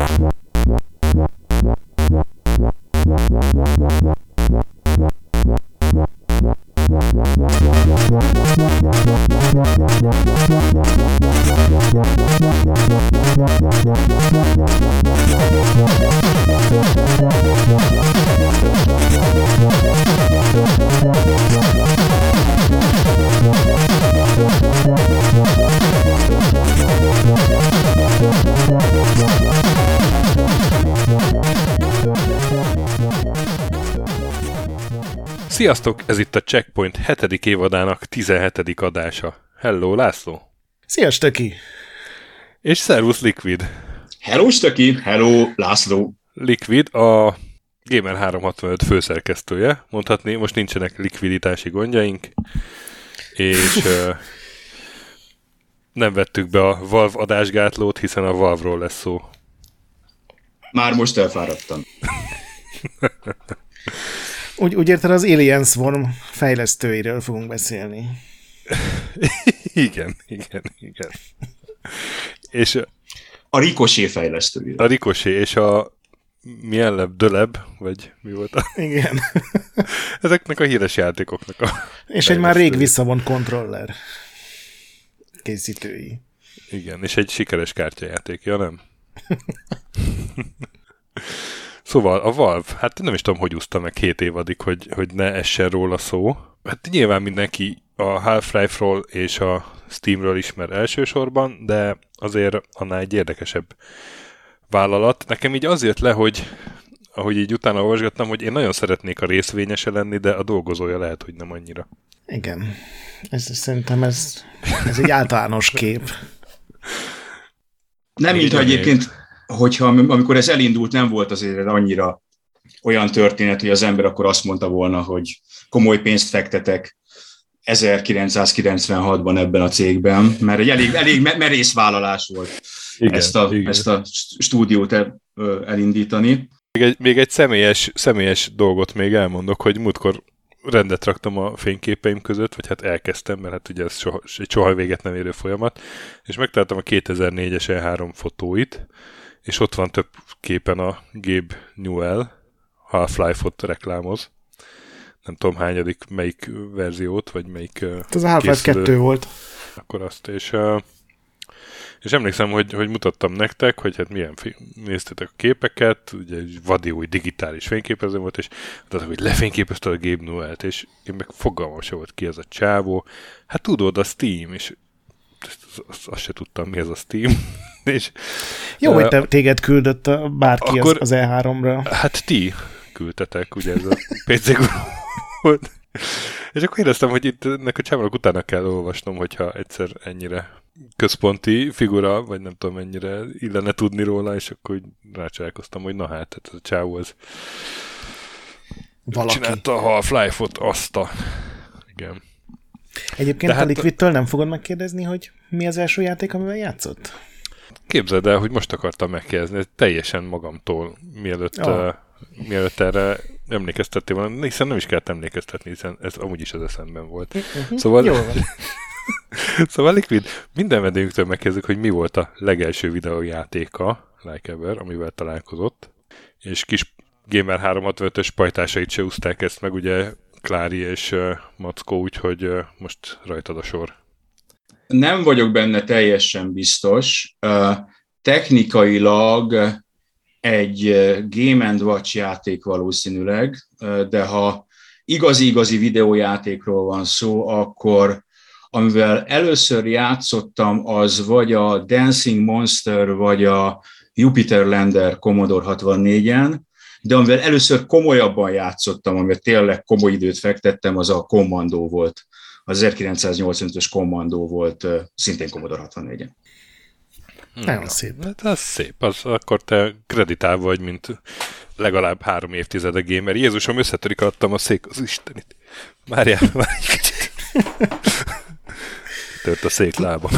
Yeah. Sziasztok, ez itt a Checkpoint 7. évadának 17. adása. Hello, László! Szia, Stöki! És szervusz, Liquid! Hello, Stöki! Hello, László! Liquid a Gamer 365 főszerkesztője. Mondhatni, most nincsenek likviditási gondjaink, és uh, nem vettük be a Valve adásgátlót, hiszen a Valve-ról lesz szó. Már most elfáradtam. Úgy, úgy érted, az Alien Swarm fejlesztőiről fogunk beszélni. igen, igen, igen. És a Ricochet fejlesztőiről. A Ricochet és a milyen lebb, Döleb, vagy mi volt a... Igen. Ezeknek a híres játékoknak a... És egy már rég visszavont kontroller készítői. Igen, és egy sikeres kártyajáték, ja nem? Szóval a Valve, hát nem is tudom, hogy úszta meg két évadig, hogy, hogy ne essen róla szó. Hát nyilván mindenki a Half-Life-ról és a Steamről ismer elsősorban, de azért annál egy érdekesebb vállalat. Nekem így az jött le, hogy ahogy így utána olvasgattam, hogy én nagyon szeretnék a részvényese lenni, de a dolgozója lehet, hogy nem annyira. Igen. Ez, szerintem ez, ez egy általános kép. Nem, mint egyébként hogyha amikor ez elindult, nem volt azért annyira olyan történet, hogy az ember akkor azt mondta volna, hogy komoly pénzt fektetek 1996-ban ebben a cégben, mert egy elég, elég merész vállalás volt igen, ezt, a, igen. ezt a stúdiót el, elindítani. Még egy, még egy személyes, személyes dolgot még elmondok, hogy múltkor rendet raktam a fényképeim között, vagy hát elkezdtem, mert hát ugye ez soha, egy soha véget nem érő folyamat, és megtaláltam a 2004-es E3 fotóit, és ott van több képen a Gabe Newell, Half-Life-ot reklámoz. Nem tudom hányadik, melyik verziót, vagy melyik hát Ez a Half-Life 2 volt. Akkor azt, és, és emlékszem, hogy, hogy mutattam nektek, hogy hát milyen néztetek a képeket, ugye egy vadi új digitális fényképező volt, és mondták, hogy lefényképezte a Gabe Newell-t, és én meg fogalmam se volt ki ez a csávó. Hát tudod, a Steam, és azt, azt se tudtam, mi ez a Steam. és, Jó, hogy te, téged küldött a, bárki akkor, az, az E3-ra. Hát ti küldtetek, ugye ez a PC volt. És akkor éreztem, hogy itt ennek a csámolok utána kell olvasnom, hogyha egyszer ennyire központi figura, vagy nem tudom mennyire illene tudni róla, és akkor rácsalálkoztam, hogy na hát, hát ez a csávó az Valaki. csinálta a Half-Life-ot, azt a... Igen. Egyébként hát a Liquidtől nem fogod megkérdezni, hogy mi az első játék, amivel játszott? Képzeld el, hogy most akartam megkérdezni, teljesen magamtól, mielőtt, oh. uh, mielőtt erre emlékeztettél volna, hiszen nem is kellett emlékeztetni, hiszen ez amúgy is az eszemben volt. Uh-huh. Szóval, Jó szóval Liquid, minden vendégünktől megkezdjük, hogy mi volt a legelső videójátéka, Like Ever, amivel találkozott, és kis Gamer 365-ös pajtásait se úzták ezt meg, ugye Klári és Mackó, úgyhogy most rajtad a sor. Nem vagyok benne teljesen biztos. Technikailag egy Game and Watch játék valószínűleg, de ha igazi-igazi videójátékról van szó, akkor amivel először játszottam, az vagy a Dancing Monster, vagy a Jupiter Lander Commodore 64-en, de amivel először komolyabban játszottam, amivel tényleg komoly időt fektettem, az a Commando volt. Az 1985-ös Commando volt, szintén Commodore 64-en. Nagyon szép. Hát az szép. Az, akkor te kreditál vagy, mint legalább három évtizede gamer. Jézusom, összetörik adtam a szék az Istenit. Várjál, már egy kicsit. Tört a szék lábam.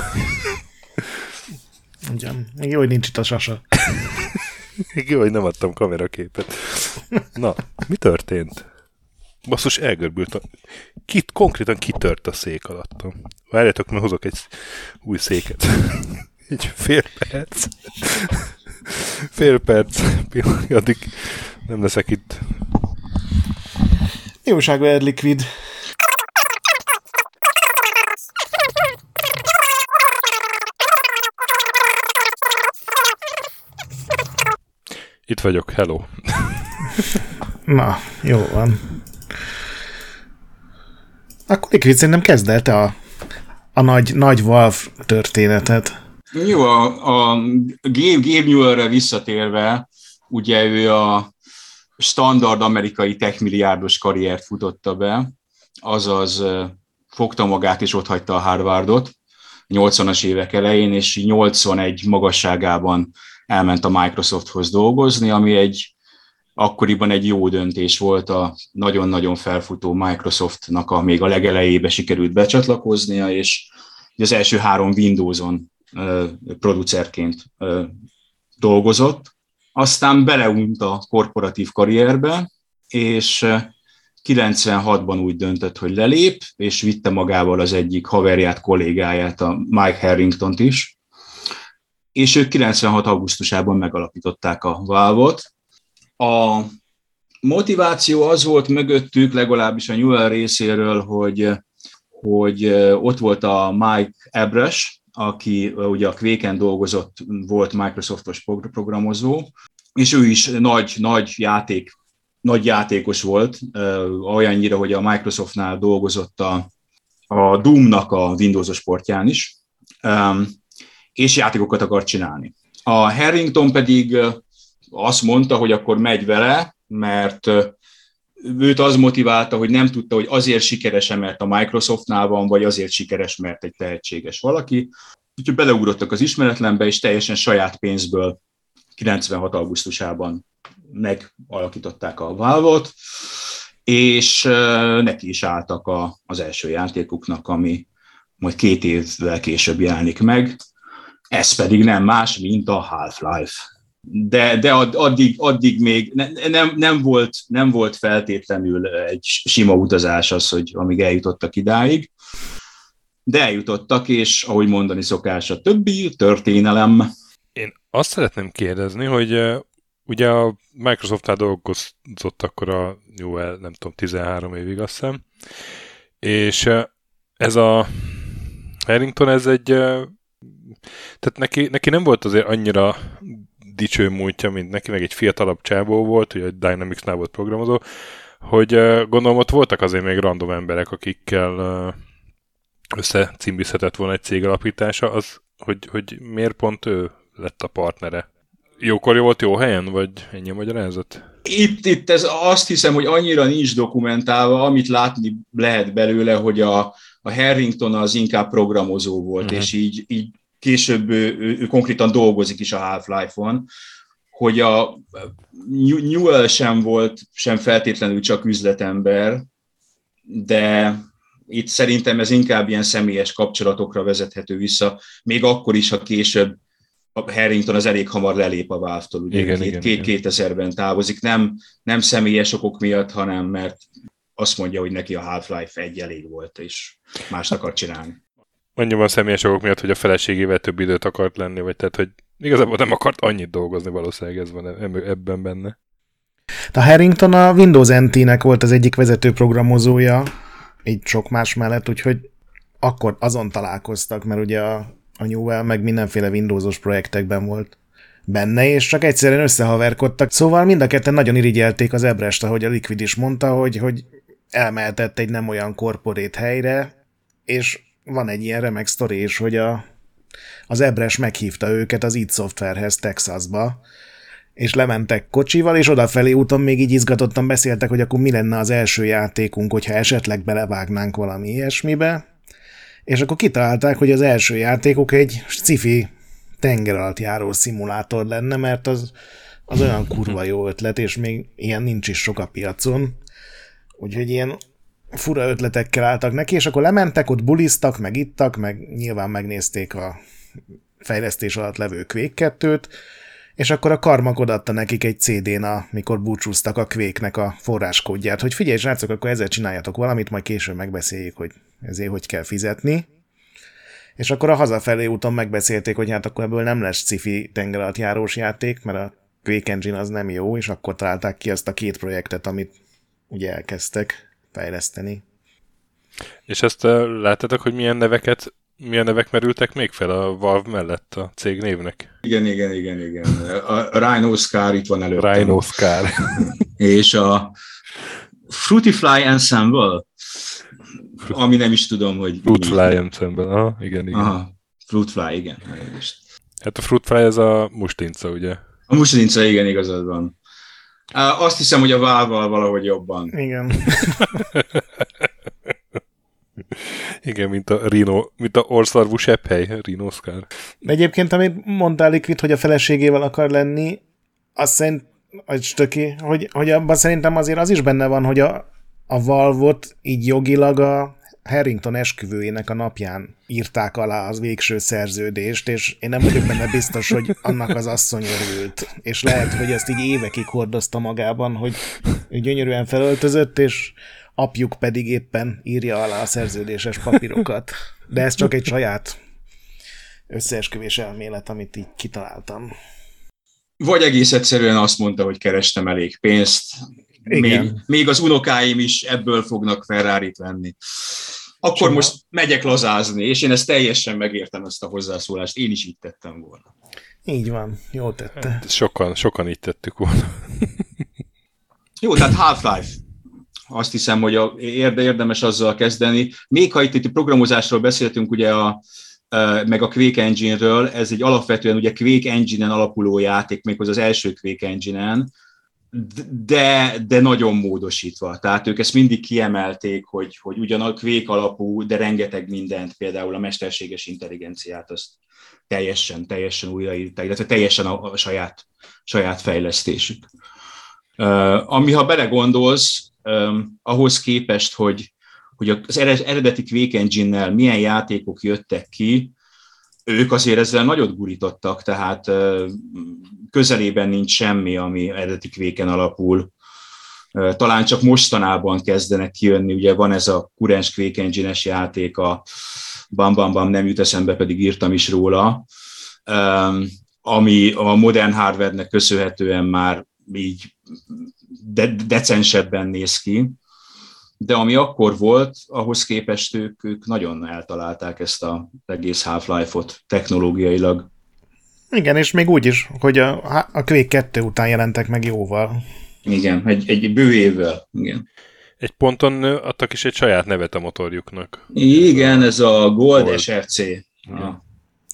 Ugyan. Jó, hogy nincs itt a sasa. Jó, hogy nem adtam kameraképet. Na, mi történt? Basszus, elgörbült. A... Kit, konkrétan kitört a szék alattam. Várjátok, mert hozok egy új széket. egy fél perc. Fél perc, addig nem leszek itt. Jóság Liquid. Itt vagyok, hello. Na, jó van. Akkor Liquid szerintem kezd el te a, a nagy, nagy Valve történetet. Jó, a, a Gabe, Gabe Newellre visszatérve, ugye ő a standard amerikai techmilliárdos karriert futotta be, azaz fogta magát és ott hagyta a Harvardot 80-as évek elején, és 81 magasságában elment a Microsofthoz dolgozni, ami egy akkoriban egy jó döntés volt a nagyon-nagyon felfutó Microsoftnak a még a legelejébe sikerült becsatlakoznia, és az első három Windows-on producerként dolgozott. Aztán beleunt a korporatív karrierbe, és 96-ban úgy döntött, hogy lelép, és vitte magával az egyik haverját, kollégáját, a Mike Harrington-t is, és ők 96. augusztusában megalapították a Valve-ot. A motiváció az volt mögöttük, legalábbis a Newell részéről, hogy, hogy ott volt a Mike Ebresh, aki ugye a Quake-en dolgozott, volt Microsoftos programozó, és ő is nagy, nagy játék, nagy játékos volt, olyannyira, hogy a Microsoftnál dolgozott a, a Doom-nak a Windows-os portján is és játékokat akar csinálni. A Harrington pedig azt mondta, hogy akkor megy vele, mert őt az motiválta, hogy nem tudta, hogy azért sikeres mert a Microsoftnál van, vagy azért sikeres, mert egy tehetséges valaki. Úgyhogy beleugrottak az ismeretlenbe, és teljesen saját pénzből 96. augusztusában megalakították a valve és neki is álltak a, az első játékuknak, ami majd két évvel később jelenik meg ez pedig nem más, mint a Half-Life. De, de addig, addig még ne, nem, nem, volt, nem volt feltétlenül egy sima utazás az, hogy amíg eljutottak idáig, de eljutottak, és ahogy mondani szokás, a többi történelem. Én azt szeretném kérdezni, hogy ugye a Microsoft-nál dolgozott akkor a jó, nem tudom, 13 évig azt hiszem, és ez a Harrington, ez egy tehát neki, neki nem volt azért annyira dicső múltja, mint neki, meg egy fiatalabb csábó volt, ugye egy Dynamics-nál volt programozó, hogy gondolom ott voltak azért még random emberek, akikkel összecimbizhetett volna egy cég alapítása, az, hogy, hogy miért pont ő lett a partnere? Jókor volt jó helyen, vagy ennyi a magyarázat? Itt, itt ez azt hiszem, hogy annyira nincs dokumentálva, amit látni lehet belőle, hogy a, a Harrington az inkább programozó volt, uh-huh. és így, így később ő, ő, ő konkrétan dolgozik is a Half-Life-on, hogy a Newell sem volt sem feltétlenül csak üzletember, de itt szerintem ez inkább ilyen személyes kapcsolatokra vezethető vissza, még akkor is, ha később a Harrington az elég hamar lelép a Valve-tól, ugye igen, két, igen, két, 2000-ben távozik, nem, nem személyes okok miatt, hanem mert azt mondja, hogy neki a Half-Life egy elég volt, és más akar csinálni annyiban személyes okok miatt, hogy a feleségével több időt akart lenni, vagy tehát, hogy igazából nem akart annyit dolgozni, valószínűleg ez van ebben benne. A Harrington a Windows NT-nek volt az egyik vezető programozója, így sok más mellett, úgyhogy akkor azon találkoztak, mert ugye a, a Newell meg mindenféle Windowsos projektekben volt benne, és csak egyszerűen összehaverkodtak. Szóval mind a ketten nagyon irigyelték az Ebrest, ahogy a Liquid is mondta, hogy, hogy elmehetett egy nem olyan korporét helyre, és van egy ilyen remek sztori is, hogy a, az Ebres meghívta őket az id Softwarehez Texasba, és lementek kocsival, és odafelé úton még így izgatottan beszéltek, hogy akkor mi lenne az első játékunk, hogyha esetleg belevágnánk valami ilyesmibe, és akkor kitalálták, hogy az első játékuk egy sci-fi tenger járó szimulátor lenne, mert az, az olyan kurva jó ötlet, és még ilyen nincs is sok a piacon. Úgyhogy ilyen fura ötletekkel álltak neki, és akkor lementek, ott buliztak, meg ittak, meg nyilván megnézték a fejlesztés alatt levő Quake 2-t, és akkor a karmak odatta nekik egy CD-n, amikor búcsúztak a Quake-nek a forráskódját, hogy figyelj, srácok, akkor ezzel csináljatok valamit, majd később megbeszéljük, hogy ezért hogy kell fizetni. És akkor a hazafelé úton megbeszélték, hogy hát akkor ebből nem lesz cifi tengeralattjárós játék, mert a Quake Engine az nem jó, és akkor találták ki azt a két projektet, amit ugye elkezdtek fejleszteni. És ezt láttátok, hogy milyen neveket milyen nevek merültek még fel a Valve mellett a cég névnek? Igen, igen, igen, igen. A Rhino Scar itt van előttem. Rhino Scar. és a Fruitifly Ensemble, ami nem is tudom, hogy... Fruitfly Ensemble, aha, igen, igen. Aha, Fruitfly, igen. Hát a Fruitfly ez a mustinca, ugye? A mustinca, igen, igazad van. Azt hiszem, hogy a válval valahogy jobban. Igen. Igen, mint a Rino, mint a orszarvú sepphely, Rino Scar. Egyébként, amit mondtál Liquid, hogy a feleségével akar lenni, azt szerint, hogy stöki, hogy, hogy abban szerintem azért az is benne van, hogy a, a Valvot így jogilag a Harrington esküvőjének a napján írták alá az végső szerződést, és én nem vagyok benne biztos, hogy annak az asszony örült. És lehet, hogy ezt így évekig hordozta magában, hogy gyönyörűen felöltözött, és apjuk pedig éppen írja alá a szerződéses papírokat. De ez csak egy saját összeesküvés elmélet, amit így kitaláltam. Vagy egész egyszerűen azt mondta, hogy kerestem elég pénzt, Igen. Még, még az unokáim is ebből fognak ferrari venni. Akkor Csoma. most megyek lazázni, és én ezt teljesen megértem, ezt a hozzászólást. Én is így tettem volna. Így van, jó tette. Hát, sokan, sokan így tettük volna. jó, tehát Half-Life azt hiszem, hogy a, érdemes azzal kezdeni. Még ha itt, itt programozásról beszéltünk, ugye a, meg a Quake Engine-ről, ez egy alapvetően ugye Quake Engine-en alapuló játék, méghozzá az első Quake Engine-en, de, de nagyon módosítva. Tehát ők ezt mindig kiemelték, hogy, hogy ugyan a Quake alapú, de rengeteg mindent, például a mesterséges intelligenciát, azt teljesen, teljesen újraírták, illetve teljesen a, a saját, saját fejlesztésük. Uh, ami, ha belegondolsz, um, ahhoz képest, hogy, hogy az eredeti Quake Engine-nel milyen játékok jöttek ki, ők azért ezzel nagyot gurítottak, tehát uh, közelében nincs semmi, ami eredeti Quake-en alapul. Talán csak mostanában kezdenek kijönni, ugye van ez a kurens Quake Engine-es játék, a Bam Bam Bam nem jut eszembe, pedig írtam is róla, ami a modern hardware-nek köszönhetően már így de- decensebben néz ki, de ami akkor volt, ahhoz képest ők, ők nagyon eltalálták ezt az egész Half-Life-ot technológiailag. Igen, és még úgy is, hogy a, a Quake 2 után jelentek meg jóval. Igen, egy, egy bő évvel, igen. Egy ponton adtak is egy saját nevet a motorjuknak. Igen, ez a Gold, Gold. SRC. Ja.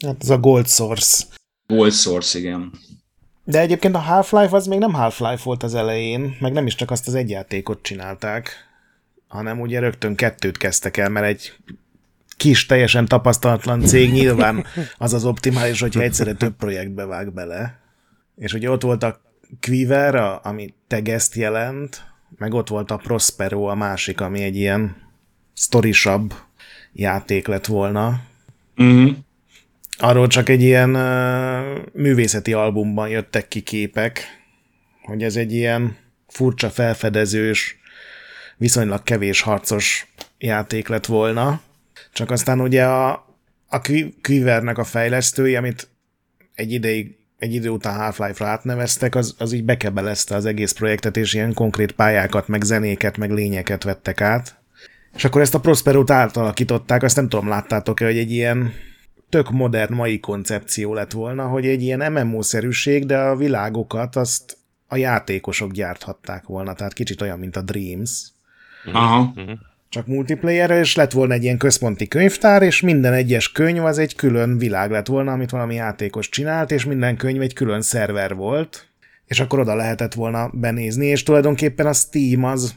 Hát ez a Gold Source. Gold Source, igen. De egyébként a Half-Life az még nem Half-Life volt az elején, meg nem is csak azt az egy játékot csinálták, hanem ugye rögtön kettőt kezdtek el, mert egy kis, teljesen tapasztalatlan cég nyilván az az optimális, hogyha egyszerre több projektbe vág bele. És ugye ott volt a Quiver, ami tegeszt jelent, meg ott volt a Prospero, a másik, ami egy ilyen sztorisabb játék lett volna. Uh-huh. Arról csak egy ilyen uh, művészeti albumban jöttek ki képek, hogy ez egy ilyen furcsa felfedezős, viszonylag kevés harcos játék lett volna. Csak aztán ugye a, a Quivernek a fejlesztői, amit egy ideig egy idő után Half-Life-ra átneveztek, az, az így bekebelezte az egész projektet, és ilyen konkrét pályákat, meg zenéket, meg lényeket vettek át. És akkor ezt a Prospero-t átalakították, azt nem tudom, láttátok-e, hogy egy ilyen tök modern mai koncepció lett volna, hogy egy ilyen MMO-szerűség, de a világokat azt a játékosok gyárthatták volna, tehát kicsit olyan, mint a Dreams. Aha. Csak multiplayer és lett volna egy ilyen központi könyvtár, és minden egyes könyv az egy külön világ lett volna, amit valami játékos csinált, és minden könyv egy külön szerver volt, és akkor oda lehetett volna benézni, és tulajdonképpen a Steam az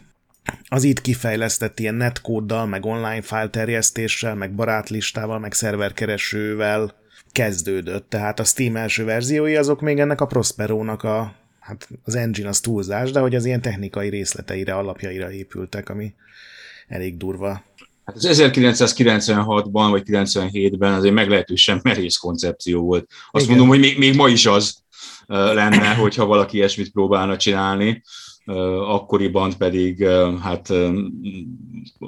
az itt kifejlesztett ilyen netkóddal, meg online file terjesztéssel, meg barátlistával, meg szerverkeresővel kezdődött. Tehát a Steam első verziói azok még ennek a Prosperónak a, hát az engine az túlzás, de hogy az ilyen technikai részleteire, alapjaira épültek, ami elég durva. Hát az 1996-ban vagy 97-ben az egy meglehetősen merész koncepció volt. Azt Igen. mondom, hogy még, még ma is az lenne, hogyha valaki ilyesmit próbálna csinálni akkoriban pedig hát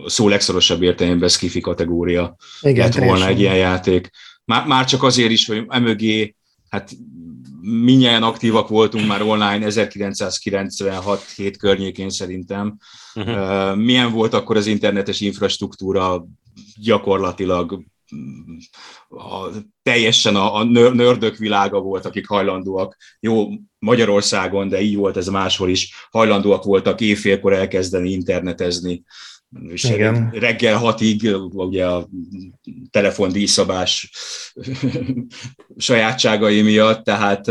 szó legszorosabb értelemben skifi kategória Igen, lett volna egy ilyen játék. Már, már csak azért is, hogy emögé hát minnyáján aktívak voltunk már online 1996 hét környékén szerintem. Uh-huh. Milyen volt akkor az internetes infrastruktúra gyakorlatilag a, teljesen a, a nördök világa volt, akik hajlandóak, jó, Magyarországon, de így volt ez máshol is, hajlandóak voltak éjfélkor elkezdeni internetezni, és Igen. reggel hatig ugye a telefondíjszabás sajátságai miatt, tehát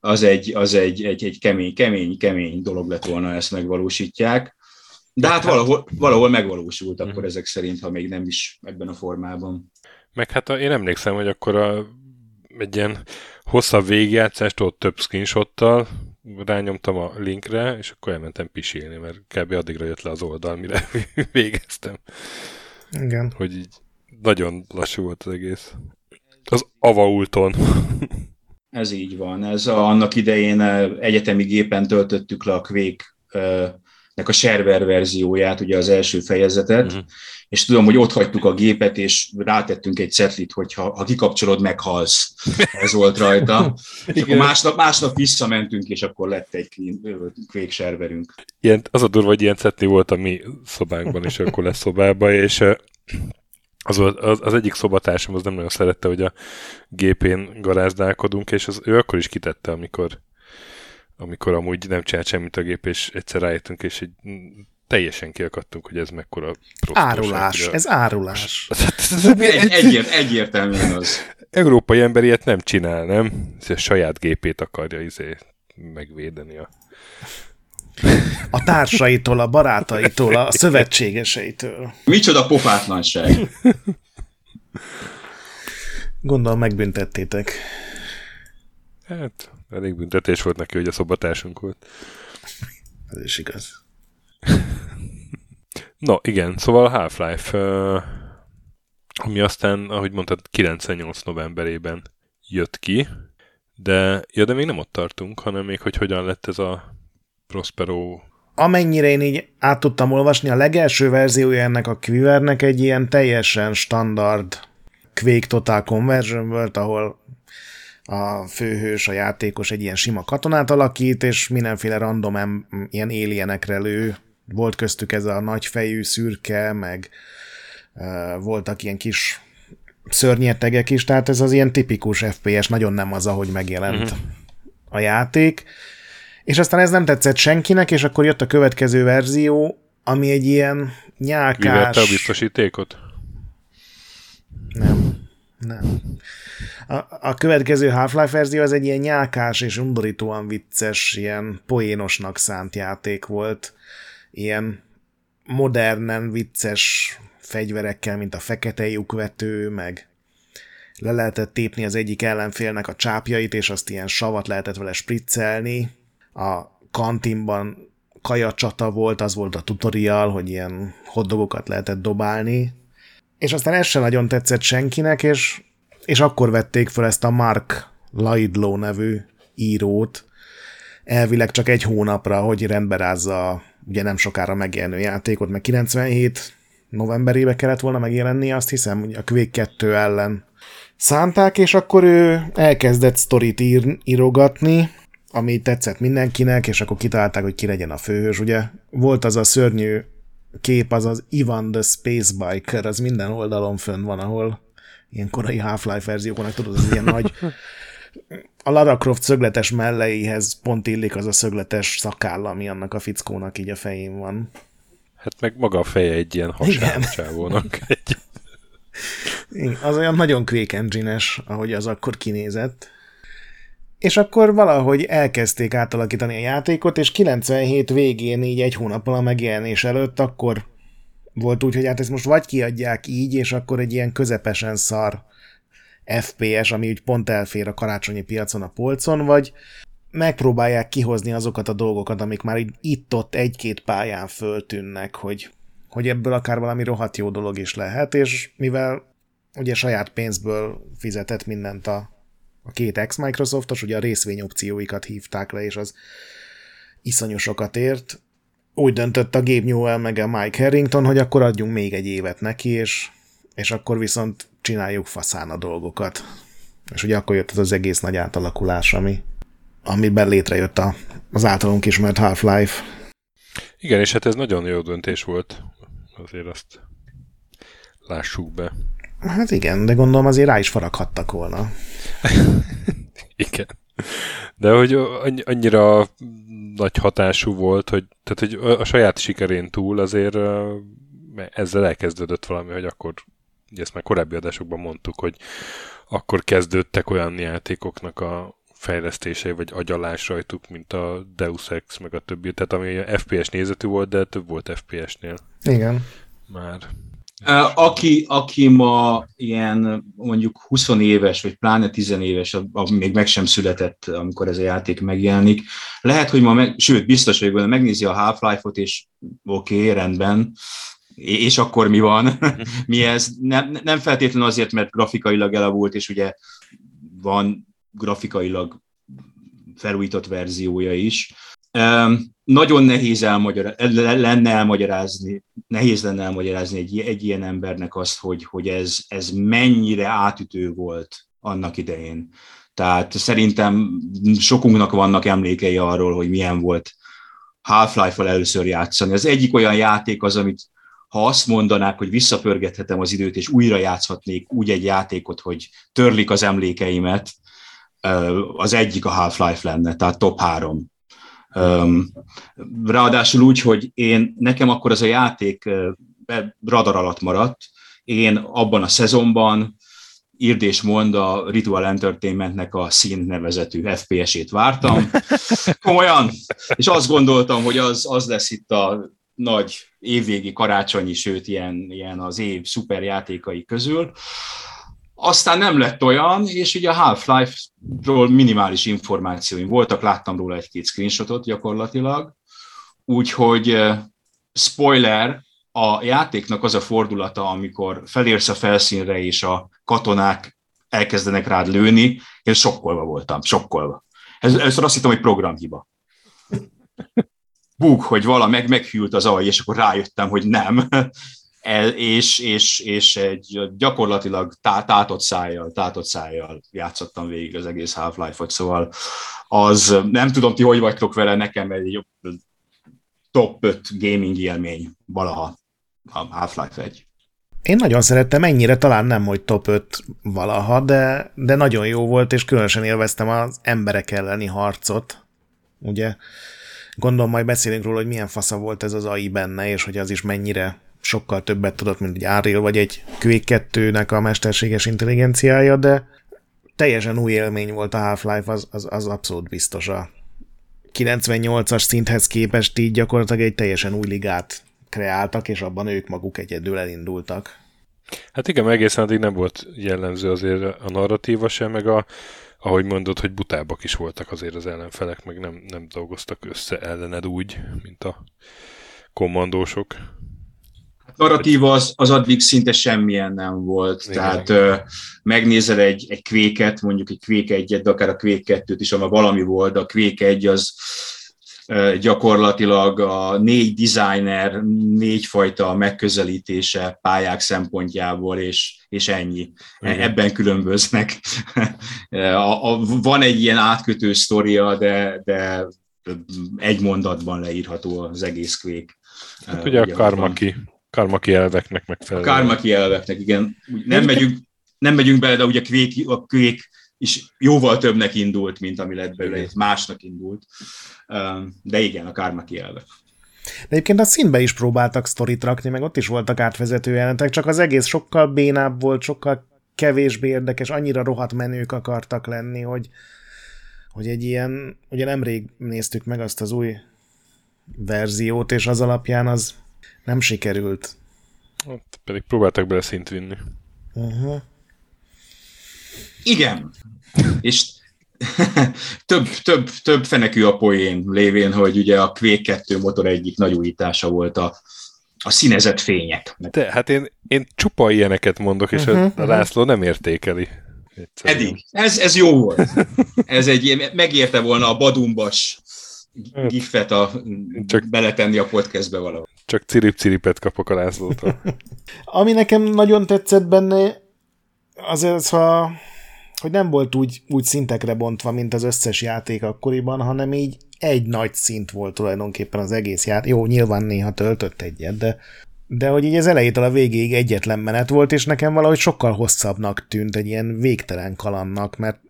az egy, az egy, egy, egy kemény, kemény, kemény dolog lett volna, ezt megvalósítják. De hát valahol, valahol megvalósult akkor mhm. ezek szerint, ha még nem is ebben a formában. Meg hát a, én emlékszem, hogy akkor a, egy ilyen hosszabb végigjátszást ott több screenshottal rányomtam a linkre, és akkor elmentem pisilni, mert kb. addigra jött le az oldal, mire végeztem. Igen. Hogy így nagyon lassú volt az egész. Az avaulton. Ez így van. Ez a, annak idején egyetemi gépen töltöttük le a Quake nek a server verzióját, ugye az első fejezetet, uh-huh. és tudom, hogy ott hagytuk a gépet, és rátettünk egy cetlit, hogy ha, ha kikapcsolod, meghalsz. Ez volt rajta. és akkor másnap, másnap visszamentünk, és akkor lett egy Quake serverünk. Ilyen, az a durva, hogy ilyen cetli volt a mi szobánkban, és akkor lesz szobában, és az, az, az egyik szobatársam az nem nagyon szerette, hogy a gépén garázdálkodunk, és az, ő akkor is kitette, amikor amikor amúgy nem csinált semmit a gép, és egyszer rájöttünk, és egy teljesen kiakadtunk, hogy ez mekkora Árulás, a... ez árulás. egy, egyért, egyértelműen az. Európai ember ilyet nem csinál, nem? Ez a saját gépét akarja izé megvédeni a... A társaitól, a barátaitól, a szövetségeseitől. Micsoda pofátlanság. Gondolom megbüntettétek. Hát, elég büntetés volt neki, hogy a szobatársunk volt. Ez is igaz. no, igen, szóval a Half-Life, ami aztán, ahogy mondtad, 98 novemberében jött ki, de, ja, de még nem ott tartunk, hanem még, hogy hogyan lett ez a Prospero amennyire én így át tudtam olvasni, a legelső verziója ennek a Quivernek egy ilyen teljesen standard Quake Total Conversion volt, ahol a főhős, a játékos egy ilyen sima katonát alakít, és mindenféle random em, ilyen alienekre lő. Volt köztük ez a nagyfejű szürke, meg voltak ilyen kis szörnyetegek is, tehát ez az ilyen tipikus FPS, nagyon nem az, ahogy megjelent uh-huh. a játék. És aztán ez nem tetszett senkinek, és akkor jött a következő verzió, ami egy ilyen nyálkás... Vivette a biztosítékot? Nem. Nem. A, a következő Half-Life verzió az egy ilyen nyálkás és undorítóan vicces, ilyen poénosnak szánt játék volt. Ilyen modernen vicces fegyverekkel, mint a fekete lyukvető, meg le lehetett tépni az egyik ellenfélnek a csápjait, és azt ilyen savat lehetett vele spriccelni. A kantinban kajacsata volt, az volt a tutorial, hogy ilyen hoddogokat lehetett dobálni, és aztán ez sem nagyon tetszett senkinek, és, és akkor vették fel ezt a Mark Laidlow nevű írót, elvileg csak egy hónapra, hogy rendberázza ugye nem sokára megjelenő játékot, meg 97 novemberébe kellett volna megjelenni, azt hiszem, hogy a Quake 2 ellen szánták, és akkor ő elkezdett sztorit ír, írogatni, ami tetszett mindenkinek, és akkor kitalálták, hogy ki legyen a főhős. Ugye volt az a szörnyű kép az az Ivan the Space Biker, az minden oldalon fönn van, ahol ilyen korai Half-Life verzióknak tudod, az ilyen nagy a Lara Croft szögletes melleihez pont illik az a szögletes szakáll, ami annak a fickónak így a fején van. Hát meg maga a feje egy ilyen hasáncsávónak. Egy... Az olyan nagyon Quake engine ahogy az akkor kinézett. És akkor valahogy elkezdték átalakítani a játékot, és 97 végén, így egy hónappal a megjelenés előtt, akkor volt úgy, hogy hát ezt most vagy kiadják így, és akkor egy ilyen közepesen szar FPS, ami úgy pont elfér a karácsonyi piacon a polcon, vagy megpróbálják kihozni azokat a dolgokat, amik már itt-ott egy-két pályán föltűnnek, hogy, hogy ebből akár valami rohadt jó dolog is lehet, és mivel ugye saját pénzből fizetett mindent a a két ex-Microsoftos, ugye a részvényopcióikat hívták le, és az iszonyosokat ért. Úgy döntött a Gabe Newell meg a Mike Harrington, hogy akkor adjunk még egy évet neki, és, és akkor viszont csináljuk faszán a dolgokat. És ugye akkor jött az, az egész nagy átalakulás, ami amiben létrejött a, az általunk ismert Half-Life. Igen, és hát ez nagyon jó döntés volt. Azért azt lássuk be. Hát igen, de gondolom azért rá is faraghattak volna. igen. De hogy annyira nagy hatású volt, hogy, tehát, hogy a saját sikerén túl azért ezzel elkezdődött valami, hogy akkor, ugye ezt már korábbi adásokban mondtuk, hogy akkor kezdődtek olyan játékoknak a fejlesztései, vagy agyalás rajtuk, mint a Deus Ex, meg a többi. Tehát ami FPS nézetű volt, de több volt FPS-nél. Igen. Már. Aki, aki ma ilyen mondjuk 20 éves, vagy pláne 10 éves, még meg sem született, amikor ez a játék megjelenik, lehet, hogy ma, meg, sőt, biztos vagyok benne, megnézi a Half-Life-ot, és oké, okay, rendben, és akkor mi van? mi ez? Nem, nem feltétlenül azért, mert grafikailag elavult, és ugye van grafikailag felújított verziója is. Nagyon nehéz elmagyar, lenne elmagyarázni, nehéz lenne elmagyarázni egy, egy ilyen embernek azt, hogy, hogy ez, ez mennyire átütő volt annak idején. Tehát szerintem sokunknak vannak emlékei arról, hogy milyen volt Half-Life-val először játszani. Az egyik olyan játék az, amit ha azt mondanák, hogy visszapörgethetem az időt, és újra játszhatnék úgy egy játékot, hogy törlik az emlékeimet, az egyik a Half-Life lenne, tehát top három. Ráadásul úgy, hogy én, nekem akkor az a játék radar alatt maradt, én abban a szezonban írd és mond a Ritual Entertainmentnek a szín nevezetű FPS-ét vártam. Komolyan. És azt gondoltam, hogy az, az lesz itt a nagy évvégi karácsonyi, sőt ilyen, ilyen az év szuperjátékai közül. Aztán nem lett olyan, és ugye a Half-Life-ról minimális információim voltak, láttam róla egy-két screenshotot gyakorlatilag, úgyhogy spoiler, a játéknak az a fordulata, amikor felérsz a felszínre, és a katonák elkezdenek rád lőni, én sokkolva voltam, sokkolva. Ez, először azt hittem, hogy programhiba. Bug, hogy vala meg meghűlt az aj, és akkor rájöttem, hogy nem el, és, és, és egy gyakorlatilag tá, tátott szájjal, tátott szájjal játszottam végig az egész Half-Life-ot, szóval az, nem tudom, ti hogy vagytok vele, nekem egy top 5 gaming élmény valaha a Half-Life 1. Én nagyon szerettem, ennyire talán nem, hogy top 5 valaha, de, de nagyon jó volt, és különösen élveztem az emberek elleni harcot, ugye? Gondolom majd beszélünk róla, hogy milyen fasza volt ez az AI benne, és hogy az is mennyire sokkal többet tudott, mint egy Áril vagy egy Quake 2-nek a mesterséges intelligenciája, de teljesen új élmény volt a Half-Life, az, az, az abszolút biztos a 98-as szinthez képest így gyakorlatilag egy teljesen új ligát kreáltak, és abban ők maguk egyedül elindultak. Hát igen, egészen addig nem volt jellemző azért a narratíva sem, meg a, ahogy mondod, hogy butábbak is voltak azért az ellenfelek, meg nem, nem dolgoztak össze ellened úgy, mint a kommandósok narratíva az, az addig szinte semmilyen nem volt. Igen. Tehát ö, megnézel egy, egy kvéket, mondjuk egy kvék egyet, de akár a kvék kettőt is, ami valami volt, de a kvék egy az ö, gyakorlatilag a négy designer, négyfajta megközelítése pályák szempontjából, és, és ennyi. Igen. Ebben különböznek. a, a, van egy ilyen átkötő sztoria, de, de egy mondatban leírható az egész kvék. Hát ugye, ugye a Karmaki Karmaki elveknek megfelelően. A Karmaki elveknek, igen. Nem megyünk, nem megyünk bele, de ugye a kvék, a kvék is jóval többnek indult, mint ami lett belőle, másnak indult. De igen, a Karmaki elvek. De egyébként a színbe is próbáltak sztorit rakni, meg ott is voltak átvezető jelentek, csak az egész sokkal bénább volt, sokkal kevésbé érdekes, annyira rohadt menők akartak lenni, hogy, hogy egy ilyen, ugye nemrég néztük meg azt az új verziót, és az alapján az nem sikerült. Hát, pedig próbáltak bele szint vinni. Uh-huh. Igen. És több, több, több fenekű a poén lévén, hogy ugye a Quake 2 motor egyik nagy újítása volt a, a színezett fények. De, hát én, én csupa ilyeneket mondok, és uh-huh, a László nem értékeli. Egyszerűen. Eddig. Ez, ez jó volt. Ez egy, megérte volna a badumbas gifet a, csak, beletenni a podcastbe valahol. Csak cirip-ciripet kapok a Lászlótól. Ami nekem nagyon tetszett benne, az ez a hogy nem volt úgy, úgy szintekre bontva, mint az összes játék akkoriban, hanem így egy nagy szint volt tulajdonképpen az egész játék. Jó, nyilván néha töltött egyet, de, de hogy így az elejétől a végéig egyetlen menet volt, és nekem valahogy sokkal hosszabbnak tűnt egy ilyen végtelen kalannak, mert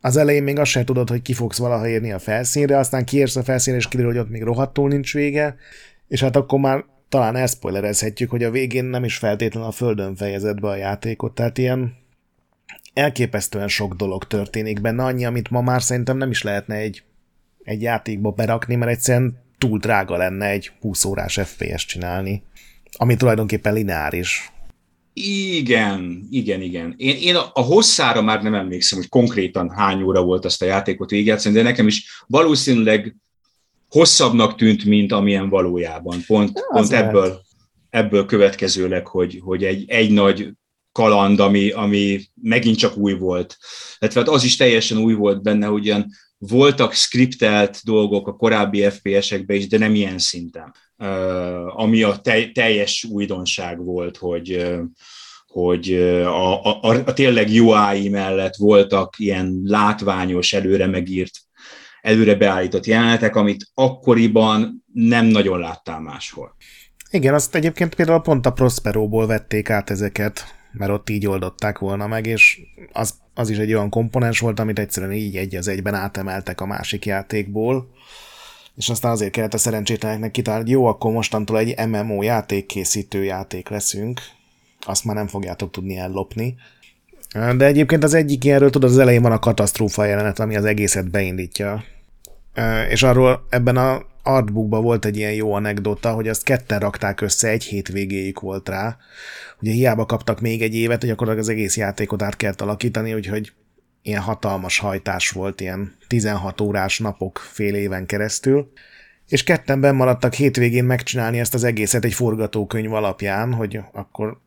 az elején még azt sem tudod, hogy ki fogsz valaha érni a felszínre, aztán kiérsz a felszínre, és kiderül, hogy ott még rohadtul nincs vége, és hát akkor már talán elszpoilerezhetjük, hogy a végén nem is feltétlenül a földön fejezett be a játékot, tehát ilyen elképesztően sok dolog történik benne, annyi, amit ma már szerintem nem is lehetne egy, egy játékba berakni, mert egyszerűen túl drága lenne egy 20 órás FPS csinálni, ami tulajdonképpen lineáris. Igen, igen, igen. Én, én a, a hosszára már nem emlékszem, hogy konkrétan hány óra volt azt a játékot végigjátszani, de nekem is valószínűleg hosszabbnak tűnt, mint amilyen valójában. Pont, ja, pont ebből, ebből következőleg, hogy, hogy egy, egy nagy kaland, ami, ami megint csak új volt. Hát, hát az is teljesen új volt benne, hogy ilyen voltak skriptelt dolgok a korábbi FPS-ekben is, de nem ilyen szinten. Uh, ami a te, teljes újdonság volt, hogy, hogy a, a, a tényleg UI mellett voltak ilyen látványos, előre megírt, előre beállított jelenetek, amit akkoriban nem nagyon láttál máshol. Igen, azt egyébként például pont a Prosperóból vették át ezeket, mert ott így oldották volna meg, és az, az is egy olyan komponens volt, amit egyszerűen így egy az egyben átemeltek a másik játékból, és aztán azért kellett a szerencsétleneknek kitalálni, hogy jó, akkor mostantól egy MMO játékkészítő játék leszünk, azt már nem fogjátok tudni ellopni. De egyébként az egyik ilyenről, tudod, az elején van a katasztrófa jelenet, ami az egészet beindítja. És arról ebben a artbookban volt egy ilyen jó anekdota, hogy azt ketten rakták össze, egy hét végéig volt rá. Ugye hiába kaptak még egy évet, hogy akkor az egész játékot át kellett alakítani, úgyhogy ilyen hatalmas hajtás volt, ilyen 16 órás napok fél éven keresztül. És ketten maradtak hétvégén megcsinálni ezt az egészet egy forgatókönyv alapján, hogy akkor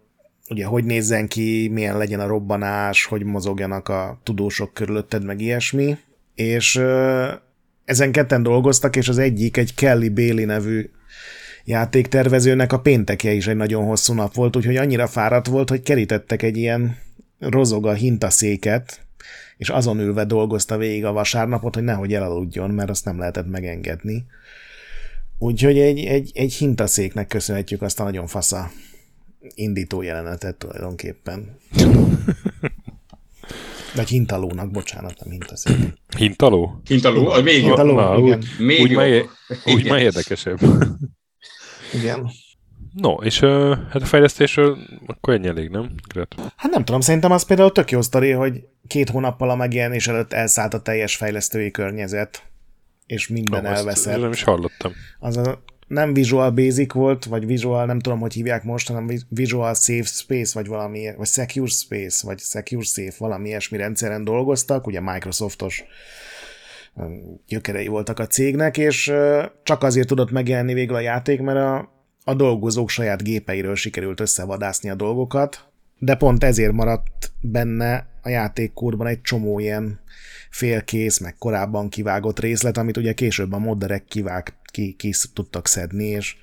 ugye hogy nézzen ki, milyen legyen a robbanás, hogy mozogjanak a tudósok körülötted, meg ilyesmi. És ezen ketten dolgoztak, és az egyik egy Kelly Bailey nevű játéktervezőnek a péntekje is egy nagyon hosszú nap volt, úgyhogy annyira fáradt volt, hogy kerítettek egy ilyen rozoga hintaszéket, és azon ülve dolgozta végig a vasárnapot, hogy nehogy elaludjon, mert azt nem lehetett megengedni. Úgyhogy egy, egy, egy hintaszéknek köszönhetjük azt a nagyon fasza indító jelenetet tulajdonképpen. Vagy hintalónak, bocsánat, nem hintaszék. Hintaló? Hintaló, még Hintaló, Na, igen. Úgy, még úgy, már, úgy már érdekesebb. Igen. No, és uh, hát a fejlesztésről akkor ennyi elég, nem? Gret? Hát nem tudom, szerintem az például tök jó sztori, hogy két hónappal a megjelenés előtt elszállt a teljes fejlesztői környezet, és minden oh, elveszett. Nem is hallottam. Az a nem Visual Basic volt, vagy Visual, nem tudom, hogy hívják most, hanem Visual Safe Space, vagy valami, vagy Secure Space, vagy Secure Safe, valami ilyesmi rendszeren dolgoztak, ugye Microsoftos gyökerei voltak a cégnek, és csak azért tudott megjelenni végül a játék, mert a, a dolgozók saját gépeiről sikerült összevadászni a dolgokat, de pont ezért maradt benne a játékkórban egy csomó ilyen félkész, meg korábban kivágott részlet, amit ugye később a modderek kivág, ki, ki tudtak szedni, és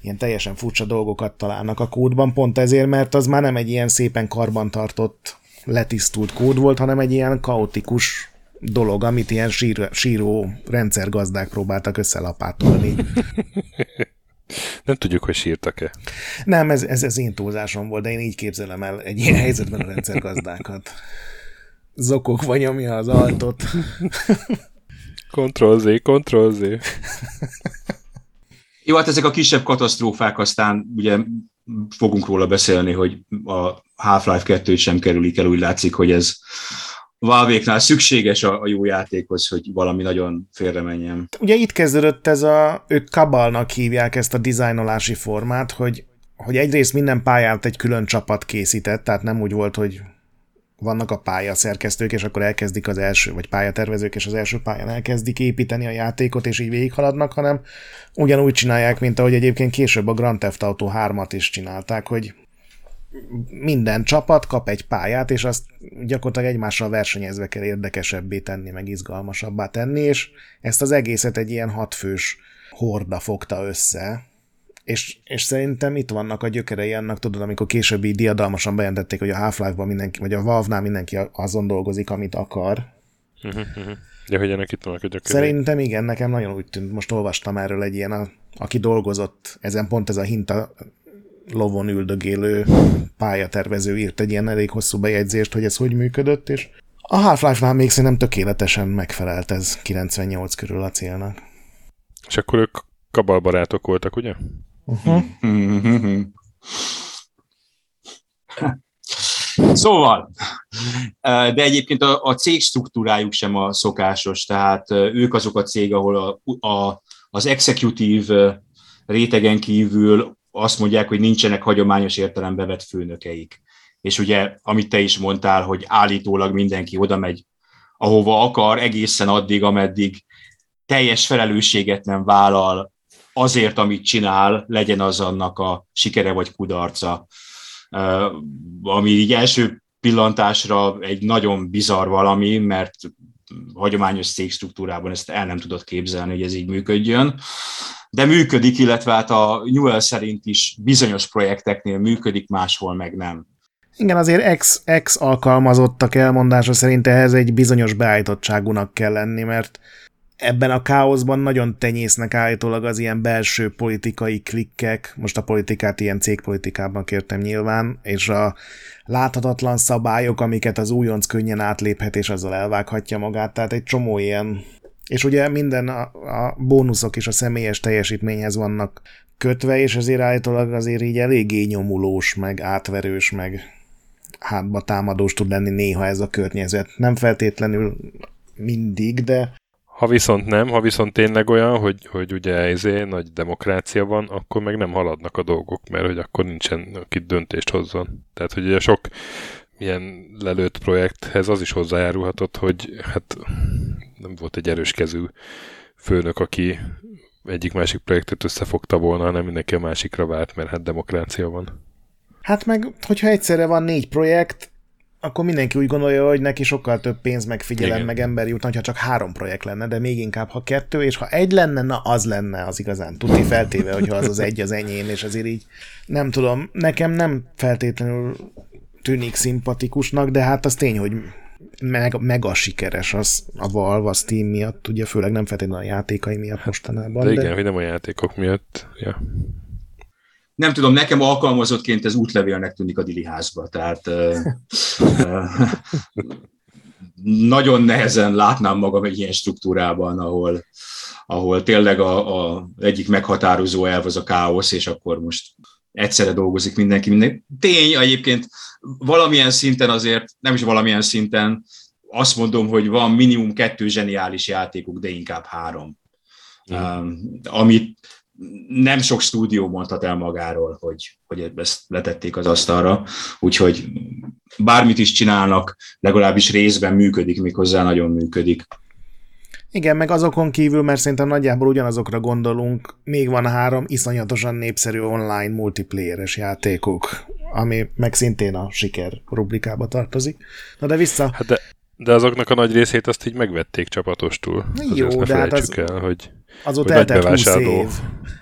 ilyen teljesen furcsa dolgokat találnak a kódban, pont ezért, mert az már nem egy ilyen szépen karbantartott, letisztult kód volt, hanem egy ilyen kaotikus dolog, amit ilyen sír, síró rendszergazdák próbáltak összelapátolni. Nem tudjuk, hogy sírtak-e. Nem, ez, ez, ez én túlzásom volt, de én így képzelem el egy ilyen helyzetben a rendszergazdákat. Zokok vagy nyomja az altot. Ctrl-Z, Ctrl-Z. Jó, hát ezek a kisebb katasztrófák, aztán ugye fogunk róla beszélni, hogy a Half-Life 2 sem kerülik el, úgy látszik, hogy ez valve szükséges a, a jó játékhoz, hogy valami nagyon félre menjen. Ugye itt kezdődött ez a, ők kabalnak hívják ezt a dizájnolási formát, hogy, hogy egyrészt minden pályát egy külön csapat készített, tehát nem úgy volt, hogy vannak a pályaszerkesztők, és akkor elkezdik az első, vagy pályatervezők, és az első pályán elkezdik építeni a játékot, és így végighaladnak, hanem ugyanúgy csinálják, mint ahogy egyébként később a Grand Theft Auto 3-at is csinálták, hogy minden csapat kap egy pályát, és azt gyakorlatilag egymással versenyezve kell érdekesebbé tenni, meg izgalmasabbá tenni, és ezt az egészet egy ilyen hatfős horda fogta össze, És, és szerintem itt vannak a gyökerei annak, tudod, amikor későbbi diadalmasan bejelentették, hogy a Half-Life-ban mindenki, vagy a Valve-nál mindenki azon dolgozik, amit akar. Ja, hogy ennek itt vannak a gyökerei. Szerintem igen, nekem nagyon úgy tűnt, most olvastam erről egy ilyen, a, aki dolgozott, ezen pont ez a hinta lovon üldögélő pályatervező írt egy ilyen elég hosszú bejegyzést, hogy ez hogy működött, és a Half-Life-nál még szerintem tökéletesen megfelelt ez 98 körül a célnak. És akkor ők kabalbarátok voltak, ugye? Szóval, de egyébként a, a cég struktúrájuk sem a szokásos, tehát ők azok a cég, ahol a, a, az executive rétegen kívül azt mondják, hogy nincsenek hagyományos értelembe vett főnökeik. És ugye, amit te is mondtál, hogy állítólag mindenki oda megy, ahova akar, egészen addig, ameddig teljes felelősséget nem vállal azért, amit csinál, legyen az annak a sikere vagy kudarca. Ami így első pillantásra egy nagyon bizarr valami, mert hagyományos cégstruktúrában ezt el nem tudod képzelni, hogy ez így működjön. De működik, illetve hát a Newell szerint is bizonyos projekteknél működik, máshol meg nem. Igen, azért ex, ex alkalmazottak elmondása szerint ehhez egy bizonyos beállítottságúnak kell lenni, mert ebben a káoszban nagyon tenyésznek állítólag az ilyen belső politikai klikkek, most a politikát ilyen cégpolitikában kértem nyilván, és a láthatatlan szabályok, amiket az újonc könnyen átléphet, és azzal elvághatja magát, tehát egy csomó ilyen. És ugye minden a, a bónuszok és a személyes teljesítményhez vannak kötve, és ezért állítólag azért így eléggé nyomulós, meg átverős, meg hátba támadós tud lenni néha ez a környezet. Nem feltétlenül mindig, de ha viszont nem, ha viszont tényleg olyan, hogy, hogy ugye ezé nagy demokrácia van, akkor meg nem haladnak a dolgok, mert hogy akkor nincsen, aki döntést hozzon. Tehát, hogy ugye sok ilyen lelőtt projekthez az is hozzájárulhatott, hogy hát nem volt egy erős kezű főnök, aki egyik-másik projektet összefogta volna, hanem mindenki a másikra várt, mert hát demokrácia van. Hát meg, hogyha egyszerre van négy projekt, akkor mindenki úgy gondolja, hogy neki sokkal több pénz, meg figyelem, Igen. meg ember jutna, ha csak három projekt lenne, de még inkább, ha kettő, és ha egy lenne, na az lenne az igazán. Tudni feltéve, hogyha az az egy az enyém, és azért így nem tudom, nekem nem feltétlenül tűnik szimpatikusnak, de hát az tény, hogy meg, mega sikeres az a Valve, a Steam miatt, ugye főleg nem feltétlenül a játékai miatt mostanában. De igen, de... hogy nem a játékok miatt. Ja nem tudom, nekem alkalmazottként ez útlevélnek tűnik a Dili házba, tehát nagyon nehezen látnám magam egy ilyen struktúrában, ahol, ahol tényleg a, a egyik meghatározó elv az a káosz, és akkor most egyszerre dolgozik mindenki. Minden. Tény egyébként valamilyen szinten azért, nem is valamilyen szinten, azt mondom, hogy van minimum kettő zseniális játékuk, de inkább három. Mm. Um, amit nem sok stúdió mondhat el magáról, hogy, hogy ezt letették az asztalra, úgyhogy bármit is csinálnak, legalábbis részben működik, méghozzá nagyon működik. Igen, meg azokon kívül, mert szerintem nagyjából ugyanazokra gondolunk, még van három iszonyatosan népszerű online multiplayeres játékok, ami meg szintén a siker rubrikába tartozik. Na de vissza... Hát de, de azoknak a nagy részét azt így megvették csapatostul. Jó, de hát az... el, hogy Azóta eltelt 20 év.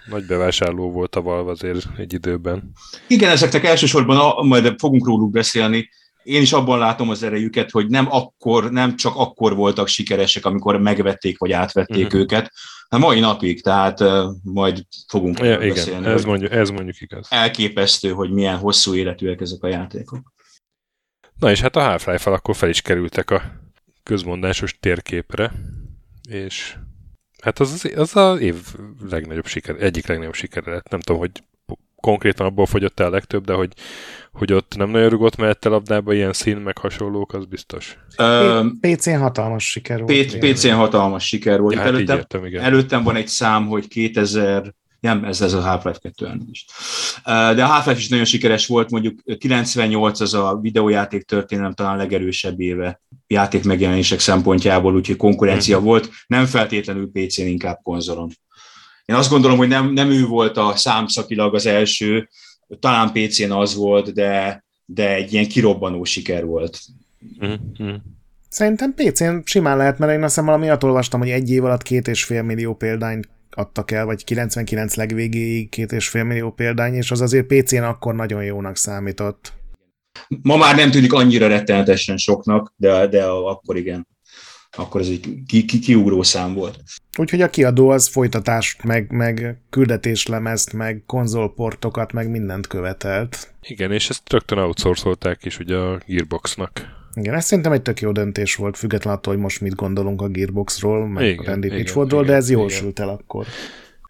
Nagy bevásárló volt a Valve azért egy időben. Igen, ezeknek elsősorban, a, majd fogunk róluk beszélni, én is abban látom az erejüket, hogy nem akkor, nem csak akkor voltak sikeresek, amikor megvették vagy átvették uh-huh. őket, hanem mai napig, tehát uh, majd fogunk ja, igen, beszélni. Ez mondjuk, ez mondjuk igaz. Elképesztő, hogy milyen hosszú életűek ezek a játékok. Na és hát a Half-Life-val akkor fel is kerültek a közmondásos térképre, és Hát az az, az az év legnagyobb siker, egyik legnagyobb siker lett. Nem tudom, hogy konkrétan abból fogyott el a legtöbb, de hogy, hogy ott nem nagyon rugott mellette labdába ilyen szín, meg hasonlók, az biztos. PC-n hatalmas siker volt. PC-n hatalmas siker volt. Hát előttem, értem, igen. előttem van egy szám, hogy 2000 nem, ez, ez a Half-Life 2 is. De a Half-Life is nagyon sikeres volt, mondjuk 98 az a videójáték történelem talán legerősebb éve játék megjelenések szempontjából, úgyhogy konkurencia mm. volt, nem feltétlenül PC-n, inkább konzolon. Én azt gondolom, hogy nem, nem ő volt a számszakilag az első, talán PC-n az volt, de, de egy ilyen kirobbanó siker volt. Mm-hmm. Szerintem PC-n simán lehet, mert én azt hiszem valami olvastam, hogy egy év alatt két és fél millió példányt adtak el, vagy 99 legvégéig két és fél millió példány, és az azért PC-n akkor nagyon jónak számított. Ma már nem tűnik annyira rettenetesen soknak, de, de akkor igen. Akkor ez egy ki, ki, kiugró szám volt. Úgyhogy a kiadó az folytatást, meg, meg küldetéslemezt, meg konzolportokat, meg mindent követelt. Igen, és ezt rögtön outsourcolták is ugye a Gearboxnak. Igen, ez szerintem egy tök jó döntés volt, függetlenül attól, hogy most mit gondolunk a Gearboxról, meg igen, a Randy Pitchfordról, de ez jól igen. sült el akkor.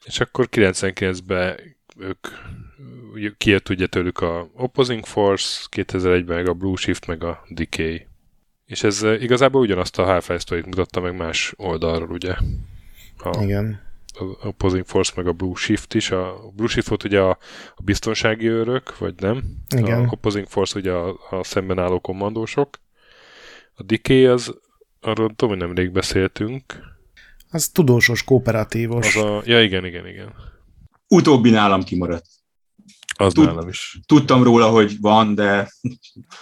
És akkor 99-ben ők kijött ugye tőlük a Opposing Force, 2001-ben meg a Blue Shift, meg a Decay. És ez eh, igazából ugyanazt a Half-Life story mutatta meg más oldalról, ugye? A, Igen. A Opposing Force meg a Blue Shift is. A Blue Shift volt ugye a, a biztonsági őrök, vagy nem? Igen. A Opposing Force ugye a, a szemben álló kommandósok. A Decay az, arról tudom, hogy nemrég beszéltünk. Az tudósos, kooperatívos. Az a, ja, igen, igen, igen. Utóbbi nálam kimaradt. Az Tud, nálam is. Tudtam róla, hogy van, de...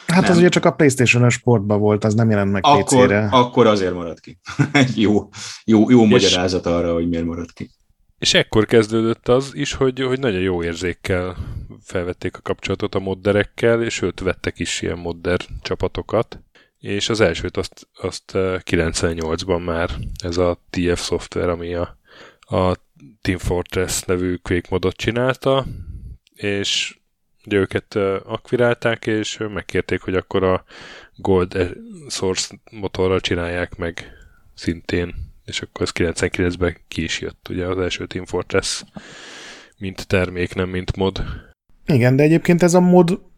Hát nem. az ugye csak a Playstation-os sportban volt, az nem jelent meg akkor, PC-re. Akkor azért maradt ki. Jó, jó, jó magyarázat arra, hogy miért maradt ki. És ekkor kezdődött az is, hogy, hogy nagyon jó érzékkel felvették a kapcsolatot a modderekkel, és őt vettek is ilyen modder csapatokat és az elsőt azt, azt 98-ban már ez a TF Software, ami a, a Team Fortress nevű Quake modot csinálta, és őket akvirálták, és megkérték, hogy akkor a Gold e- Source motorral csinálják meg szintén, és akkor ez 99-ben ki is jött, ugye az első Team Fortress, mint termék, nem mint mod. Igen, de egyébként ez a mod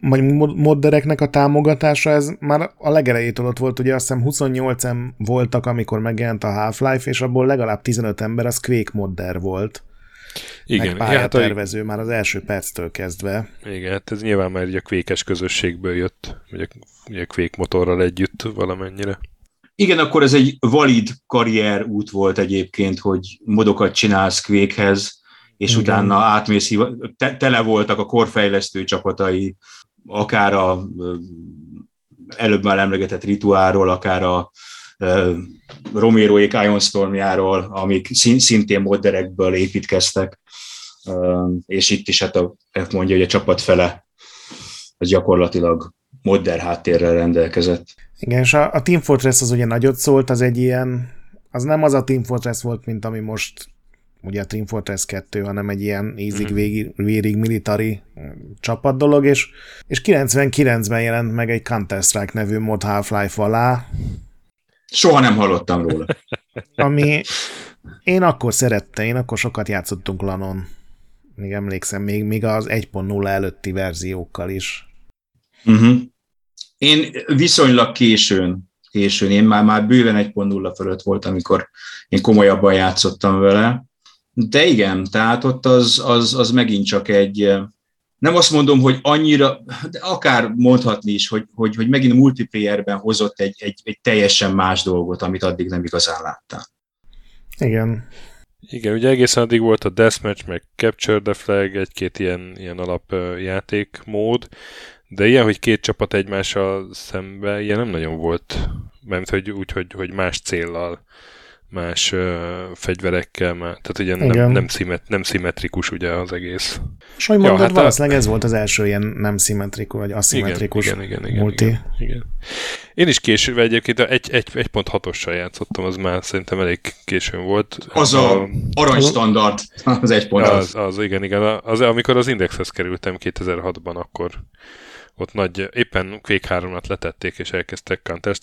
vagy moddereknek a támogatása, ez már a legelejétől ott volt, ugye azt hiszem 28 em voltak, amikor megjelent a Half-Life, és abból legalább 15 ember az Quake modder volt. Igen, meg pályatervező hát a... már az első perctől kezdve. Igen, hát ez nyilván már a kvékes közösségből jött, vagy a, ugye a Quake motorral együtt valamennyire. Igen, akkor ez egy valid karrier út volt egyébként, hogy modokat csinálsz Quakehez, és Igen. utána átmész, te, tele voltak a korfejlesztő csapatai akár a előbb már emlegetett rituáról, akár a Romeroék Ion Stormjáról, amik szintén modderekből építkeztek, és itt is hát a, mondja, hogy a csapat fele az gyakorlatilag modder háttérrel rendelkezett. Igen, és a, a Team Fortress az ugye nagyot szólt, az egy ilyen, az nem az a Team Fortress volt, mint ami most ugye a Team Fortress 2, hanem egy ilyen ízig mhm. végig, végig military csapat dolog, és, és 99-ben jelent meg egy Counter-Strike nevű mod Half-Life alá. Soha nem hallottam róla. Ami én akkor szerettem, én akkor sokat játszottunk Lanon. Még emlékszem, még, még az 1.0 előtti verziókkal is. Uh-huh. Én viszonylag későn, későn, én már, már bőven 1.0 fölött volt, amikor én komolyabban játszottam vele, de igen, tehát ott az, az, az megint csak egy, eh, nem azt mondom, hogy annyira, de akár mondhatni is, hogy, hogy, hogy megint multiplayerben hozott egy, egy, egy teljesen más dolgot, amit addig nem igazán láttál. Igen. Igen, ugye egészen addig volt a Deathmatch, meg Capture the Flag, egy-két ilyen, ilyen alapjátékmód, de ilyen, hogy két csapat egymással szembe, ilyen nem nagyon volt. Mert hogy úgy, hogy, hogy más céllal más uh, fegyverekkel, már, tehát ugye nem, nem, szimet, nem szimmetrikus ugye az egész. És hogy mondod, ja, hát valószínűleg a... ez volt az első ilyen nem szimmetrikus, vagy aszimmetrikus igen, igen, igen, multi. Igen, igen. Én is később egyébként egy, egy, egy pont hatossal játszottam, az már szerintem elég későn volt. Az a, a aranystandard, az egy pont az. Az, igen, igen. Az, amikor az Indexhez kerültem 2006-ban, akkor ott nagy, éppen Quake 3-at letették, és elkezdtek counter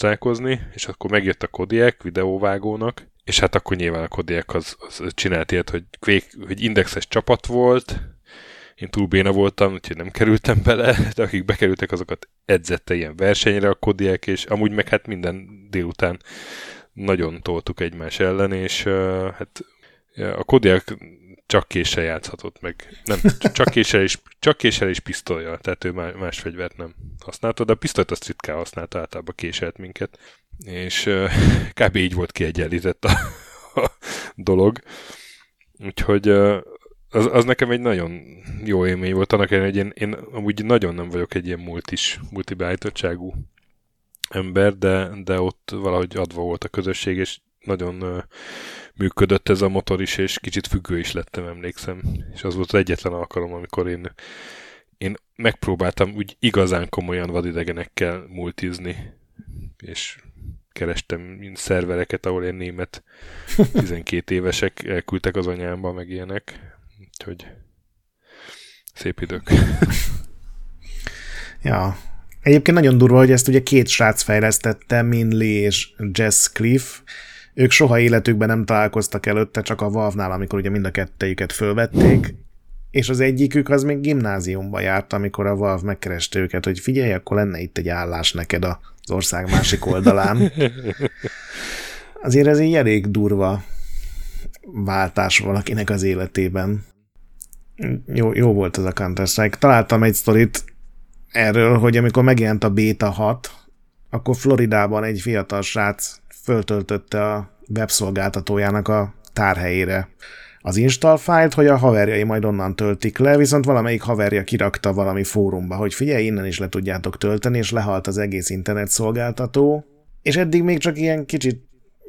és akkor megjött a Kodiak videóvágónak, és hát akkor nyilván a Kodiak az, az csinált ilyet, hogy, Quake, hogy indexes csapat volt, én túl béna voltam, úgyhogy nem kerültem bele, de akik bekerültek, azokat edzette ilyen versenyre a Kodiak, és amúgy meg hát minden délután nagyon toltuk egymás ellen, és uh, hát a Kodiak csak késsel játszhatott meg. Nem, csak késsel és, csak késsel és pisztolya, tehát ő más fegyvert nem használta, de a pisztolyt azt ritkán használta, általában késelt minket. És kb. így volt kiegyenlített a, a dolog. Úgyhogy az, az nekem egy nagyon jó élmény volt, annak ellenére, hogy én, én amúgy nagyon nem vagyok egy ilyen multis, multibeállítottságú ember, de, de ott valahogy adva volt a közösség, és nagyon működött ez a motor is, és kicsit függő is lettem, emlékszem. És az volt az egyetlen alkalom, amikor én, én megpróbáltam úgy igazán komolyan vadidegenekkel multizni, és kerestem szervereket, ahol én német 12 évesek elküldtek az anyámba, meg ilyenek. Úgyhogy szép idők. ja. Egyébként nagyon durva, hogy ezt ugye két srác fejlesztette, Minley és Jess Cliff. Ők soha életükben nem találkoztak előtte, csak a Valve-nál, amikor ugye mind a kettejüket fölvették, és az egyikük az még gimnáziumba járt, amikor a Valve megkereste őket, hogy figyelj, akkor lenne itt egy állás neked az ország másik oldalán. Azért ez egy elég durva váltás valakinek az életében. Jó, jó volt ez a Counter-Strike. Találtam egy sztorit erről, hogy amikor megjelent a Beta 6, akkor Floridában egy fiatal srác föltöltötte a webszolgáltatójának a tárhelyére az install fájlt, hogy a haverjai majd onnan töltik le, viszont valamelyik haverja kirakta valami fórumba, hogy figyelj, innen is le tudjátok tölteni, és lehalt az egész internet szolgáltató. És eddig még csak ilyen kicsit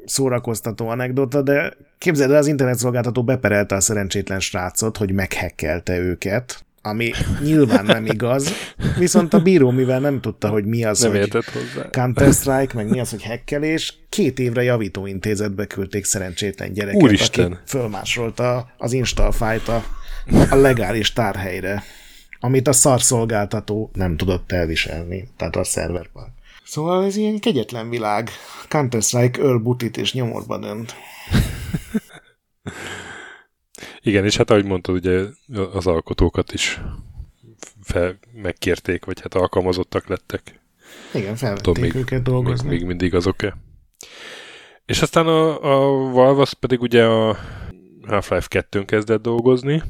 szórakoztató anekdota, de képzeld el, az internet szolgáltató beperelte a szerencsétlen srácot, hogy meghekkelte őket, ami nyilván nem igaz, viszont a bíró, mivel nem tudta, hogy mi az, nem hogy hozzá. Counter-Strike, meg mi az, hogy hekkelés, két évre javítóintézetbe küldték szerencsétlen gyereket, Úristen. aki fölmásolta az install fájt a, a legális tárhelyre, amit a szarszolgáltató nem tudott elviselni, tehát a szerverpark. Szóval ez ilyen kegyetlen világ. Counter-Strike öl butit és nyomorba dönt. Igen, és hát ahogy mondtad, ugye az alkotókat is fel, megkérték, vagy hát alkalmazottak lettek. Igen, felvették még, őket dolgozni. Még, még mindig azok-e. És aztán a, a Valve az pedig ugye a Half-Life 2-n kezdett dolgozni,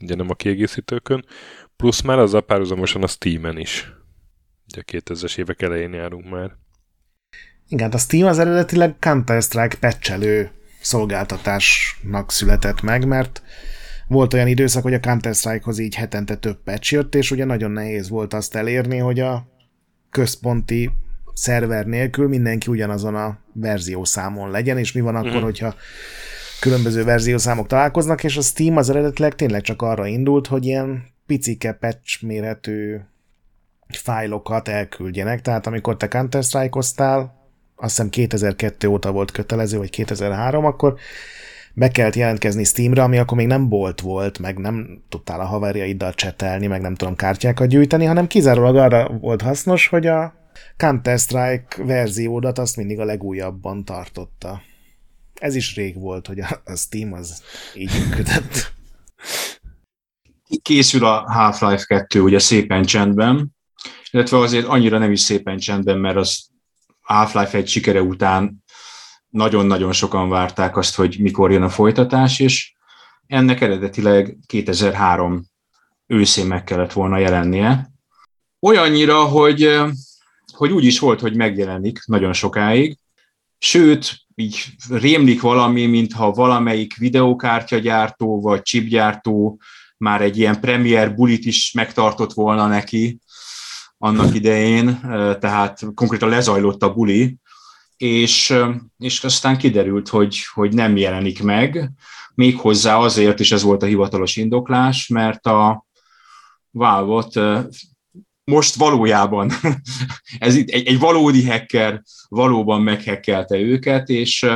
ugye nem a kiegészítőkön, plusz már az a párhuzamosan a Steam-en is. Ugye a 2000-es évek elején járunk már. Igen, hát a Steam az eredetileg Counter-Strike patchelő szolgáltatásnak született meg, mert volt olyan időszak, hogy a Counter-Strike-hoz így hetente több patch jött, és ugye nagyon nehéz volt azt elérni, hogy a központi szerver nélkül mindenki ugyanazon a verziószámon legyen, és mi van akkor, mm. hogyha különböző verziószámok találkoznak, és a Steam az eredetileg tényleg csak arra indult, hogy ilyen picike patch méretű fájlokat elküldjenek, tehát amikor te Counter-Strike-oztál, azt hiszem 2002 óta volt kötelező, vagy 2003, akkor be kellett jelentkezni Steamre, ami akkor még nem bolt volt, meg nem tudtál a haverjaiddal csetelni, meg nem tudom kártyákat gyűjteni, hanem kizárólag arra volt hasznos, hogy a Counter-Strike verziódat azt mindig a legújabban tartotta. Ez is rég volt, hogy a Steam az így működött. Készül a Half-Life 2 ugye szépen csendben, illetve azért annyira nem is szépen csendben, mert az Half-Life egy sikere után nagyon-nagyon sokan várták azt, hogy mikor jön a folytatás, és ennek eredetileg 2003 őszén meg kellett volna jelennie. Olyannyira, hogy, hogy úgy is volt, hogy megjelenik nagyon sokáig, sőt, így rémlik valami, mintha valamelyik videókártyagyártó vagy chipgyártó már egy ilyen premier bulit is megtartott volna neki, annak idején, tehát konkrétan lezajlott a buli, és, és aztán kiderült, hogy, hogy nem jelenik meg, méghozzá azért, és ez volt a hivatalos indoklás, mert a valve most valójában, ez egy, egy valódi hacker valóban meghekkelte őket, és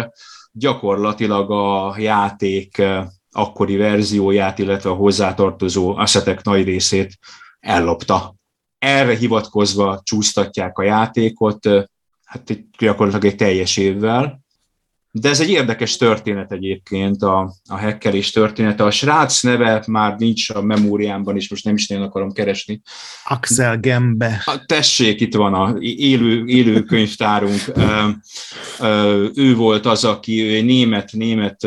gyakorlatilag a játék akkori verzióját, illetve a hozzátartozó asszetek nagy részét ellopta erre hivatkozva csúsztatják a játékot, hát egy, gyakorlatilag egy teljes évvel. De ez egy érdekes történet egyébként, a, a hackerés története. A srác neve már nincs a memóriámban, és most nem is nagyon akarom keresni. Axel Gembe. A, tessék, itt van a élő, élő könyvtárunk. ő volt az, aki ő német, német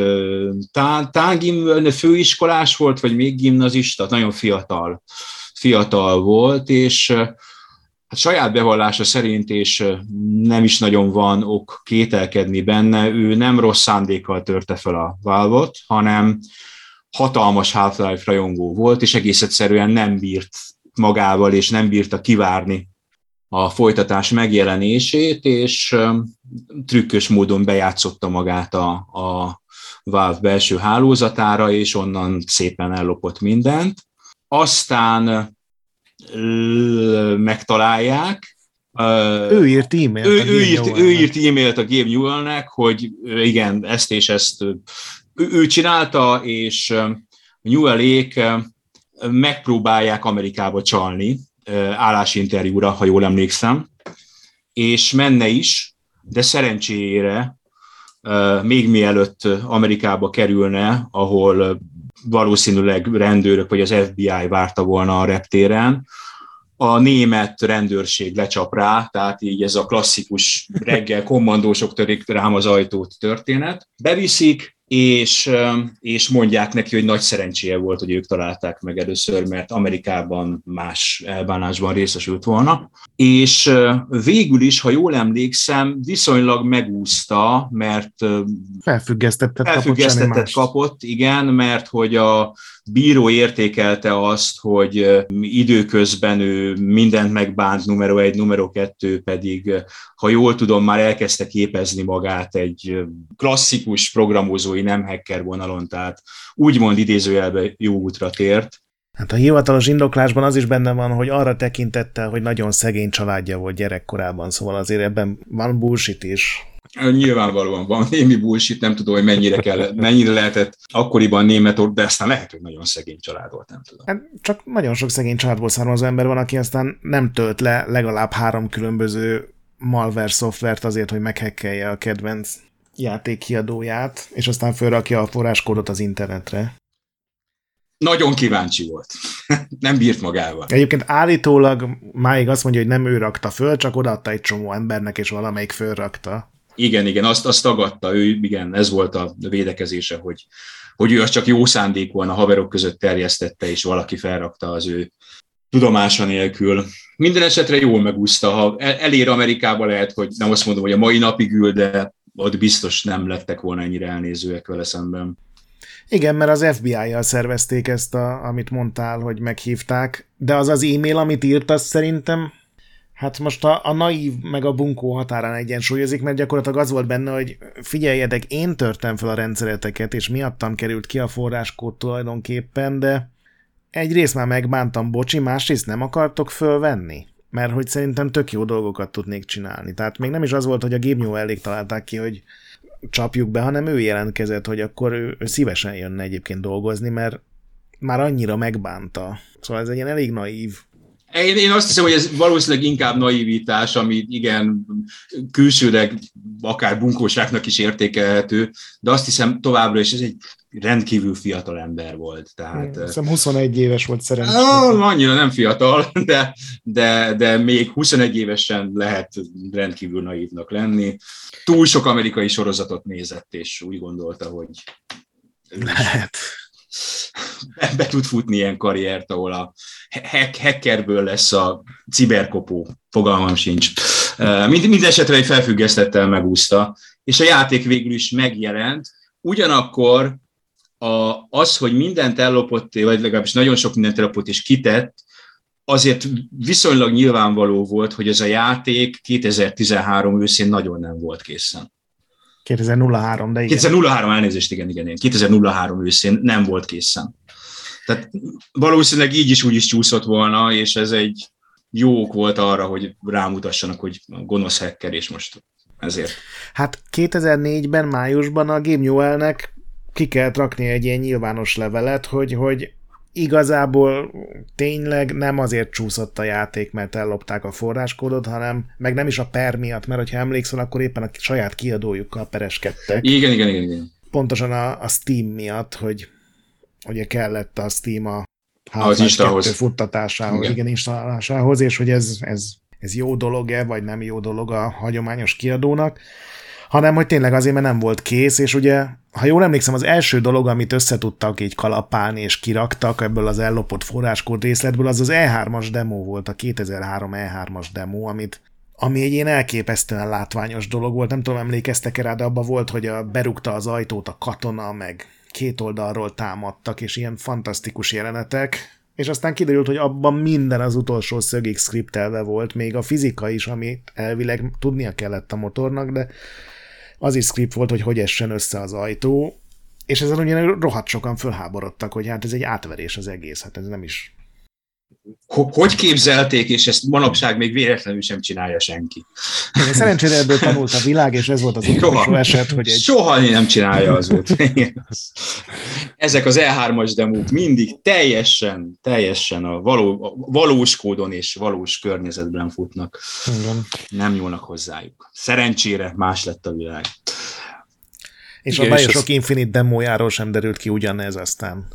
tágim, főiskolás volt, vagy még gimnazista, nagyon fiatal fiatal volt, és hát saját bevallása szerint, és nem is nagyon van ok kételkedni benne, ő nem rossz szándékkal törte fel a valve hanem hatalmas Half-Life rajongó volt, és egész egyszerűen nem bírt magával, és nem bírta kivárni a folytatás megjelenését, és trükkös módon bejátszotta magát a, a Valve belső hálózatára, és onnan szépen ellopott mindent. Aztán megtalálják, ő írt e-mailt. Ő, ő, írt, ő írt e-mailt a Gabe Newellnek, hogy igen, ezt és ezt ő, ő csinálta, és Newellék megpróbálják Amerikába csalni állásinterjúra, ha jól emlékszem, és menne is, de szerencsére még mielőtt Amerikába kerülne, ahol valószínűleg rendőrök vagy az FBI várta volna a reptéren, a német rendőrség lecsap rá, tehát így ez a klasszikus reggel kommandósok törik rám az ajtót történet. Beviszik, és, és mondják neki, hogy nagy szerencséje volt, hogy ők találták meg először, mert Amerikában más elbánásban részesült volna. És végül is, ha jól emlékszem, viszonylag megúszta, mert felfüggesztettet, felfüggesztettet kapott, kapott, igen, mert hogy a bíró értékelte azt, hogy időközben ő mindent megbánt, numero egy, numero kettő pedig, ha jól tudom, már elkezdte képezni magát egy klasszikus programozói nem hacker vonalon, tehát úgymond idézőjelbe jó útra tért. Hát a hivatalos indoklásban az is benne van, hogy arra tekintette, hogy nagyon szegény családja volt gyerekkorában, szóval azért ebben van bullshit is. Nyilvánvalóan van némi bullshit, nem tudom, hogy mennyire, kell, mennyire lehetett akkoriban német, de aztán lehet, hogy nagyon szegény család volt, nem tudom. Hát csak nagyon sok szegény családból származó ember van, aki aztán nem tölt le legalább három különböző malware szoftvert azért, hogy meghekkelje a kedvenc játékkiadóját, és aztán felrakja a forráskódot az internetre. Nagyon kíváncsi volt. nem bírt magával. Egyébként állítólag máig azt mondja, hogy nem ő rakta föl, csak odaadta egy csomó embernek, és valamelyik fölrakta. Igen, igen, azt, azt tagadta ő, igen, ez volt a védekezése, hogy, hogy ő azt csak jó szándékúan a haverok között terjesztette, és valaki felrakta az ő tudomása nélkül. Minden esetre jól megúszta, ha elér Amerikába lehet, hogy nem azt mondom, hogy a mai napig ül, de ott biztos nem lettek volna ennyire elnézőek vele szemben. Igen, mert az FBI-jal szervezték ezt, a, amit mondtál, hogy meghívták, de az az e-mail, amit írt, az szerintem Hát most a, a naív meg a bunkó határán egyensúlyozik, mert gyakorlatilag az volt benne, hogy figyeljetek, én törtem fel a rendszereteket, és miattam került ki a forráskód tulajdonképpen, de egyrészt már megbántam, bocsi, másrészt nem akartok fölvenni? Mert hogy szerintem tök jó dolgokat tudnék csinálni. Tehát még nem is az volt, hogy a Gabe elég találták ki, hogy csapjuk be, hanem ő jelentkezett, hogy akkor ő, ő szívesen jönne egyébként dolgozni, mert már annyira megbánta. Szóval ez egy ilyen elég naív én, én azt hiszem, hogy ez valószínűleg inkább naivitás, ami igen, külsőleg akár bunkóságnak is értékelhető, de azt hiszem továbbra is ez egy rendkívül fiatal ember volt. Tehát, én hiszem 21 éves volt szerencsés. Annyira nem fiatal, de, de, de még 21 évesen lehet rendkívül naívnak lenni. Túl sok amerikai sorozatot nézett, és úgy gondolta, hogy lehet be, tud futni ilyen karriert, ahol a hack, hackerből lesz a ciberkopó, fogalmam sincs. Mind, mind esetre egy felfüggesztettel megúszta, és a játék végül is megjelent, ugyanakkor a, az, hogy mindent ellopott, vagy legalábbis nagyon sok mindent ellopott és kitett, azért viszonylag nyilvánvaló volt, hogy ez a játék 2013 őszén nagyon nem volt készen. 2003, de igen. 2003 elnézést, igen, igen, igen. 2003 őszén nem volt készen. Tehát valószínűleg így is úgy is csúszott volna, és ez egy jó ok volt arra, hogy rámutassanak, hogy gonosz hacker, és most ezért. Hát 2004-ben, májusban a Game Newell-nek ki kellett rakni egy ilyen nyilvános levelet, hogy, hogy igazából tényleg nem azért csúszott a játék, mert ellopták a forráskódot, hanem meg nem is a per miatt, mert ha emlékszel, akkor éppen a saját kiadójukkal pereskedtek. Igen, igen, igen. igen. Pontosan a, a Steam miatt, hogy ugye kellett a Steam a Half-Life futtatásához, igen. igen, installálásához, és hogy ez, ez, ez jó dolog-e, vagy nem jó dolog a hagyományos kiadónak hanem hogy tényleg azért, mert nem volt kész, és ugye, ha jól emlékszem, az első dolog, amit összetudtak így kalapálni és kiraktak ebből az ellopott forráskód részletből, az az E3-as demo volt, a 2003 E3-as demo, amit ami egy ilyen elképesztően látványos dolog volt, nem tudom, emlékeztek-e rá, de abban volt, hogy a, berúgta az ajtót a katona, meg két oldalról támadtak, és ilyen fantasztikus jelenetek, és aztán kiderült, hogy abban minden az utolsó szögig skriptelve volt, még a fizika is, amit elvileg tudnia kellett a motornak, de az is script volt, hogy hogy essen össze az ajtó, És ezen ugye rohadt sokan fölháborodtak, hogy hát ez egy átverés az egész, hát ez nem is hogy képzelték, és ezt manapság még véletlenül sem csinálja senki. Szerencsére ebből tanult a világ, és ez volt az utolsó eset, hogy egy... Soha nem csinálja az út. Ezek az E3-as demók mindig teljesen, teljesen a, való, a valós kódon és valós környezetben futnak. Igen. Nem nyúlnak hozzájuk. Szerencsére más lett a világ. És Igen, a Bioshock az... Infinite demójáról sem derült ki ugyanez aztán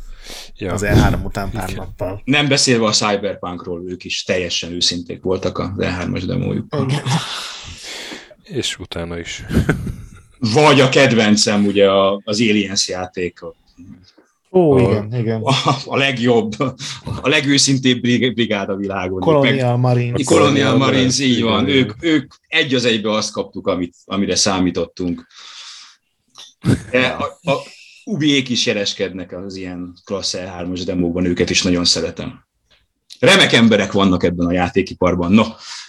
ja. az E3 után pár Igen. nappal. Nem beszélve a Cyberpunkról, ők is teljesen őszinték voltak az E3-as demójuk. És utána is. Vagy a kedvencem, ugye az Aliens játék. Ó, a, igen, igen. A, a legjobb, a legőszintébb brigád a világon. Colonial Marines. Colonial Marines, így van. Ők, ők egy az egybe azt kaptuk, amit, amire számítottunk. De a, a, Ubiék is jereskednek az ilyen klassz E3-os demókban, őket is nagyon szeretem. Remek emberek vannak ebben a játékiparban, no,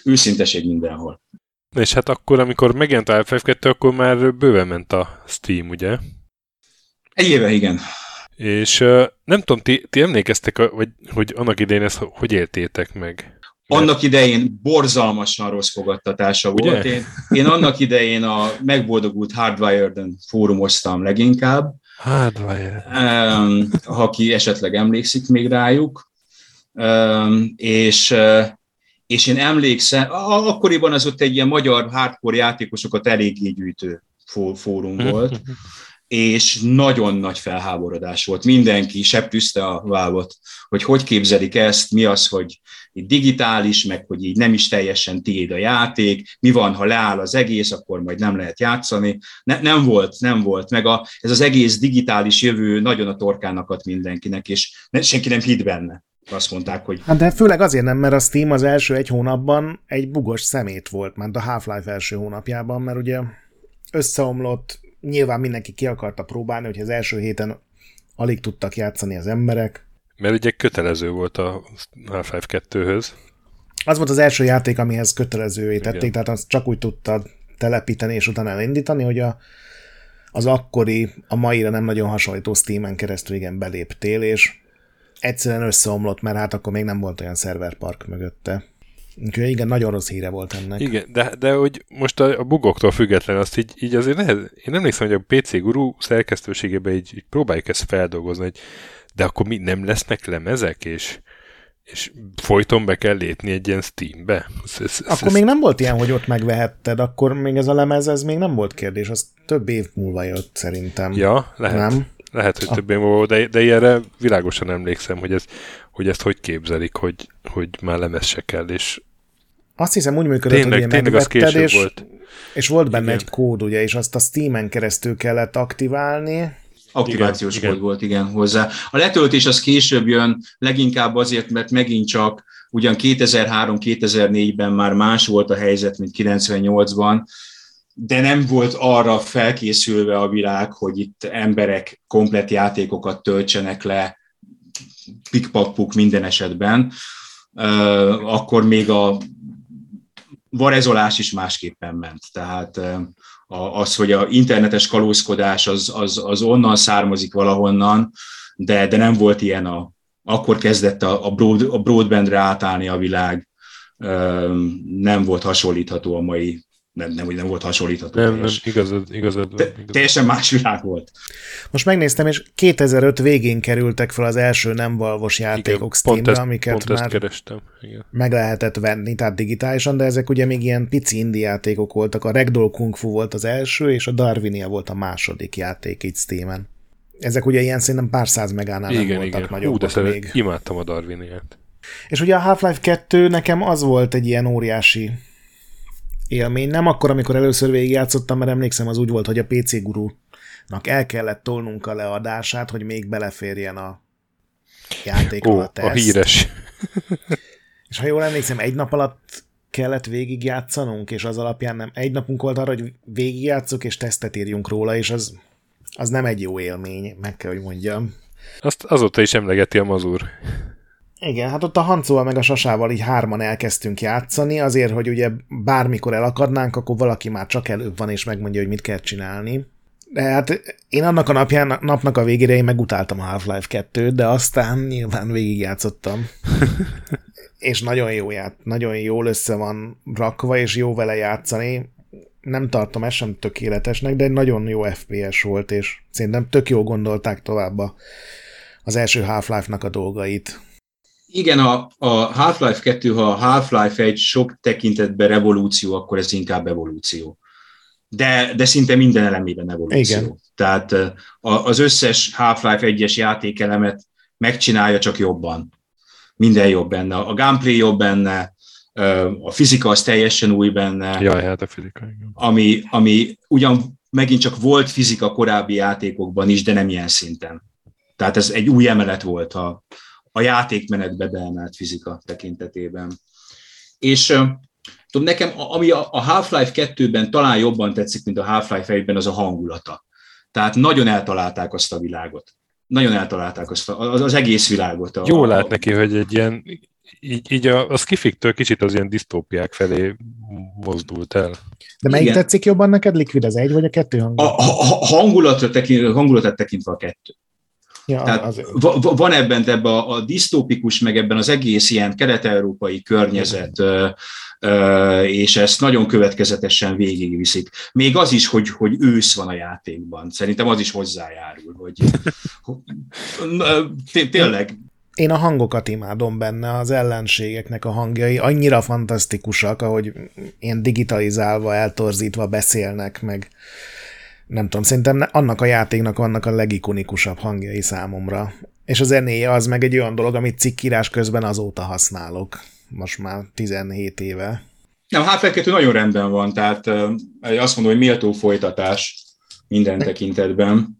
őszinteség mindenhol. És hát akkor, amikor megjelent a FF2, akkor már bőven ment a Steam, ugye? Egy éve, igen. És nem tudom, ti, ti emlékeztek, vagy, hogy annak idején ezt hogy éltétek meg? Annak idején borzalmasan rossz fogadtatása Ugye? volt. Én, én annak idején a megboldogult Hardwired-en fórumoztam leginkább, Hát, um, ha ki esetleg emlékszik még rájuk. Um, és, és én emlékszem, akkoriban az ott egy ilyen magyar hardcore játékosokat eléggé gyűjtő fórum volt, és nagyon nagy felháborodás volt. Mindenki septűzte a vállat, hogy hogy képzelik ezt, mi az, hogy digitális, meg hogy így nem is teljesen tiéd a játék, mi van, ha leáll az egész, akkor majd nem lehet játszani. Ne, nem volt, nem volt, meg a, ez az egész digitális jövő nagyon a torkának ad mindenkinek, és ne, senki nem hitt benne. Azt mondták, hogy... Hát de főleg azért nem, mert a Steam az első egy hónapban egy bugos szemét volt, mert a Half-Life első hónapjában, mert ugye összeomlott, nyilván mindenki ki akarta próbálni, hogy az első héten alig tudtak játszani az emberek, mert ugye kötelező volt a Half-Life 2-höz. Az volt az első játék, amihez kötelezővé tették, Igen. tehát azt csak úgy tudtad telepíteni és utána elindítani, hogy a, az akkori, a maira nem nagyon hasonlító Steam-en keresztül igen beléptél, és egyszerűen összeomlott, mert hát akkor még nem volt olyan szerverpark mögötte. Úgyhogy igen, nagyon rossz híre volt ennek. Igen, de, de hogy most a, a bugoktól független azt így, így azért nehez, én emlékszem, hogy a PC Guru szerkesztőségében így, így próbáljuk ezt feldolgozni, hogy de akkor mi nem lesznek lemezek, és, és folyton be kell lépni egy ilyen Steambe? Ez, ez, akkor még nem volt ilyen, hogy ott megvehetted, akkor még ez a lemez, ez még nem volt kérdés, az több év múlva jött szerintem. Ja, lehet. Nem? Lehet, hogy a... több év múlva, de, de ilyenre világosan emlékszem, hogy, ez, hogy ezt hogy képzelik, hogy, hogy már lemez se kell, és azt hiszem úgy működött, tényleg, hogy tényleg az később és, volt. és volt benne Igen. egy kód, ugye, és azt a Steam-en keresztül kellett aktiválni, Aktivációs igen, kód igen. volt, igen, hozzá. A letöltés az később jön, leginkább azért, mert megint csak ugyan 2003-2004-ben már más volt a helyzet, mint 98-ban, de nem volt arra felkészülve a világ, hogy itt emberek komplet játékokat töltsenek le, pikpakpuk minden esetben, akkor még a varezolás is másképpen ment. Tehát az, hogy a internetes kalózkodás az, az, az onnan származik valahonnan, de, de nem volt ilyen a, akkor kezdett a, a, broad, a broadbandre átállni a világ, nem volt hasonlítható a mai nem, nem, nem volt hasonlítható. Nem, nem, igazad, igazad, Te, igazad. Teljesen más világ volt. Most megnéztem, és 2005 végén kerültek fel az első nem valvos játékok Steamre, amiket pont már kerestem. Igen. meg lehetett venni, tehát digitálisan, de ezek ugye még ilyen pici indie játékok voltak. A Ragdoll Kung Fu volt az első, és a Darwinia volt a második játék itt Steamen. Ezek ugye ilyen szerintem pár száz megánál igen, nem voltak igen. Hú, de még. imádtam a Darwiniát. És ugye a Half-Life 2 nekem az volt egy ilyen óriási élmény. Nem akkor, amikor először végigjátszottam, mert emlékszem, az úgy volt, hogy a PC gurunak el kellett tolnunk a leadását, hogy még beleférjen a játékra Ó, a teszt. a híres. És ha jól emlékszem, egy nap alatt kellett végigjátszanunk, és az alapján nem. Egy napunk volt arra, hogy végigjátszok, és tesztet írjunk róla, és az, az nem egy jó élmény, meg kell, hogy mondjam. Azt azóta is emlegeti a mazur. Igen, hát ott a Hancóval meg a Sasával így hárman elkezdtünk játszani, azért, hogy ugye bármikor elakadnánk, akkor valaki már csak előbb van, és megmondja, hogy mit kell csinálni. De hát én annak a napján, napnak a végére én megutáltam a Half-Life 2-t, de aztán nyilván végigjátszottam. és nagyon jó ját, nagyon jól össze van rakva, és jó vele játszani. Nem tartom ezt sem tökéletesnek, de nagyon jó FPS volt, és szerintem tök jó gondolták tovább az első Half-Life-nak a dolgait. Igen, a, a Half-Life 2, ha a Half-Life egy sok tekintetben revolúció, akkor ez inkább evolúció. De, de szinte minden elemében evolúció. Igen. Tehát az összes Half-Life 1-es játékelemet megcsinálja csak jobban. Minden jobb benne. A gameplay jobb benne, a fizika az teljesen új benne. Jaj, hát a fizika, igen. Ami, ami ugyan megint csak volt fizika korábbi játékokban is, de nem ilyen szinten. Tehát ez egy új emelet volt a, a játékmenetbe beemelt fizika tekintetében. És tudom, nekem, ami a Half-Life 2-ben talán jobban tetszik, mint a Half-Life 1-ben, az a hangulata. Tehát nagyon eltalálták azt a világot. Nagyon eltalálták azt a, az, az egész világot. A, Jó lát neki, hogy egy ilyen, így, így a, a skifiktől kicsit az ilyen disztópiák felé mozdult el. De melyik Igen. tetszik jobban neked, Liquid, az egy vagy a kettő hangulat? A, a, a hangulatot, tekint, hangulatot tekintve a kettő. Ja, Tehát van ebben ebben a, a disztópikus, meg ebben az egész ilyen kelet-európai környezet, és ezt nagyon következetesen végigviszik. Még az is, hogy, hogy ősz van a játékban. Szerintem az is hozzájárul, hogy tényleg én a hangokat imádom benne, az ellenségeknek a hangjai annyira fantasztikusak, ahogy ilyen digitalizálva, eltorzítva beszélnek, meg nem tudom, szerintem annak a játéknak vannak a legikonikusabb hangjai számomra. És a zenéje az meg egy olyan dolog, amit cikkírás közben azóta használok. Most már 17 éve. Nem, Half-Life nagyon rendben van, tehát azt mondom, hogy méltó folytatás minden tekintetben.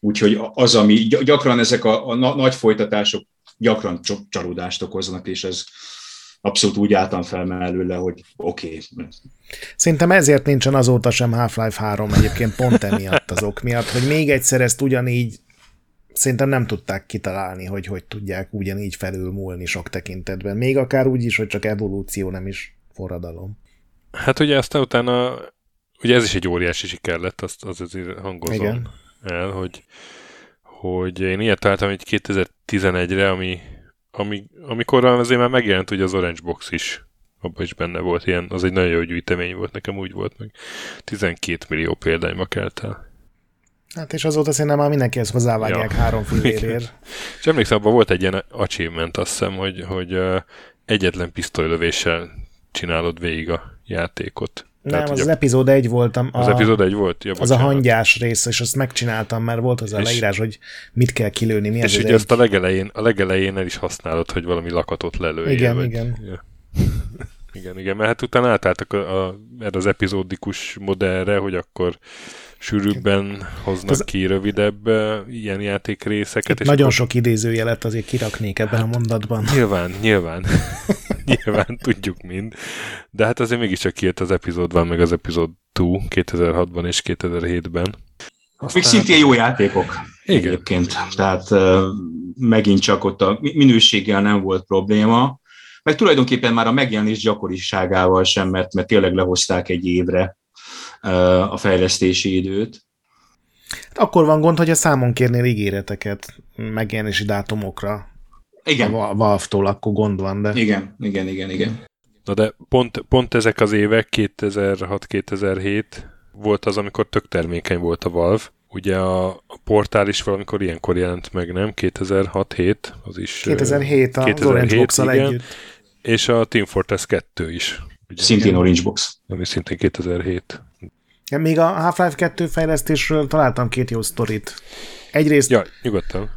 Úgyhogy az, ami gyakran ezek a, a nagy folytatások gyakran csalódást okoznak, és ez abszolút úgy álltam fel mellőle, hogy oké. Okay. Szerintem ezért nincsen azóta sem Half-Life 3 egyébként pont emiatt az ok miatt, hogy még egyszer ezt ugyanígy szerintem nem tudták kitalálni, hogy hogy tudják ugyanígy felülmúlni sok tekintetben. Még akár úgy is, hogy csak evolúció, nem is forradalom. Hát ugye aztán utána, ugye ez is egy óriási siker lett, azt, az azért hangozom Igen. el, hogy, hogy én ilyet találtam, hogy 2011-re, ami ami, amikor azért már megjelent ugye az Orange Box is, abban is benne volt ilyen, az egy nagyon jó gyűjtemény volt, nekem úgy volt meg. 12 millió példányba kelt el. Hát és azóta szerintem már mindenkihez hozzávágják ja. három fillérért. és emlékszem, abban volt egy ilyen achievement, azt hiszem, hogy, hogy egyetlen pisztolylövéssel csinálod végig a játékot. Nem, Tehát, az, az epizód egy voltam. A, az epizód egy volt? Ja, az a hangyás rész, és azt megcsináltam, mert volt az a leírás, hogy mit kell kilőni, mi És ugye azt a legelején, a legelején el is használod, hogy valami lakatot lelőjél. Igen, vagy, igen. Ja. igen, igen, mert hát utána átálltak a, a, erre az epizódikus modellre, hogy akkor sűrűbben hoznak az... ki rövidebb uh, ilyen játékrészeket. És nagyon akkor... sok idézőjelet azért kiraknék ebben hát, a mondatban. Nyilván, nyilván. nyilván tudjuk mind. De hát azért mégiscsak kijött az epizód van, meg az epizód 2 2006-ban és 2007-ben. Aztán... Még szintén jó játékok. Igen. Egyébként. Tehát uh, megint csak ott a minőséggel nem volt probléma, meg tulajdonképpen már a megjelenés gyakoriságával sem, mert, mert tényleg lehozták egy évre a fejlesztési időt. Akkor van gond, hogy a számon kérnél ígéreteket megjelenési dátumokra. Igen. A Valve-tól akkor gond van, de... Igen, igen, igen, igen. Na de pont, pont ezek az évek, 2006-2007 volt az, amikor tök termékeny volt a Valve. Ugye a, a portál is valamikor ilyenkor jelent meg, nem? 2006-7, az is... 2007, a 2007, Orange box együtt. És a Team Fortress 2 is. Ugye, szintén Orange Box. Ami szintén 2007. Még a Half-Life 2 fejlesztésről találtam két jó sztorit. Egyrészt... Ja, nyugodtan.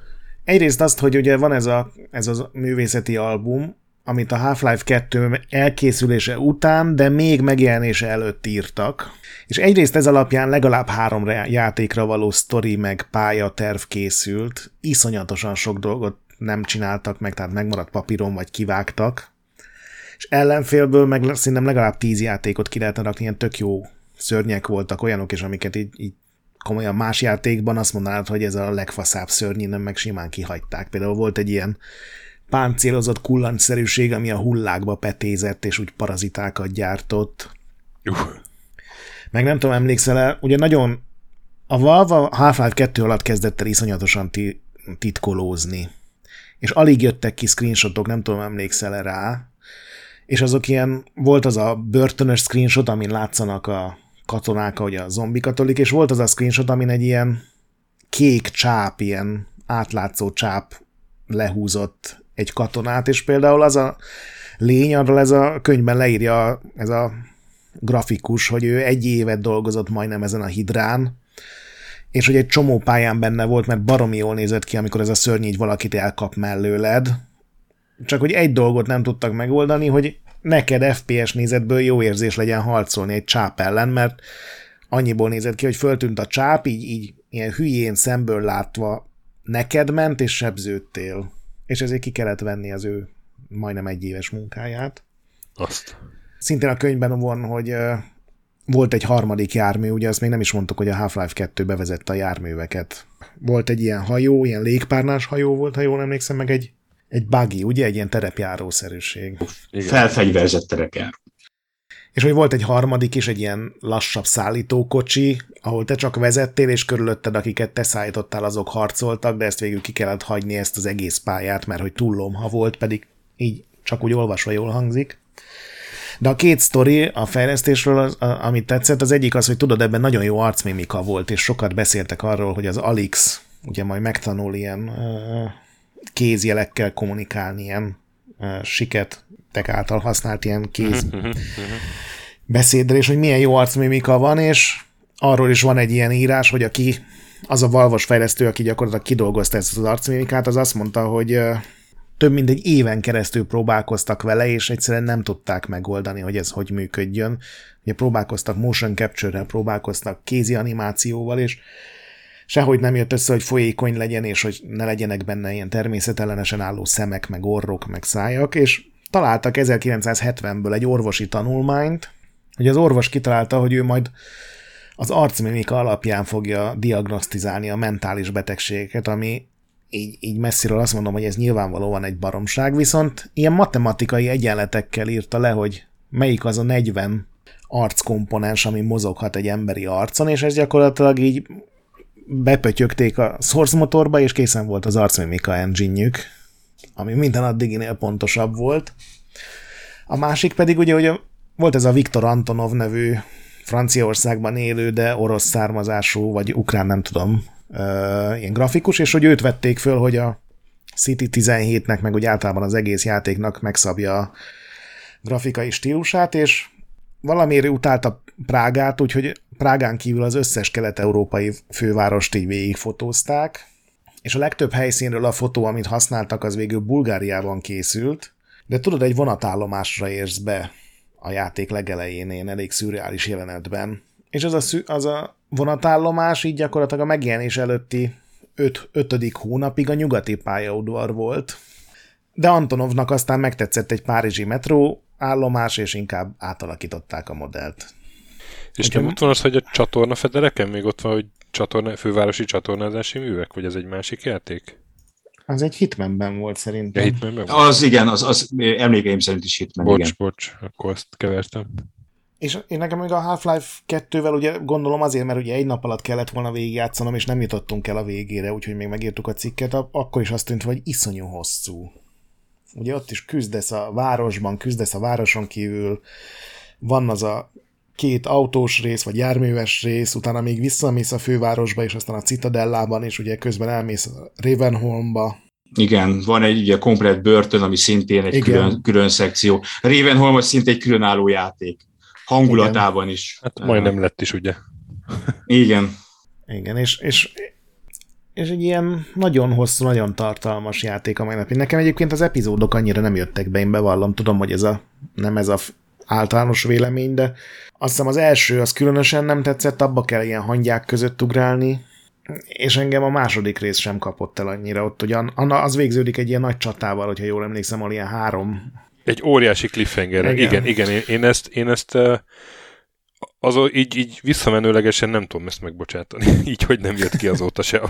Egyrészt azt, hogy ugye van ez a, ez a művészeti album, amit a Half-Life 2 elkészülése után, de még megjelenése előtt írtak. És egyrészt ez alapján legalább három játékra való sztori meg pályaterv készült. Iszonyatosan sok dolgot nem csináltak meg, tehát megmaradt papíron vagy kivágtak. És ellenfélből meg szerintem legalább tíz játékot ki lehetne rakni, ilyen tök jó szörnyek voltak, olyanok is, amiket így, így komolyan más játékban azt mondanád, hogy ez a legfaszább szörny, nem meg simán kihagyták. Például volt egy ilyen páncélozott kullancszerűség, ami a hullákba petézett, és úgy parazitákat gyártott. Uh. Meg nem tudom, emlékszel el, ugye nagyon A Valve a Half-Life 2 alatt kezdett el iszonyatosan titkolózni. És alig jöttek ki screenshotok, nem tudom, emlékszel -e rá, és azok ilyen, volt az a börtönös screenshot, amin látszanak a katonák, ahogy a zombi katolik, és volt az a screenshot, amin egy ilyen kék csáp, ilyen átlátszó csáp lehúzott egy katonát, és például az a lény, arról ez a könyvben leírja ez a grafikus, hogy ő egy évet dolgozott majdnem ezen a hidrán, és hogy egy csomó pályán benne volt, mert baromi jól nézett ki, amikor ez a szörny így valakit elkap mellőled. Csak hogy egy dolgot nem tudtak megoldani, hogy neked FPS nézetből jó érzés legyen harcolni egy csáp ellen, mert annyiból nézett ki, hogy föltűnt a csáp, így, így ilyen hülyén szemből látva neked ment, és sebződtél. És ezért ki kellett venni az ő majdnem egy éves munkáját. Azt. Szintén a könyvben van, hogy volt egy harmadik jármű, ugye azt még nem is mondtuk, hogy a Half-Life 2 bevezette a járműveket. Volt egy ilyen hajó, ilyen légpárnás hajó volt, ha jól emlékszem, meg egy, egy buggy, ugye, egy ilyen terepjárószerűség. Felfegyverzett terepjáró. És hogy volt egy harmadik is, egy ilyen lassabb szállítókocsi, ahol te csak vezettél, és körülötted, akiket te szállítottál, azok harcoltak, de ezt végül ki kellett hagyni ezt az egész pályát, mert hogy túl lomha volt, pedig így csak úgy olvasva jól hangzik. De a két sztori a fejlesztésről, az, a, amit tetszett, az egyik az, hogy tudod, ebben nagyon jó arcmimika volt, és sokat beszéltek arról, hogy az Alix ugye majd megtanul ilyen uh, kézjelekkel kommunikálni, ilyen uh, siket tek által használt ilyen kéz mhm, mhm, mhm. beszédre, és hogy milyen jó arcmimika van, és arról is van egy ilyen írás, hogy aki az a valvos fejlesztő, aki gyakorlatilag kidolgozta ezt az arcmimikát, az azt mondta, hogy több mint egy éven keresztül próbálkoztak vele, és egyszerűen nem tudták megoldani, hogy ez hogy működjön. Ugye próbálkoztak motion capture-rel, próbálkoztak kézi animációval, és sehogy nem jött össze, hogy folyékony legyen, és hogy ne legyenek benne ilyen természetellenesen álló szemek, meg orrok, meg szájak, és találtak 1970-ből egy orvosi tanulmányt, hogy az orvos kitalálta, hogy ő majd az arcmimika alapján fogja diagnosztizálni a mentális betegségeket, ami így, így messziről azt mondom, hogy ez nyilvánvalóan egy baromság, viszont ilyen matematikai egyenletekkel írta le, hogy melyik az a 40 arckomponens, ami mozoghat egy emberi arcon, és ez gyakorlatilag így bepötyögték a source motorba, és készen volt az arcmimika engine ami minden addiginél pontosabb volt. A másik pedig ugye, hogy volt ez a Viktor Antonov nevű Franciaországban élő, de orosz származású, vagy ukrán, nem tudom, ilyen grafikus, és hogy őt vették föl, hogy a City 17-nek, meg úgy általában az egész játéknak megszabja a grafikai stílusát, és valamiért utálta Prágát, úgyhogy Prágán kívül az összes kelet-európai fővárost így végigfotózták, és a legtöbb helyszínről a fotó, amit használtak, az végül Bulgáriában készült, de tudod, egy vonatállomásra érsz be a játék legelején, én elég szürreális jelenetben. És az a, az a vonatállomás így gyakorlatilag a megjelenés előtti öt, hónapig a nyugati pályaudvar volt. De Antonovnak aztán megtetszett egy párizsi metró állomás, és inkább átalakították a modellt. És nem ott van az, hogy a csatorna federeken még ott van, hogy csatorna, fővárosi csatornázási művek, vagy ez egy másik játék? Az egy Hitmanben volt szerintem. Ja, Hitmanben volt? Az igen, az, az emlékeim szerint is Hitman, bocs, igen. Bocs, akkor azt kevertem. És én nekem még a Half-Life 2-vel ugye gondolom azért, mert ugye egy nap alatt kellett volna végigjátszanom, és nem jutottunk el a végére, úgyhogy még megírtuk a cikket, akkor is azt tűnt, hogy iszonyú hosszú. Ugye ott is küzdesz a városban, küzdesz a városon kívül, van az a két autós rész, vagy járműves rész, utána még visszamész a fővárosba, és aztán a Citadellában, és ugye közben elmész a Ravenholmba. Igen, van egy ugye komplet börtön, ami szintén egy külön, külön szekció. Ravenholm az szinte egy különálló játék. Hangulatában Igen. is. Hát majdnem lett is, ugye? Igen. Igen, és, és és egy ilyen nagyon hosszú, nagyon tartalmas játék a mai napig. Nekem egyébként az epizódok annyira nem jöttek be, én bevallom, tudom, hogy ez a, nem ez a általános vélemény, de azt hiszem az első az különösen nem tetszett, abba kell ilyen hangyák között ugrálni, és engem a második rész sem kapott el annyira. Ott ugyan, az végződik egy ilyen nagy csatával, hogyha jól emlékszem, ahol ilyen három... Egy óriási cliffhanger. Igen, igen, igen én, én ezt, én ezt az, így, így visszamenőlegesen nem tudom ezt megbocsátani. így, hogy nem jött ki azóta se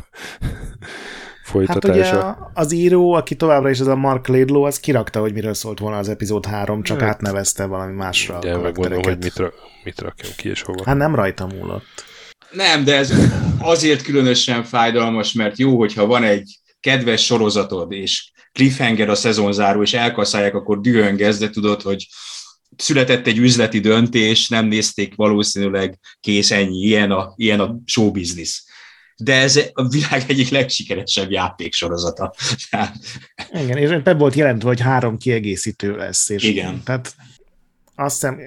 folytatása. Hát ugye az író, aki továbbra is az a Mark Laidlaw, az kirakta, hogy miről szólt volna az epizód 3, csak hát, átnevezte valami másra De megmondom, hogy mit, ra- mit rakjam ki és hova. Hát nem rajta múlott. Nem, de ez azért különösen fájdalmas, mert jó, hogyha van egy kedves sorozatod, és cliffhanger a szezonzáró, és elkaszálják, akkor dühöngesz, de tudod, hogy született egy üzleti döntés, nem nézték valószínűleg kész ennyi, ilyen a, ilyen a show business. De ez a világ egyik legsikeresebb játéksorozata. Igen, és be volt jelentve, hogy három kiegészítő lesz. És Igen. Tehát azt hiszem,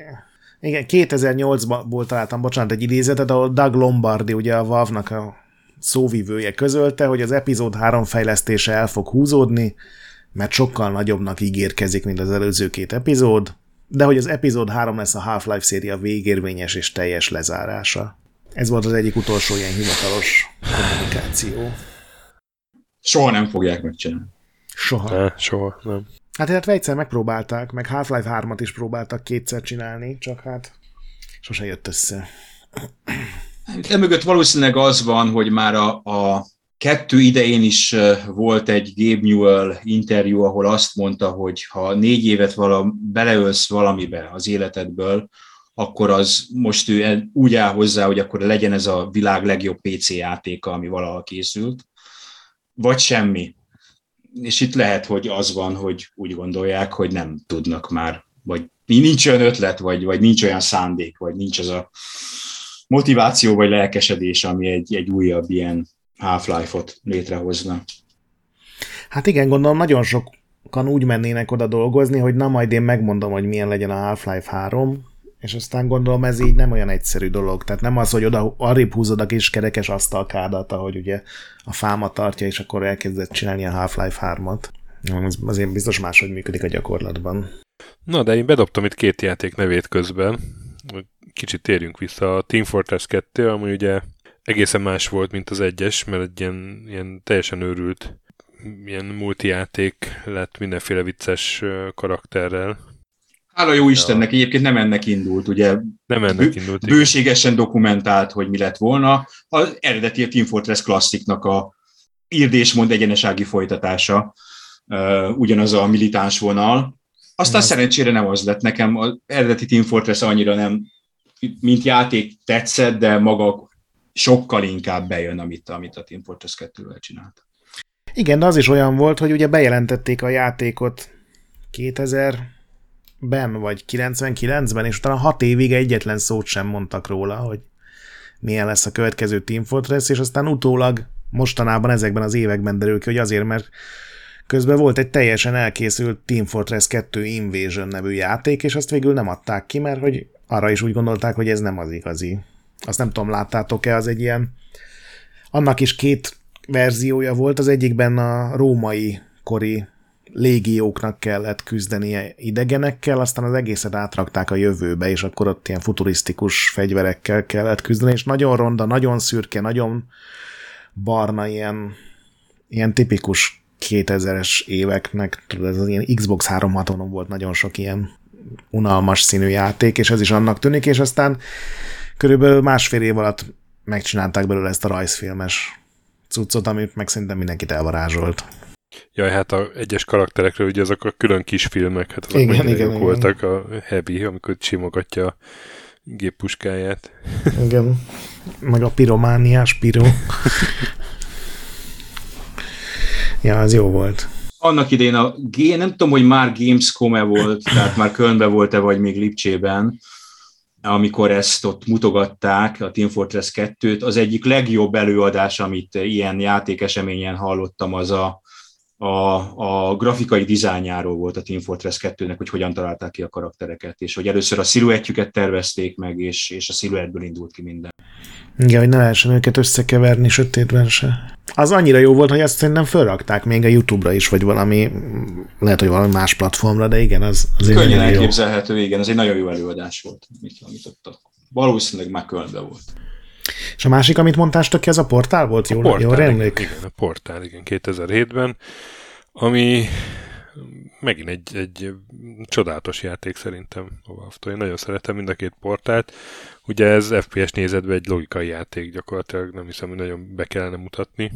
igen, 2008-ból találtam, bocsánat, egy idézetet, ahol Doug Lombardi, ugye a Valve-nak a szóvivője közölte, hogy az epizód 3 fejlesztése el fog húzódni, mert sokkal nagyobbnak ígérkezik, mint az előző két epizód, de hogy az epizód 3 lesz a Half-Life széria végérvényes és teljes lezárása. Ez volt az egyik utolsó ilyen hivatalos kommunikáció. Soha nem fogják megcsinálni. Soha. Ne, soha, nem. Hát illetve egyszer megpróbálták, meg Half-Life 3-at is próbáltak kétszer csinálni, csak hát sose jött össze. Emögött valószínűleg az van, hogy már a, a kettő idején is volt egy Gabe Newell interjú, ahol azt mondta, hogy ha négy évet vala, beleölsz valamibe az életedből, akkor az most ő úgy áll hozzá, hogy akkor legyen ez a világ legjobb PC játéka, ami valaha készült, vagy semmi. És itt lehet, hogy az van, hogy úgy gondolják, hogy nem tudnak már, vagy nincs olyan ötlet, vagy, vagy nincs olyan szándék, vagy nincs az a motiváció vagy lelkesedés, ami egy, egy újabb ilyen Half-Life-ot létrehozna. Hát igen, gondolom nagyon sokan úgy mennének oda dolgozni, hogy na majd én megmondom, hogy milyen legyen a Half-Life 3, és aztán gondolom ez így nem olyan egyszerű dolog. Tehát nem az, hogy oda arrébb húzod a kis kerekes asztalkádat, ahogy ugye a fáma tartja, és akkor elkezdett csinálni a Half-Life 3-at. Az azért biztos máshogy működik a gyakorlatban. Na, de én bedobtam itt két játék nevét közben, kicsit térjünk vissza. A Team Fortress 2, ami ugye egészen más volt, mint az egyes, mert egy ilyen, ilyen teljesen őrült ilyen multijáték lett mindenféle vicces karakterrel. Hála jó Istennek, ja. egyébként nem ennek indult, ugye nem ennek indult. Bő, bőségesen dokumentált, hogy mi lett volna. Az eredeti a Team Fortress klassziknak a írdésmond egyenesági folytatása, ugyanaz a militáns vonal. Aztán mm. szerencsére nem az lett nekem, az eredeti Team Fortress annyira nem mint játék tetszett, de maga sokkal inkább bejön, amit, amit a Team Fortress 2-vel csinált. Igen, de az is olyan volt, hogy ugye bejelentették a játékot 2000-ben, vagy 99-ben, és utána hat évig egyetlen szót sem mondtak róla, hogy milyen lesz a következő Team Fortress, és aztán utólag mostanában ezekben az években derül ki, hogy azért, mert közben volt egy teljesen elkészült Team Fortress 2 Invasion nevű játék, és azt végül nem adták ki, mert hogy arra is úgy gondolták, hogy ez nem az igazi. Azt nem tudom, láttátok-e, az egy ilyen... Annak is két verziója volt, az egyikben a római kori légióknak kellett küzdenie idegenekkel, aztán az egészet átrakták a jövőbe, és akkor ott ilyen futurisztikus fegyverekkel kellett küzdeni, és nagyon ronda, nagyon szürke, nagyon barna, ilyen, ilyen tipikus 2000-es éveknek, ez az ilyen Xbox 360-on volt nagyon sok ilyen unalmas színű játék, és ez is annak tűnik, és aztán körülbelül másfél év alatt megcsinálták belőle ezt a rajzfilmes cuccot, amit meg szerintem mindenkit elvarázsolt. Jaj, hát a egyes karakterekről ugye azok a külön kisfilmek, hát azok igen, igen, igen. voltak, a Heavy, amikor csimogatja a géppuskáját. Igen, meg a piromániás piró. ja, az jó volt annak idén a, nem tudom, hogy már Gamescom-e volt, tehát már Kölnbe volt-e, vagy még Lipcsében, amikor ezt ott mutogatták, a Team Fortress 2-t, az egyik legjobb előadás, amit ilyen játékeseményen hallottam, az a, a, a grafikai dizájnjáról volt a Team Fortress 2-nek, hogy hogyan találták ki a karaktereket, és hogy először a sziluettjüket tervezték meg, és, és a sziluettből indult ki minden. Igen, hogy ne lehessen őket összekeverni sötétben se. Az annyira jó volt, hogy azt szerintem felrakták még a YouTube-ra is, vagy valami, lehet, hogy valami más platformra, de igen, az, az Könnyen elképzelhető, jó. igen, ez egy nagyon jó előadás volt, amit, amit ott valószínűleg már Kölnbe volt. És a másik, amit mondtál, ki, ez a portál volt? Jól, a portál, jól Igen, igen, a portál, igen, 2007-ben, ami megint egy, egy csodálatos játék szerintem a valve Én nagyon szeretem mind a két portált. Ugye ez FPS nézetben egy logikai játék gyakorlatilag, nem hiszem, hogy nagyon be kellene mutatni.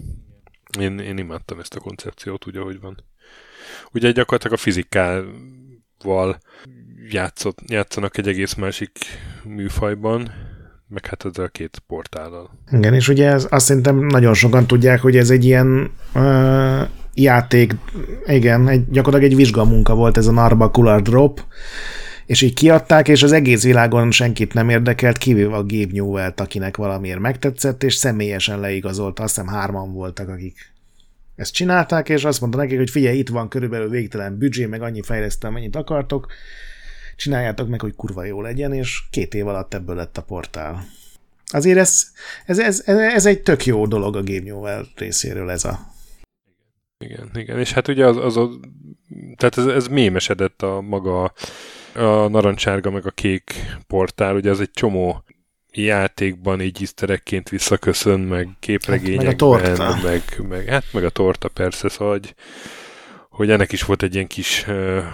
Én, én imádtam ezt a koncepciót úgy, ahogy van. Ugye gyakorlatilag a fizikával játszott, játszanak egy egész másik műfajban, meg hát ezzel a két portállal. Igen, és ugye ez, azt szerintem nagyon sokan tudják, hogy ez egy ilyen uh, játék, igen, egy, gyakorlatilag egy vizsgamunka volt ez a Narba Cooler Drop, és így kiadták, és az egész világon senkit nem érdekelt, kivéve a Gabe newell akinek valamiért megtetszett, és személyesen leigazolta, azt hiszem hárman voltak, akik ezt csinálták, és azt mondta nekik, hogy figyelj, itt van körülbelül végtelen büdzsé, meg annyi fejlesztem, mennyit akartok, csináljátok meg, hogy kurva jó legyen, és két év alatt ebből lett a portál. Azért ez, ez, ez, ez egy tök jó dolog a Game Newell részéről ez a... Igen, igen, és hát ugye az, az a, tehát ez, ez mémesedett a maga a narancsárga meg a kék portál, ugye az egy csomó játékban így iszterekként visszaköszön, meg képregényekben, hát meg, a torta. meg, meg, hát meg a torta persze, szóval hogy, hogy ennek is volt egy ilyen kis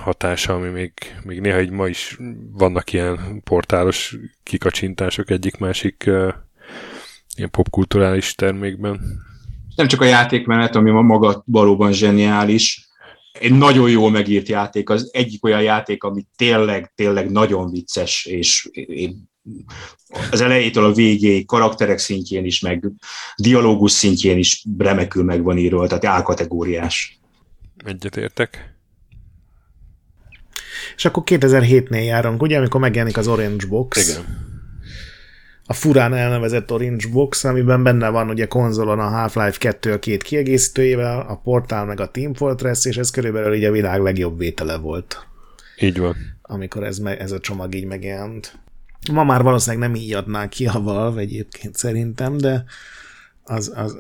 hatása, ami még, még néha így ma is vannak ilyen portálos kikacsintások egyik-másik ilyen popkulturális termékben. Nem csak a játékmenet, ami ma maga valóban zseniális, egy nagyon jól megírt játék, az egyik olyan játék, ami tényleg, tényleg nagyon vicces, és az elejétől a végéig karakterek szintjén is, meg dialógus szintjén is remekül meg van írva, tehát álkategóriás. Egyetértek. És akkor 2007-nél járunk, ugye, amikor megjelenik az Orange Box. Igen. A furán elnevezett Orange Box, amiben benne van ugye konzolon a Half-Life 2 a két kiegészítőjével, a Portal meg a Team Fortress, és ez körülbelül így a világ legjobb vétele volt. Így van. Amikor ez, ez a csomag így megjelent. Ma már valószínűleg nem így adnák ki a Valve egyébként szerintem, de az, az,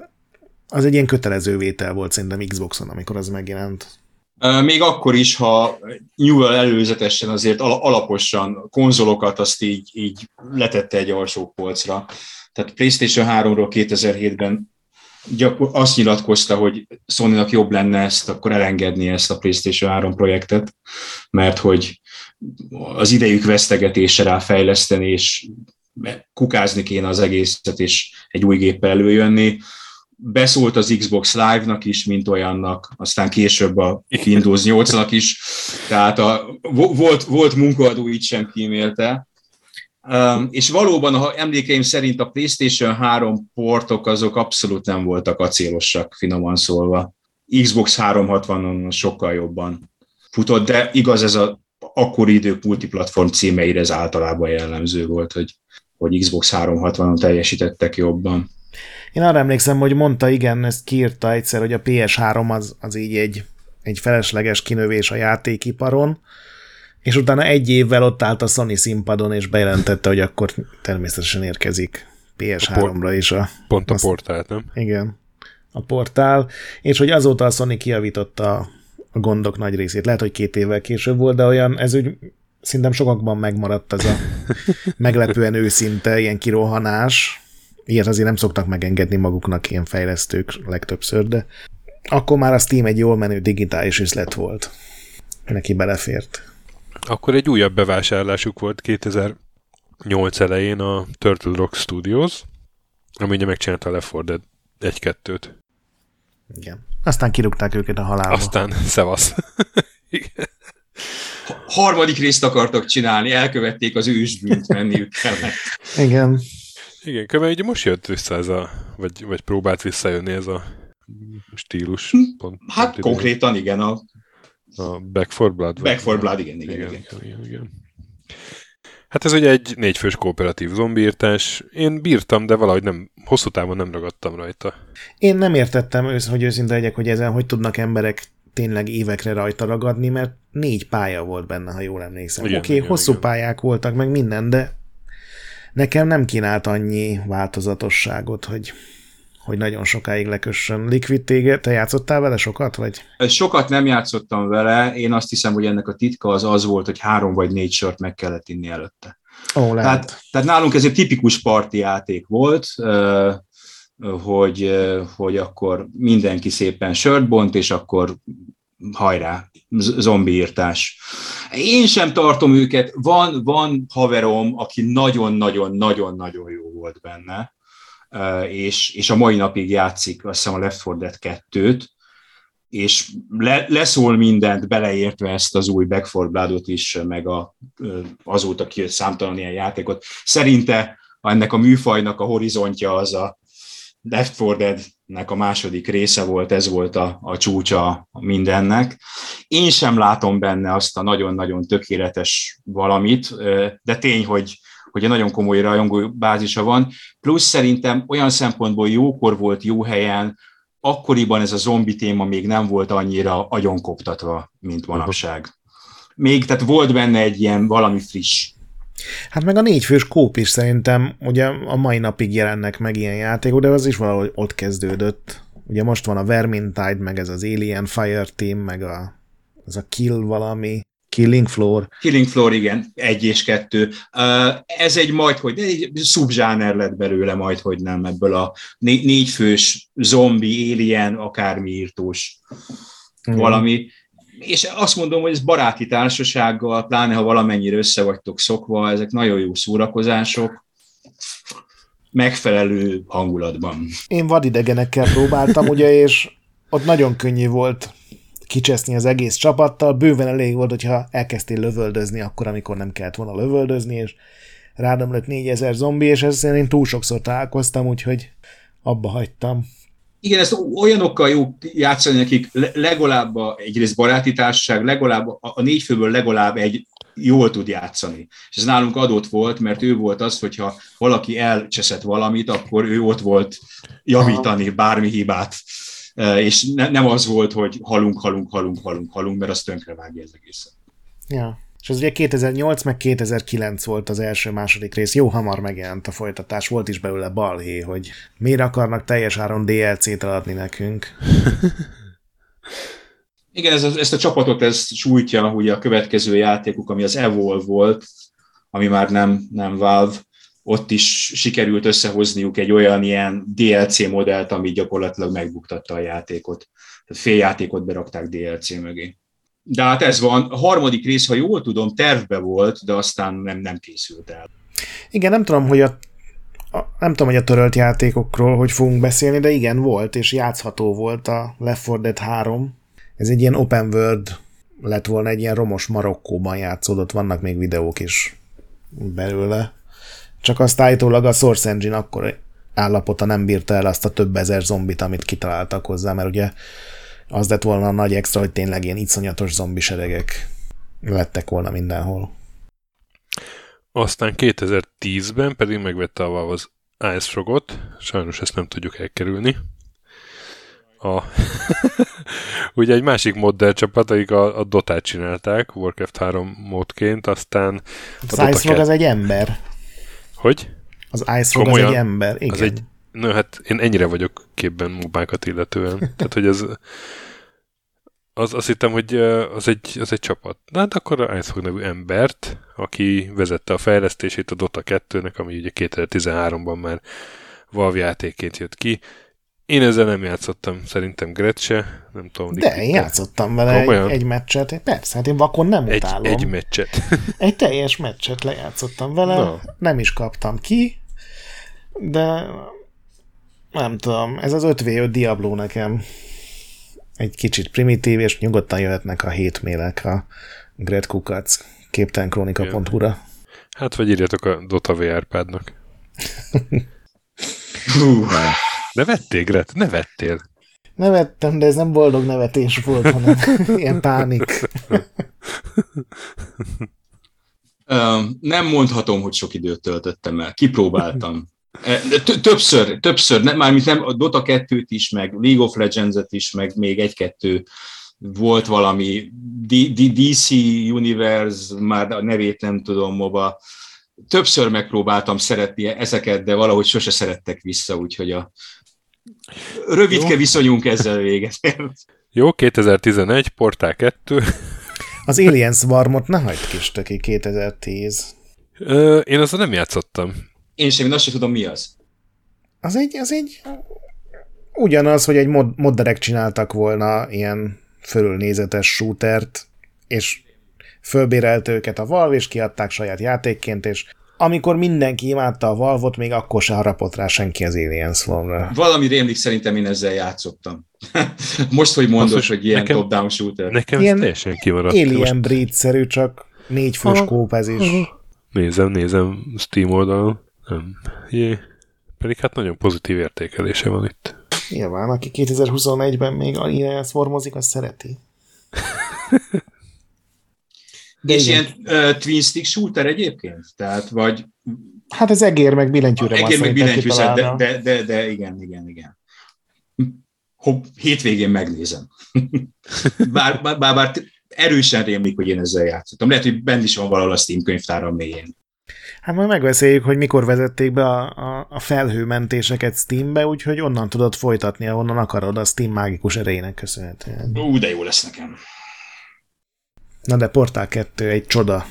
az egy ilyen kötelező vétel volt szerintem Xboxon, amikor az megjelent. Még akkor is, ha Newell előzetesen azért alaposan konzolokat azt így, így letette egy alsó polcra. Tehát PlayStation 3-ról 2007-ben gyakor- azt nyilatkozta, hogy sony jobb lenne ezt, akkor elengedni ezt a PlayStation 3 projektet, mert hogy az idejük vesztegetése rá fejleszteni, és kukázni kéne az egészet, és egy új géppel előjönni. Beszólt az Xbox Live-nak is, mint olyannak, aztán később a Windows 8-nak is, tehát a, volt, volt munkaadó, így sem kímélte. Um, és valóban, ha emlékeim szerint a PlayStation 3 portok azok abszolút nem voltak acélosak, finoman szólva. Xbox 360-on sokkal jobban futott, de igaz ez a akkori idők multiplatform címeire ez általában jellemző volt, hogy, hogy Xbox 360-on teljesítettek jobban. Én arra emlékszem, hogy mondta, igen, ezt kiírta egyszer, hogy a PS3 az, az így egy, egy felesleges kinövés a játékiparon, és utána egy évvel ott állt a Sony színpadon, és bejelentette, hogy akkor természetesen érkezik PS3-ra is a... Pont a portált, nem? Igen, a portál, és hogy azóta a Sony kiavította a gondok nagy részét. Lehet, hogy két évvel később volt, de olyan, ez úgy szerintem sokakban megmaradt ez a meglepően őszinte ilyen kirohanás. Ilyet azért nem szoktak megengedni maguknak ilyen fejlesztők legtöbbször, de akkor már a Steam egy jól menő digitális üzlet volt. Neki belefért. Akkor egy újabb bevásárlásuk volt 2008 elején a Turtle Rock Studios, ami ugye megcsinálta a Left 4 Dead 1-2-t. Igen. Aztán kirúgták őket a halálba. Aztán szevasz. Harmadik részt akartak csinálni, elkövették az ősbűnt, menniük kellett. Igen. Igen, köve ugye most jött vissza ez a, vagy, vagy próbált visszajönni ez a stílus. Hm, pont, hát pont konkrétan igen, a a Back for Blood? Back for Blood, igen, igen, igen. igen. igen, igen. Hát ez ugye egy négyfős kooperatív zombiírtás. Én bírtam, de valahogy nem, hosszú távon nem ragadtam rajta. Én nem értettem, hogy őszinte legyek, hogy ezen hogy tudnak emberek tényleg évekre rajta ragadni, mert négy pálya volt benne, ha jól emlékszem. Oké, okay, hosszú igen. pályák voltak, meg minden, de nekem nem kínált annyi változatosságot, hogy hogy nagyon sokáig lekössön. Liquid téged, te játszottál vele sokat, vagy? Sokat nem játszottam vele, én azt hiszem, hogy ennek a titka az az volt, hogy három vagy négy sört meg kellett inni előtte. Ó, lehet. Tehát, tehát nálunk ez egy tipikus parti játék volt, hogy, hogy akkor mindenki szépen sört bont, és akkor hajrá, zombiírtás. Én sem tartom őket, van, van haverom, aki nagyon-nagyon-nagyon-nagyon jó volt benne, és, és a mai napig játszik azt hiszem a Left 4 Dead 2-t, és le, leszól mindent, beleértve ezt az új Back 4 Blood-ot is, meg a, azóta kijött számtalan ilyen játékot. Szerinte ennek a műfajnak a horizontja az a Left 4 Dead-nek a második része volt, ez volt a, a csúcsa mindennek. Én sem látom benne azt a nagyon-nagyon tökéletes valamit, de tény, hogy hogy egy nagyon komoly rajongó bázisa van, plusz szerintem olyan szempontból jókor volt jó helyen, akkoriban ez a zombi téma még nem volt annyira agyonkoptatva, mint manapság. Még, tehát volt benne egy ilyen valami friss. Hát meg a négyfős kóp is szerintem, ugye a mai napig jelennek meg ilyen játékok, de az is valahogy ott kezdődött. Ugye most van a Vermintide, meg ez az Alien Fire Team, meg a, ez a Kill valami. Killing Floor. Killing Floor, igen, egy és kettő. Ez egy majd, hogy egy szubzsáner lett belőle majd, hogy nem ebből a né- négyfős zombi, alien, akármi írtós mm. valami. És azt mondom, hogy ez baráti társasággal, pláne ha valamennyire össze vagytok szokva, ezek nagyon jó szórakozások, megfelelő hangulatban. Én vadidegenekkel próbáltam, ugye, és ott nagyon könnyű volt kicseszni az egész csapattal, bőven elég volt, hogyha elkezdtél lövöldözni akkor, amikor nem kellett volna lövöldözni, és rádom lett 4000 zombi, és ezzel én túl sokszor találkoztam, úgyhogy abba hagytam. Igen, ezt olyanokkal jó játszani, akik legalább a, egyrészt baráti társaság, legalább a, a négy főből legalább egy jól tud játszani. És ez nálunk adott volt, mert ő volt az, hogyha valaki elcseszett valamit, akkor ő ott volt javítani bármi hibát és ne, nem az volt, hogy halunk, halunk, halunk, halunk, halunk, mert az vágja az egészet. Ja. És az ugye 2008 meg 2009 volt az első-második rész, jó hamar megjelent a folytatás, volt is belőle balhé, hogy miért akarnak teljes áron DLC-t adni nekünk. Igen, ez ezt a csapatot ez sújtja, ugye a következő játékuk, ami az Evolve volt, ami már nem, nem Valve, ott is sikerült összehozniuk egy olyan ilyen DLC modellt, ami gyakorlatilag megbuktatta a játékot. Tehát fél játékot berakták DLC mögé. De hát ez van. A harmadik rész, ha jól tudom, tervbe volt, de aztán nem, nem készült el. Igen, nem tudom, hogy a, nem tudom, hogy a törölt játékokról hogy fogunk beszélni, de igen, volt, és játszható volt a Left 4 Dead 3. Ez egy ilyen open world lett volna, egy ilyen romos Marokkóban játszódott, vannak még videók is belőle. Csak azt állítólag a Source Engine akkor állapota nem bírta el azt a több ezer zombit, amit kitaláltak hozzá, mert ugye az lett volna a nagy extra, hogy tényleg ilyen iszonyatos zombi seregek lettek volna mindenhol. Aztán 2010-ben pedig megvette a Valve az Ice Frogot, sajnos ezt nem tudjuk elkerülni. A ugye egy másik modell csapat, akik a, a Dotát csinálták, Warcraft 3 módként, aztán az Ice Frog az egy ember. Hogy? Az Ice Rogue az egy ember, igen. Az egy, no, hát én ennyire vagyok képben mobákat illetően. Tehát, hogy ez az, azt hittem, hogy az egy, az egy csapat. Na hát akkor a Ice nevű embert, aki vezette a fejlesztését a Dota 2-nek, ami ugye 2013-ban már Valve játékként jött ki, én ezzel nem játszottam, szerintem Gretche, nem tudom. De én játszottam vele egy, egy meccset, persze, hát én vakon nem egy, utálom. Egy meccset. egy teljes meccset lejátszottam vele, no. nem is kaptam ki, de nem tudom, ez az 5v5 Diablo nekem egy kicsit primitív, és nyugodtan jöhetnek a hétmélek a Gret Kukac képtelenkronika.hu-ra. Hát, vagy írjatok a Dota VR pádnak. Nevettél, Gret? Nevettél? Nevettem, de ez nem boldog nevetés volt, hanem ilyen pánik. nem mondhatom, hogy sok időt töltöttem el. Kipróbáltam. Többször, többször, nem, mármint nem, a Dota 2-t is, meg League of Legends-et is, meg még egy-kettő volt valami DC Universe, már a nevét nem tudom, MOBA. Többször megpróbáltam szeretni ezeket, de valahogy sose szerettek vissza, úgyhogy a, Rövidke Jó. viszonyunk ezzel véget. Jó, 2011, Portál 2. Az Aliens Warmot ne hagyd kis töki 2010. Ö, én azzal nem játszottam. Én sem, én azt sem tudom, mi az. Az egy, az egy ugyanaz, hogy egy mod, modderek csináltak volna ilyen fölülnézetes shootert, és fölbérelt őket a Valve, és kiadták saját játékként, és amikor mindenki imádta a Valvot, még akkor se harapott rá senki az Aliens volna. Valami rémlik szerintem én ezzel játszottam. Most, hogy mondod, Most, hogy ilyen nekem, top-down shooter. Nekem ilyen teljesen kimaradt. Alien Breed-szerű, csak négy fős kóp ez is. Nézem, nézem Steam oldalon. Nem. Jé. Pedig hát nagyon pozitív értékelése van itt. Nyilván, aki 2021-ben még Alliance formozik, az szereti. De és igen. ilyen uh, twin stick shooter egyébként? Tehát, vagy... Hát ez egér meg billentyűre Egér meg billentyű, de, de, de, de, igen, igen, igen. Hopp, hétvégén megnézem. bár, bár, bár, bár erősen rémlik, hogy én ezzel játszottam. Lehet, hogy bent is van valahol a Steam könyvtáram mélyén. Hát majd megbeszéljük, hogy mikor vezették be a, a, a felhőmentéseket Steambe, úgyhogy onnan tudod folytatni, ahonnan akarod a Steam mágikus erejének köszönhetően. Ú, de jó lesz nekem. Na de Portál 2 egy csoda.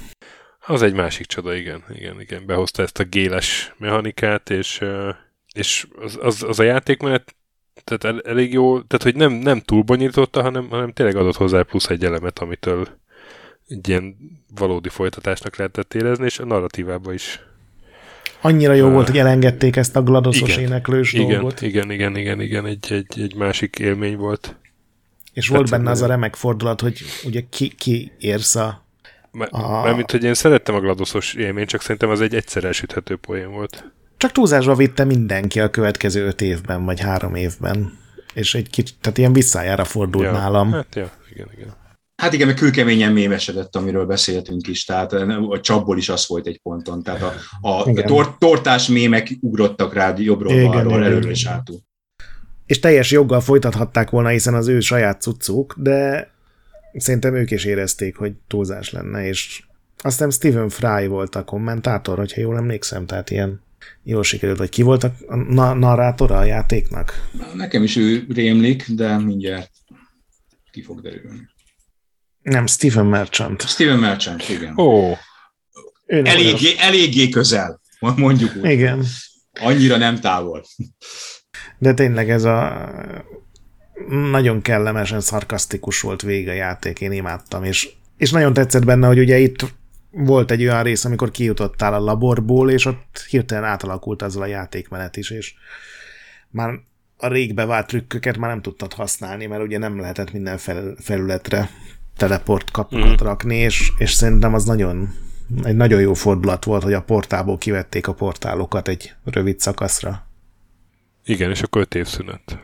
Az egy másik csoda, igen. Igen, igen. Behozta ezt a géles mechanikát, és, és az, az, az a játékmenet tehát el, elég jó, tehát hogy nem, nem túl bonyolította, hanem, hanem tényleg adott hozzá plusz egy elemet, amitől egy ilyen valódi folytatásnak lehetett érezni, és a narratívában is. Annyira jó uh, volt, hogy elengedték ezt a gladoszos igen, éneklős igen, dolgot. Igen, igen, igen, igen, egy, egy, egy másik élmény volt. És volt benne az a remek fordulat, hogy ugye ki, ki érsz a... a... Mármint, hogy én szerettem a gladoszos élményt, csak szerintem az egy egyszer elsüthető poén volt. Csak túlzásba vitte mindenki a következő öt évben, vagy három évben. És egy kicsit, tehát ilyen visszájára fordult ja, nálam. Hát, ja, igen, igen. Hát igen, mert kőkeményen mémesedett, amiről beszéltünk is, tehát a csapból is az volt egy ponton, tehát a, a tor- tortás mémek ugrottak rád jobbról, igen, balról, előről és hátul. És teljes joggal folytathatták volna, hiszen az ő saját cuccuk, de szerintem ők is érezték, hogy túlzás lenne, és aztán Stephen Fry volt a kommentátor, hogyha jól emlékszem, tehát ilyen jól sikerült, vagy ki volt a narrátora a játéknak? Nekem is ő rémlik, de mindjárt ki fog derülni. Nem, Stephen Merchant. Stephen Merchant, igen. Ó. Oh. Eléggé, eléggé közel, mondjuk úgy. Igen. Annyira nem távol. De tényleg ez a nagyon kellemesen szarkasztikus volt vége a játék, én imádtam, és, és nagyon tetszett benne, hogy ugye itt volt egy olyan rész, amikor kijutottál a laborból, és ott hirtelen átalakult azzal a játékmenet is, és már a rég bevált trükköket már nem tudtad használni, mert ugye nem lehetett minden fel, felületre teleport kapukat mm. rakni, és, és szerintem az nagyon egy nagyon jó fordulat volt, hogy a portából kivették a portálokat egy rövid szakaszra. Igen, és akkor öt szünet.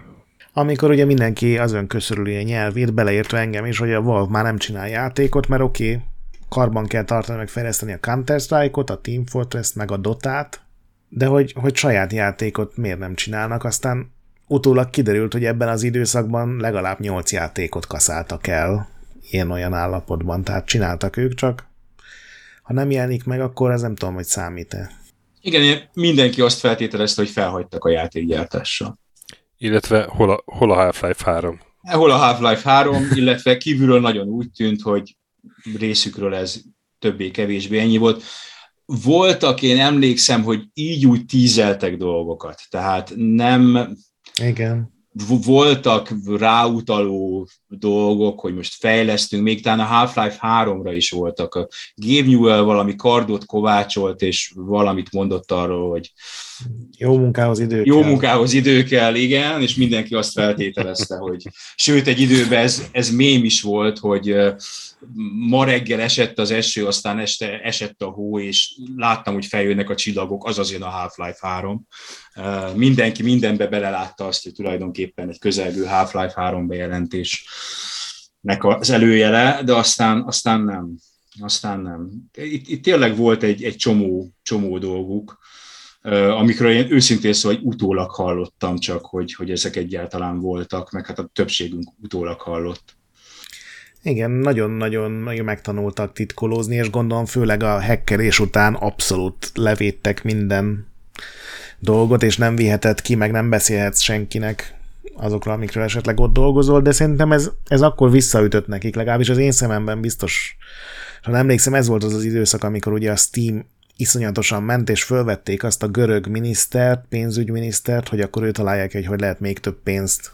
Amikor ugye mindenki az ön köszörüli a nyelvét, beleértve engem is, hogy a Valve már nem csinál játékot, mert oké, okay, karban kell tartani, meg fejleszteni a Counter-Strike-ot, a Team Fortress-t, meg a Dotát, de hogy, hogy saját játékot miért nem csinálnak, aztán utólag kiderült, hogy ebben az időszakban legalább 8 játékot kaszáltak el ilyen-olyan állapotban, tehát csináltak ők, csak ha nem jelenik meg, akkor ez nem tudom, hogy számít-e. Igen, mindenki azt feltételezte, hogy felhagytak a játékgyártással. Illetve hol a, hol a Half-Life 3? Hol a Half-Life 3, illetve kívülről nagyon úgy tűnt, hogy részükről ez többé-kevésbé ennyi volt. Voltak, én emlékszem, hogy így úgy tízeltek dolgokat, tehát nem... Igen voltak ráutaló dolgok, hogy most fejlesztünk, még talán a Half-Life 3-ra is voltak. A Gabe Newell valami kardot kovácsolt, és valamit mondott arról, hogy jó munkához idő Jó kell. munkához idő kell, igen, és mindenki azt feltételezte, hogy sőt, egy időben ez, ez mém is volt, hogy ma reggel esett az eső, aztán este esett a hó, és láttam, hogy feljönnek a csillagok, az azért a Half-Life 3. Mindenki mindenbe belelátta azt, hogy tulajdonképpen egy közelgő Half-Life 3 bejelentésnek az előjele, de aztán, aztán nem. Aztán nem. Itt, itt tényleg volt egy, egy csomó, csomó dolguk, amikről én őszintén szóval utólag hallottam csak, hogy, hogy ezek egyáltalán voltak, meg hát a többségünk utólag hallott. Igen, nagyon-nagyon megtanultak titkolózni, és gondolom főleg a hackerés után abszolút levédtek minden dolgot, és nem vihetett ki, meg nem beszélhetsz senkinek azokról, amikről esetleg ott dolgozol, de szerintem ez, ez akkor visszaütött nekik, legalábbis az én szememben biztos. Ha emlékszem, ez volt az az időszak, amikor ugye a Steam iszonyatosan ment, és fölvették azt a görög minisztert, pénzügyminisztert, hogy akkor ő találják, hogy hogy lehet még több pénzt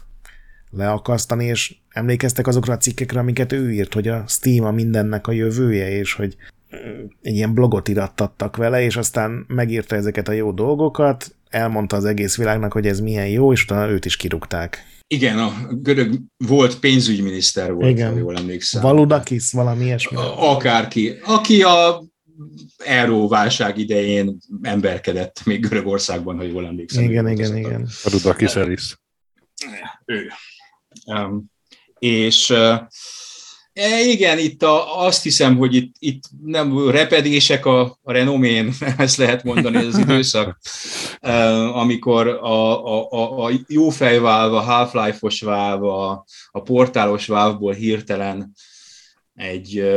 leakasztani, és emlékeztek azokra a cikkekre, amiket ő írt, hogy a Steam a mindennek a jövője, és hogy egy ilyen blogot irattattak vele, és aztán megírta ezeket a jó dolgokat, elmondta az egész világnak, hogy ez milyen jó, és utána őt is kirúgták. Igen, a görög volt pénzügyminiszter volt, Igen. ha jól emlékszem. Valudakis, valami ilyesmi. Akárki. Aki a euróválság idején emberkedett még Görögországban, ha jól emlékszem. Igen, igen, igen. Rudakis Elis. Ő. Um, és E, igen, itt a, azt hiszem, hogy itt, itt nem repedések a, a renomén, ezt lehet mondani, ez az időszak, e, amikor a, a, a, a jó fejválv, a Half-Life-os válv, a, a portálos válvból hirtelen egy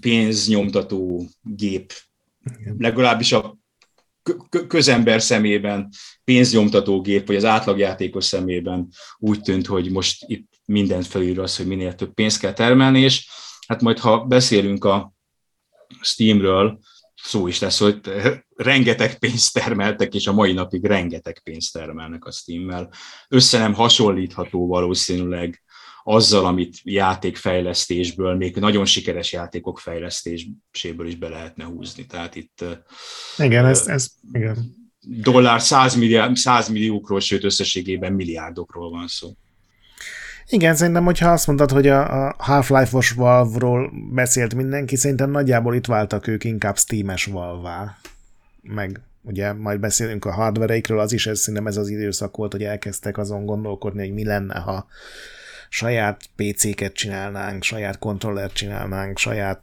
pénznyomtató gép, legalábbis a közember szemében pénznyomtató gép, vagy az átlagjátékos szemében úgy tűnt, hogy most itt mindent felír az, hogy minél több pénzt kell termelni, és hát majd ha beszélünk a Steamről, szó is lesz, hogy rengeteg pénzt termeltek, és a mai napig rengeteg pénzt termelnek a Steammel. Össze nem hasonlítható valószínűleg azzal, amit játékfejlesztésből, még nagyon sikeres játékok fejlesztéséből is be lehetne húzni. Tehát itt igen, ez, ez igen. Dollár 100, milliárd, 100 milliókról, sőt összességében milliárdokról van szó. Igen, szerintem, hogyha azt mondtad, hogy a Half-Life-os Valve-ról beszélt mindenki, szerintem nagyjából itt váltak ők inkább Steam-es Valve-vá. Meg ugye majd beszélünk a hardvereikről, az is ez, szerintem ez az időszak volt, hogy elkezdtek azon gondolkodni, hogy mi lenne, ha saját PC-ket csinálnánk, saját kontrollert csinálnánk, saját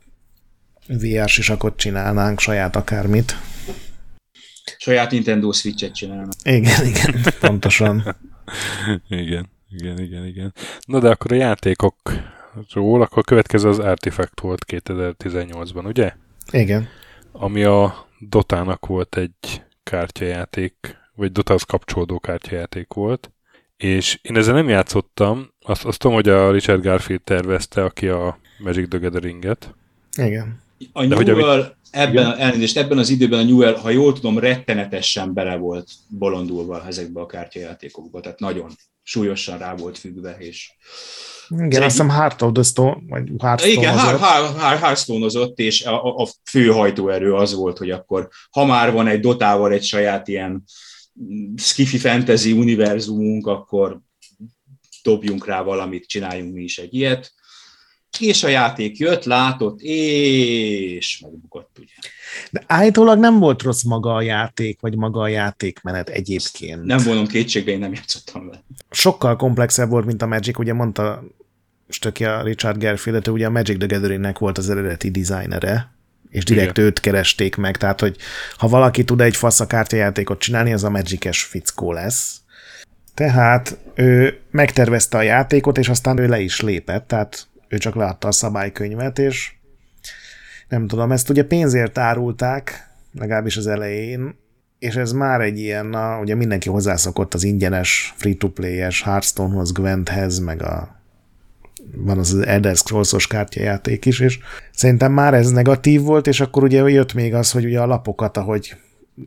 VR sisakot csinálnánk, saját akármit. Saját Nintendo Switch-et csinálnánk. Igen, igen, pontosan. igen. Igen, igen, igen. Na de akkor a játékokról, akkor a következő az Artifact volt 2018-ban, ugye? Igen. Ami a Dotának volt egy kártyajáték, vagy Dotához kapcsolódó kártyajáték volt, és én ezzel nem játszottam, azt, azt tudom, hogy a Richard Garfield tervezte, aki a Magic the Gathering-et. Igen. A Newell, ebben, elnézést, ebben az időben a Newell, ha jól tudom, rettenetesen bele volt bolondulva ezekbe a kártyajátékokba, tehát nagyon súlyosan rá volt függve, és igen, azt hiszem Heart of the Stone, vagy Hearthstone Igen, Hearthstone-ozott, és a, a fő hajtóerő az volt, hogy akkor ha már van egy dotával egy saját ilyen skifi fantasy univerzumunk, akkor dobjunk rá valamit, csináljunk mi is egy ilyet és a játék jött, látott, és megbukott, ugye. De állítólag nem volt rossz maga a játék, vagy maga a játékmenet egyébként. Nem vonom kétségbe, én nem játszottam vele. Sokkal komplexebb volt, mint a Magic, ugye mondta a Richard Garfield, ugye a Magic the Gathering-nek volt az eredeti designere, és direkt Igen. őt keresték meg, tehát hogy ha valaki tud egy fasz a kártyajátékot csinálni, az a Magic-es fickó lesz. Tehát ő megtervezte a játékot, és aztán ő le is lépett, tehát ő csak látta a szabálykönyvet, és nem tudom, ezt ugye pénzért árulták, legalábbis az elején, és ez már egy ilyen, na, ugye mindenki hozzászokott az ingyenes, free-to-play-es Hearthstonehoz, Gwenthez, meg a van az Elder Scrolls-os kártyajáték is, és szerintem már ez negatív volt, és akkor ugye jött még az, hogy ugye a lapokat, ahogy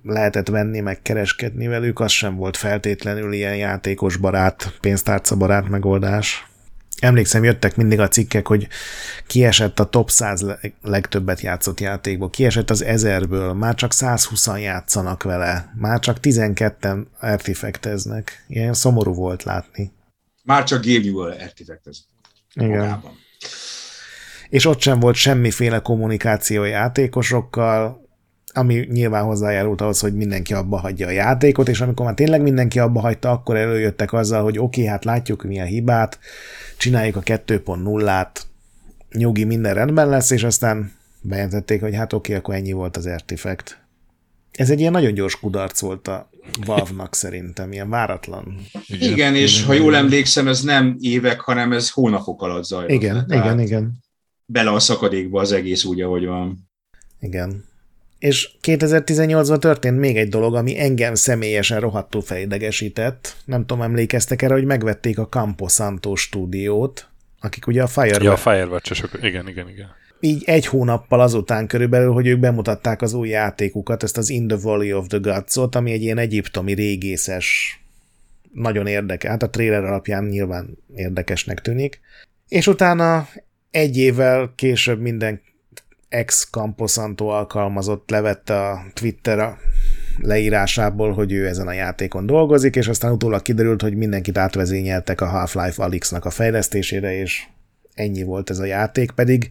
lehetett venni, meg kereskedni velük, az sem volt feltétlenül ilyen játékos barát, pénztárca barát megoldás emlékszem, jöttek mindig a cikkek, hogy kiesett a top 100 legtöbbet játszott játékból, kiesett az ezerből, már csak 120-an játszanak vele, már csak 12-en artifakteznek. Ilyen szomorú volt látni. Már csak Game New artifakteznek. Igen. Magában. És ott sem volt semmiféle kommunikáció játékosokkal, ami nyilván hozzájárult ahhoz, hogy mindenki abba hagyja a játékot, és amikor már tényleg mindenki abba hagyta, akkor előjöttek azzal, hogy oké, okay, hát látjuk mi a hibát, csináljuk a 2.0-át, nyugi, minden rendben lesz, és aztán bejelentették, hogy hát oké, akkor ennyi volt az Artifact. Ez egy ilyen nagyon gyors kudarc volt a Valve-nak szerintem, ilyen váratlan. Igen, igen és ha jól emlékszem, ez nem évek, hanem ez hónapok alatt zajlott. Igen, igen, igen. Bele a szakadékba az egész úgy, ahogy van. Igen. És 2018-ban történt még egy dolog, ami engem személyesen rohadtul felidegesített. Nem tudom, emlékeztek erre, hogy megvették a Campo Santo stúdiót, akik ugye a Firewatch... Ja, a firewatch igen, igen, igen. Így egy hónappal azután körülbelül, hogy ők bemutatták az új játékukat, ezt az In the Valley of the Gods-ot, ami egy ilyen egyiptomi régészes, nagyon érdekes, hát a trailer alapján nyilván érdekesnek tűnik. És utána egy évvel később minden ex Camposanto alkalmazott levette a Twitter leírásából, hogy ő ezen a játékon dolgozik, és aztán utólag kiderült, hogy mindenkit átvezényeltek a Half-Life Alyx-nak a fejlesztésére, és ennyi volt ez a játék, pedig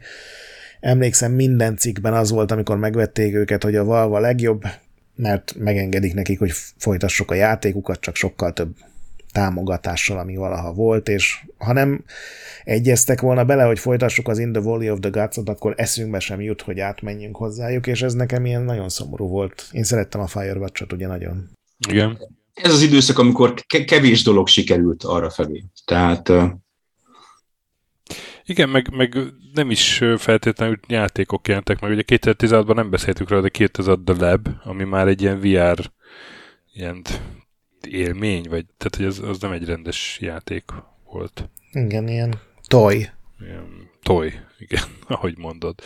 emlékszem minden cikkben az volt, amikor megvették őket, hogy a Valve legjobb, mert megengedik nekik, hogy folytassuk a játékukat, csak sokkal több támogatással, ami valaha volt, és ha nem egyeztek volna bele, hogy folytassuk az In the Valley of the Gods-ot, akkor eszünkbe sem jut, hogy átmenjünk hozzájuk, és ez nekem ilyen nagyon szomorú volt. Én szerettem a Firewatch-ot ugye nagyon. Igen. Ez az időszak, amikor kevés dolog sikerült arra felé. Tehát igen, meg, meg nem is feltétlenül játékok jelentek meg. Ugye 2016-ban nem beszéltük róla, de 2000 The Lab, ami már egy ilyen VR ilyen élmény, vagy tehát hogy az, az nem egy rendes játék volt. Igen, ilyen toy. Ilyen toy, igen, ahogy mondod.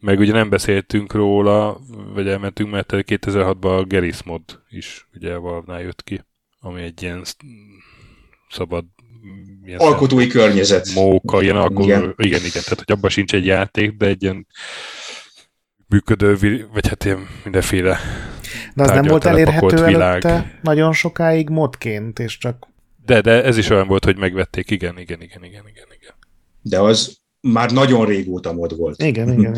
Meg ugye nem beszéltünk róla, vagy elmentünk, mert 2006-ban a Geris mod is ugye valve jött ki, ami egy ilyen szabad ilyen alkotói környezet. Móka, ilyen alkotói, igen. igen, igen, tehát hogy abban sincs egy játék, de egy ilyen működő, vagy hát ilyen mindenféle De az nem volt elérhető világ. előtte nagyon sokáig modként, és csak... De, de ez is olyan volt, hogy megvették, igen, igen, igen, igen, igen, igen. De az már nagyon régóta mod volt. Igen, igen, igen.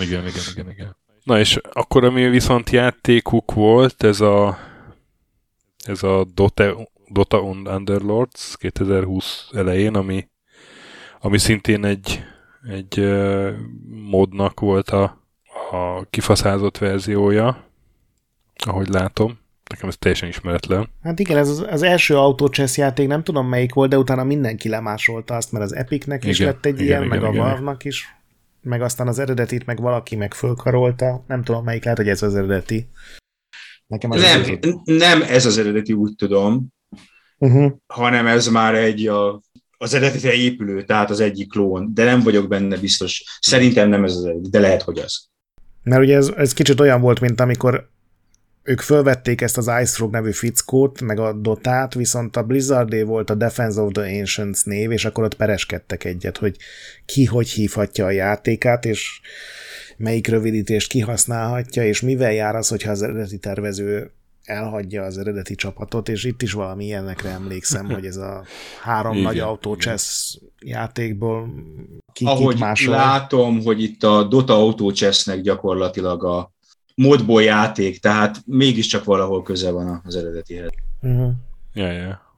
igen, igen, igen, igen. Na és akkor, ami viszont játékuk volt, ez a ez a Dota, Dota on Underlords 2020 elején, ami, ami szintén egy, egy modnak volt a, a kifaszázott verziója, ahogy látom. Nekem ez teljesen ismeretlen. Hát igen, ez az, az első autócsesz játék, nem tudom melyik volt, de utána mindenki lemásolta azt, mert az Epicnek is igen, lett egy igen, ilyen, igen, meg igen, a Valve-nak is, meg aztán az eredetit meg valaki meg fölkarolta. Nem tudom melyik, lehet, hogy ez az eredeti. Nekem az nem, az nem ez az eredeti, úgy tudom, uh-huh. hanem ez már egy a, az eredetire épülő, tehát az egyik klón, de nem vagyok benne biztos. Szerintem nem ez az eredeti, de lehet, hogy az. Mert ugye ez, ez kicsit olyan volt, mint amikor ők fölvették ezt az Ice Frog nevű fickót, meg a Dotát, viszont a Blizzardé volt a Defense of the Ancients név, és akkor ott pereskedtek egyet, hogy ki hogy hívhatja a játékát, és melyik rövidítést kihasználhatja, és mivel jár az, hogyha az eredeti tervező elhagyja az eredeti csapatot, és itt is valami ilyenekre emlékszem, hogy ez a három Igen. nagy autócsesz játékból ki Ahogy látom, hogy itt a Dota autócsesznek gyakorlatilag a modból játék, tehát mégiscsak valahol köze van az eredetihez. Uh-huh. Ja, ja.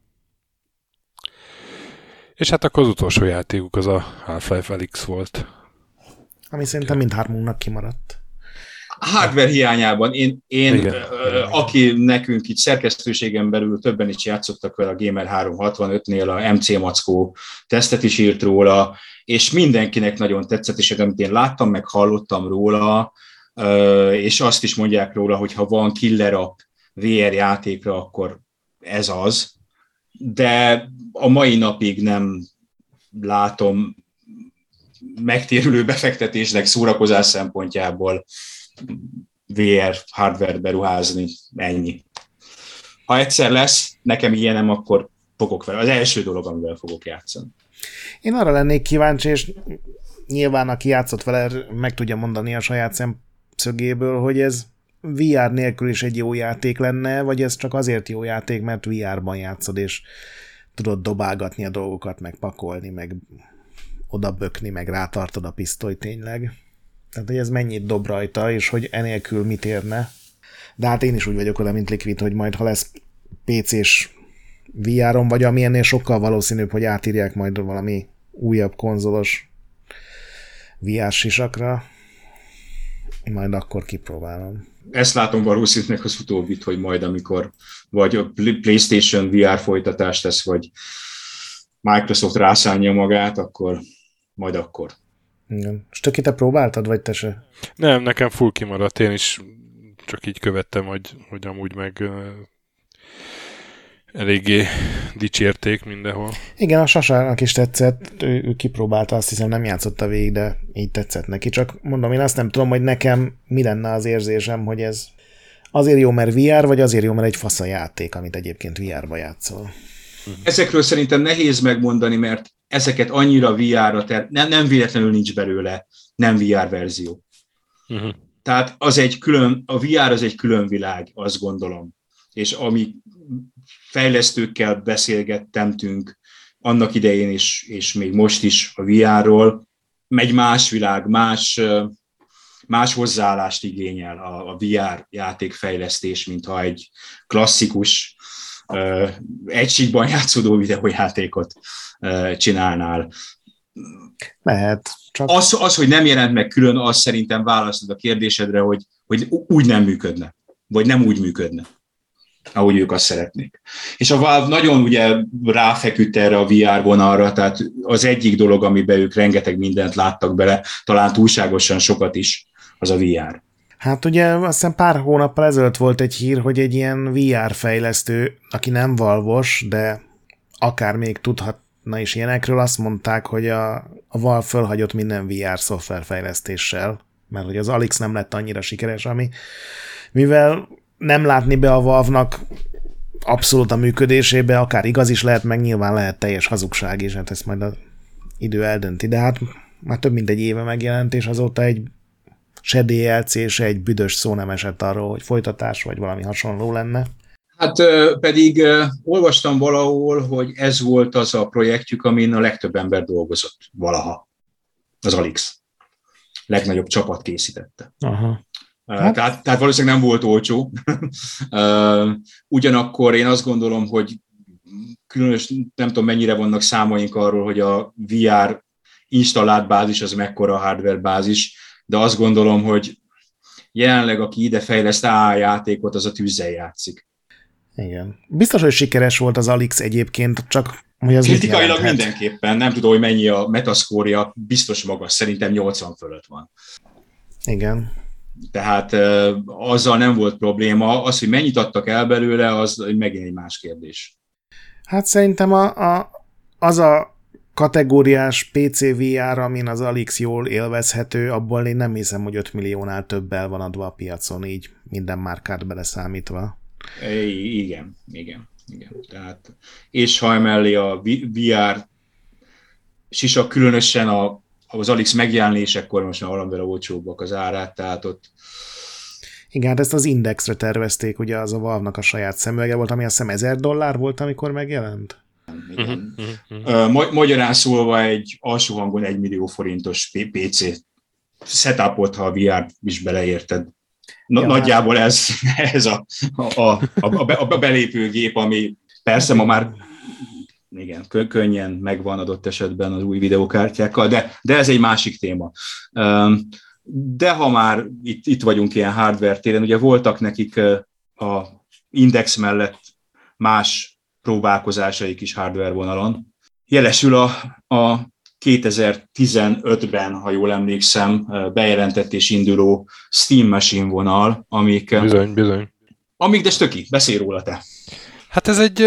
És hát akkor az utolsó játékuk az a Half-Life Alyx volt. Ami szerintem mindhármunknak kimaradt hardware hiányában én, én Igen. aki nekünk itt szerkesztőségen belül többen is játszottak vele a Gamer 365-nél, a MC Mackó tesztet is írt róla, és mindenkinek nagyon tetszett, és amit én láttam, meg hallottam róla, és azt is mondják róla, hogy ha van killer app VR játékra, akkor ez az, de a mai napig nem látom megtérülő befektetésnek szórakozás szempontjából VR hardware beruházni, ennyi. Ha egyszer lesz, nekem ilyenem, akkor fogok vele. Az első dolog, amivel fogok játszani. Én arra lennék kíváncsi, és nyilván aki játszott vele, meg tudja mondani a saját szemszögéből, hogy ez VR nélkül is egy jó játék lenne, vagy ez csak azért jó játék, mert VR-ban játszod, és tudod dobálgatni a dolgokat, meg pakolni, meg oda bökni, meg rátartod a pisztoly tényleg. Tehát, hogy ez mennyit dob rajta, és hogy enélkül mit érne. De hát én is úgy vagyok oda, mint Liquid, hogy majd ha lesz PC-s VR-on, vagy ami ennél sokkal valószínűbb, hogy átírják majd valami újabb konzolos VR sisakra, majd akkor kipróbálom. Ezt látom valószínűleg az utóbbit, hogy majd amikor vagy a PlayStation VR folytatást tesz, vagy Microsoft rászánja magát, akkor majd akkor. Igen. És te próbáltad, vagy te se? Nem, nekem full kimaradt. Én is csak így követtem, hogy, hogy amúgy meg uh, eléggé dicsérték mindenhol. Igen, a Sasának is tetszett, ő, ő kipróbálta, azt hiszem nem játszotta végig, de így tetszett neki. Csak mondom, én azt nem tudom, hogy nekem mi lenne az érzésem, hogy ez azért jó, mert VR, vagy azért jó, mert egy fasz a játék, amit egyébként VR-ba játszol. Ezekről szerintem nehéz megmondani, mert ezeket annyira VR-ra, ter- nem, nem véletlenül nincs belőle nem VR verzió. Uh-huh. Tehát az egy külön, a VR az egy külön világ, azt gondolom. És ami fejlesztőkkel beszélgettemtünk annak idején is, és még most is a VR-ról, megy más világ, más, más hozzáállást igényel a, a VR játékfejlesztés, mint ha egy klasszikus egységban játszódó videójátékot csinálnál. Lehet. Csak... Az, az, hogy nem jelent meg külön, az szerintem választod a kérdésedre, hogy, hogy úgy nem működne, vagy nem úgy működne ahogy ők azt szeretnék. És a Valve nagyon ugye ráfeküdt erre a VR vonalra, tehát az egyik dolog, amiben ők rengeteg mindent láttak bele, talán túlságosan sokat is, az a VR. Hát ugye azt hiszem pár hónappal ezelőtt volt egy hír, hogy egy ilyen VR fejlesztő, aki nem valvos, de akár még tudhatna is ilyenekről, azt mondták, hogy a, a Valve fölhagyott minden VR szoftverfejlesztéssel, mert hogy az Alix nem lett annyira sikeres, ami mivel nem látni be a Valve-nak abszolút a működésébe, akár igaz is lehet, meg nyilván lehet teljes hazugság is, hát ezt majd az idő eldönti, de hát már több mint egy éve megjelent, és azóta egy se DLC, se egy büdös szó nem esett arról, hogy folytatás vagy valami hasonló lenne. Hát pedig olvastam valahol, hogy ez volt az a projektjük, amin a legtöbb ember dolgozott valaha. Az Alix. Legnagyobb csapat készítette. Aha. Hát. Tehát, tehát valószínűleg nem volt olcsó. Ugyanakkor én azt gondolom, hogy különös, nem tudom mennyire vannak számaink arról, hogy a VR installált bázis az mekkora a hardware bázis, de azt gondolom, hogy jelenleg aki ide fejleszt A játékot, az a tűzzel játszik. Igen. Biztos, hogy sikeres volt az Alix egyébként, csak hogy az Kritikailag mindenképpen, nem tudom, hogy mennyi a metaszkória, biztos magas, szerintem 80 fölött van. Igen. Tehát azzal nem volt probléma. Az, hogy mennyit adtak el belőle, az megint egy más kérdés. Hát szerintem a, a, az a kategóriás PC VR, amin az Alix jól élvezhető, abból én nem hiszem, hogy 5 milliónál többel van adva a piacon, így minden márkát beleszámítva. I- igen, igen, igen. Tehát, és ha emellé a VR sisak különösen a az Alix megjelenésekor most már valamivel olcsóbbak az árát, tehát ott igen, hát ezt az indexre tervezték, ugye az a valve a saját szemüvege volt, ami azt hiszem 1000 dollár volt, amikor megjelent. Igen. Uh-huh, uh-huh. Magyarán szólva egy alsó hangon 1 millió forintos PC setupot, ha a VR is beleérted. Na, ja, nagyjából ez, ez a, a, a, a, a belépőgép, ami persze ma már igen, könnyen megvan adott esetben az új videokártyákkal, de, de ez egy másik téma. De ha már itt, itt vagyunk ilyen hardware téren, ugye voltak nekik a Index mellett más próbálkozásaik is hardware vonalon. Jelesül a, a 2015-ben, ha jól emlékszem, bejelentett és induló Steam Machine vonal, amik... Bizony, bizony. Amik, de stöki, beszélj róla te. Hát ez egy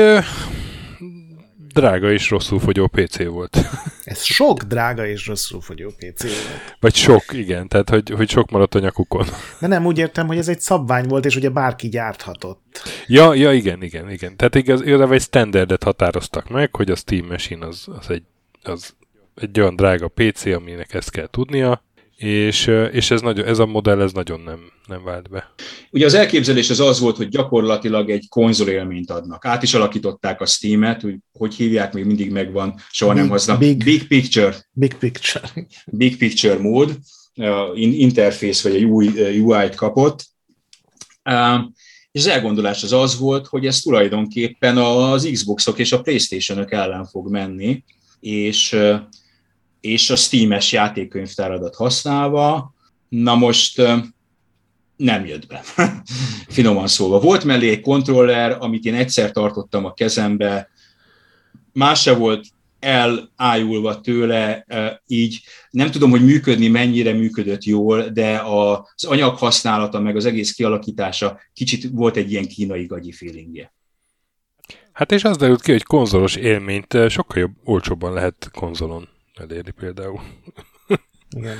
drága és rosszul fogyó PC volt. Ez sok drága és rosszul fogyó PC volt. Vagy sok, igen, tehát hogy, hogy sok maradt a nyakukon. De nem úgy értem, hogy ez egy szabvány volt, és ugye bárki gyárthatott. Ja, ja, igen, igen, igen. Tehát igaz, igazából egy standardet határoztak meg, hogy a Steam Machine az, az, egy, az egy olyan drága PC, aminek ezt kell tudnia, és, és ez, nagyon, ez a modell ez nagyon nem, nem vált be. Ugye az elképzelés az az volt, hogy gyakorlatilag egy konzol élményt adnak. Át is alakították a Steam-et, hogy, hogy hívják, még mindig megvan, soha big, nem hoznak. Big, big Picture. Big Picture. Big Picture mód, interfész vagy egy új UI-t kapott. És az elgondolás az az volt, hogy ez tulajdonképpen az Xboxok és a Playstation-ök ellen fog menni, és és a Steam-es játékkönyvtáradat használva, na most nem jött be, finoman szólva. Volt mellé egy kontroller, amit én egyszer tartottam a kezembe, más se volt elájulva tőle, így nem tudom, hogy működni mennyire működött jól, de az anyag használata, meg az egész kialakítása kicsit volt egy ilyen kínai gagyi feelingje. Hát és az derült ki, hogy konzolos élményt sokkal jobb, olcsóbban lehet konzolon elérni például. Igen.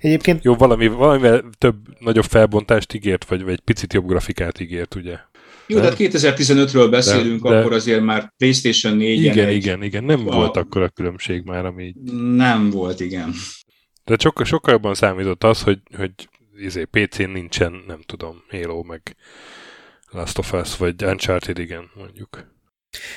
Egyébként... Jó, valami, valamivel több, nagyobb felbontást ígért, vagy, vagy egy picit jobb grafikát ígért, ugye? Jó, de 2015-ről hát beszélünk, de, de, akkor azért már PlayStation 4 Igen, egy, igen, igen, nem a... volt akkor a különbség már, ami... Nem volt, igen. De sokkal, sokkal jobban számított az, hogy, hogy izé, PC-n nincsen, nem tudom, Halo, meg Last of Us, vagy Uncharted, igen, mondjuk.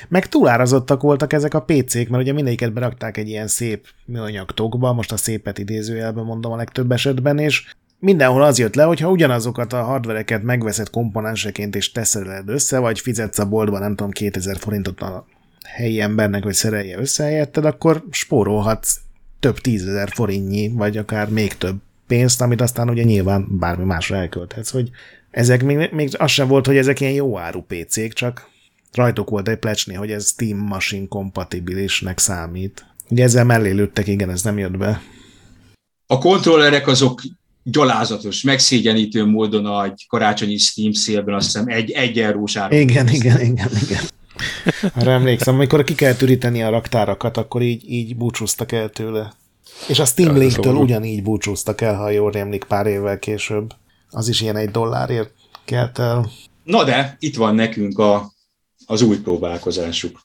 Meg túlárazottak voltak ezek a PC-k, mert ugye mindegyiket berakták egy ilyen szép műanyag tokba, most a szépet idézőjelben mondom a legtöbb esetben, és mindenhol az jött le, hogy ha ugyanazokat a hardvereket megveszed komponenseként és teszed össze, vagy fizetsz a boltban nem tudom 2000 forintot a helyi embernek, hogy szerelje össze helyetted, akkor spórolhatsz több tízezer forintnyi, vagy akár még több pénzt, amit aztán ugye nyilván bármi másra elkölthetsz, hogy ezek még, még az sem volt, hogy ezek ilyen jó áru PC-k, csak rajtuk volt egy plecsni, hogy ez Steam Machine kompatibilisnek számít. Ugye ezzel mellé lőttek, igen, ez nem jött be. A kontrollerek azok gyalázatos, megszégyenítő módon a karácsonyi Steam szélben azt hiszem egy, egy eurós áron. Igen, igen, igen, igen. Arra emlékszem, amikor ki kell üríteni a raktárakat, akkor így, így búcsúztak el tőle. És a Steam Link-től ugyanígy búcsúztak el, ha jól rémlik pár évvel később. Az is ilyen egy dollárért kelt el. Na de, itt van nekünk a, az új próbálkozásuk.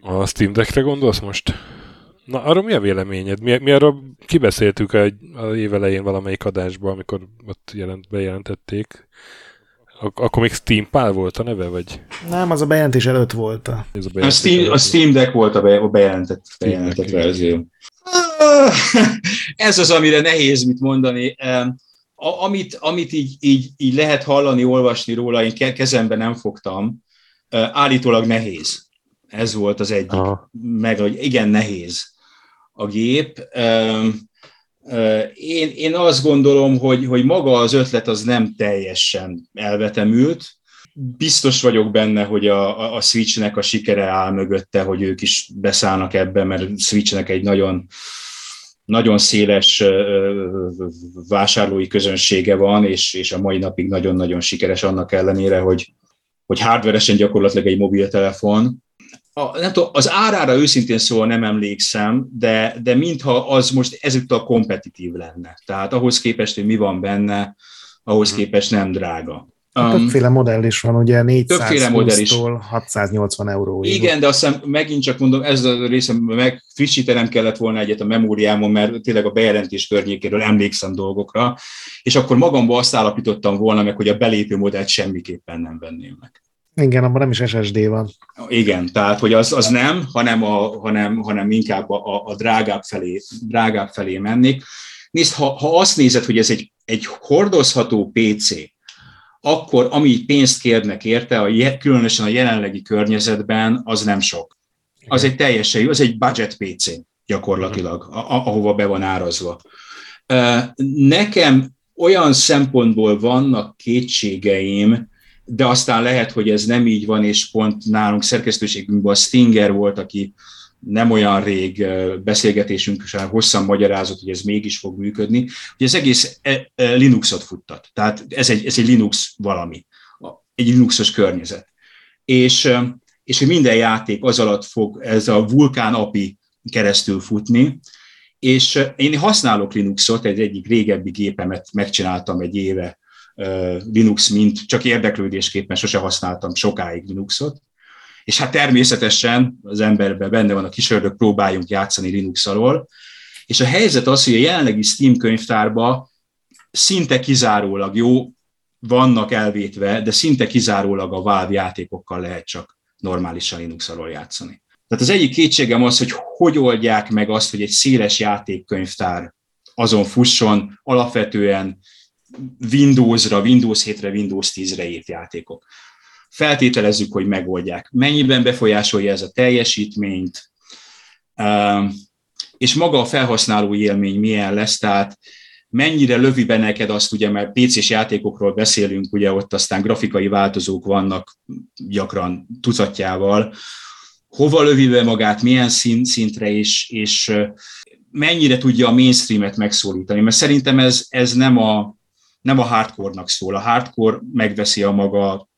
A Steam Deckre gondolsz most? Na, arra mi a véleményed? Mi, mi arra kibeszéltük egy, az év elején valamelyik adásban, amikor ott jelent, bejelentették. Ak- akkor még Steam Pál volt a neve, vagy? Nem, az a bejelentés előtt volt. A, Ez a, bejelentés a, Steam, a Steam Deck volt a, be, a bejelentett, bejelentett verzió. Ez az, amire nehéz mit mondani. A, amit, amit így, így, így lehet hallani, olvasni róla, én kezembe nem fogtam, állítólag nehéz. Ez volt az egyik. Aha. Meg, hogy igen, nehéz a gép. Én, én azt gondolom, hogy, hogy maga az ötlet az nem teljesen elvetemült. Biztos vagyok benne, hogy a, a Switchnek a sikere áll mögötte, hogy ők is beszállnak ebbe, mert Switchnek egy nagyon, nagyon széles vásárlói közönsége van, és, és a mai napig nagyon-nagyon sikeres annak ellenére, hogy, hogy hardveresen gyakorlatilag egy mobiltelefon, a, nem tudom, az árára őszintén szóval nem emlékszem, de, de mintha az most ezúttal kompetitív lenne. Tehát ahhoz képest, hogy mi van benne, ahhoz mhm. képest nem drága. Um, többféle modell is van, ugye 420-tól 680 euró. Igen, de azt hiszem megint csak mondom, ez a részem meg frissítenem kellett volna egyet a memóriámon, mert tényleg a bejelentés környékéről emlékszem dolgokra, és akkor magamban azt állapítottam volna meg, hogy a belépő modellt semmiképpen nem venném meg. Igen, abban nem is SSD van. Igen, tehát hogy az, az nem, hanem, a, hanem, hanem inkább a, a drágább, felé, drágább felé mennék. Nézd, ha, ha azt nézed, hogy ez egy, egy hordozható PC, akkor ami pénzt kérnek érte, a, különösen a jelenlegi környezetben, az nem sok. Az egy teljesen jó, az egy budget PC gyakorlatilag, ahova be van árazva. Nekem olyan szempontból vannak kétségeim, de aztán lehet, hogy ez nem így van, és pont nálunk szerkesztőségünkben a Stinger volt, aki nem olyan rég beszélgetésünk során hosszan magyarázott, hogy ez mégis fog működni, hogy ez egész e, e, Linuxot futtat. Tehát ez egy, ez egy Linux valami, egy Linuxos környezet. És, és minden játék az alatt fog ez a Vulkan API keresztül futni, és én használok Linuxot, egy egyik régebbi gépemet megcsináltam egy éve Linux, mint csak érdeklődésképpen sose használtam sokáig Linuxot, és hát természetesen az emberben benne van a kisördök, próbáljunk játszani Linux alól, és a helyzet az, hogy a jelenlegi Steam könyvtárban szinte kizárólag jó, vannak elvétve, de szinte kizárólag a Valve játékokkal lehet csak normálisan Linux alól játszani. Tehát az egyik kétségem az, hogy hogy oldják meg azt, hogy egy széles játékkönyvtár azon fusson, alapvetően Windowsra, Windows 7-re, Windows 10-re írt játékok. Feltételezzük, hogy megoldják. Mennyiben befolyásolja ez a teljesítményt, és maga a felhasználó élmény milyen lesz, tehát mennyire lövi be neked azt, ugye, mert PC-s játékokról beszélünk, ugye ott aztán grafikai változók vannak gyakran tucatjával, hova lövi be magát, milyen szint, szintre, és, és mennyire tudja a mainstreamet megszólítani, mert szerintem ez, ez nem a, nem a hardcore-nak szól. A hardcore megveszi a maga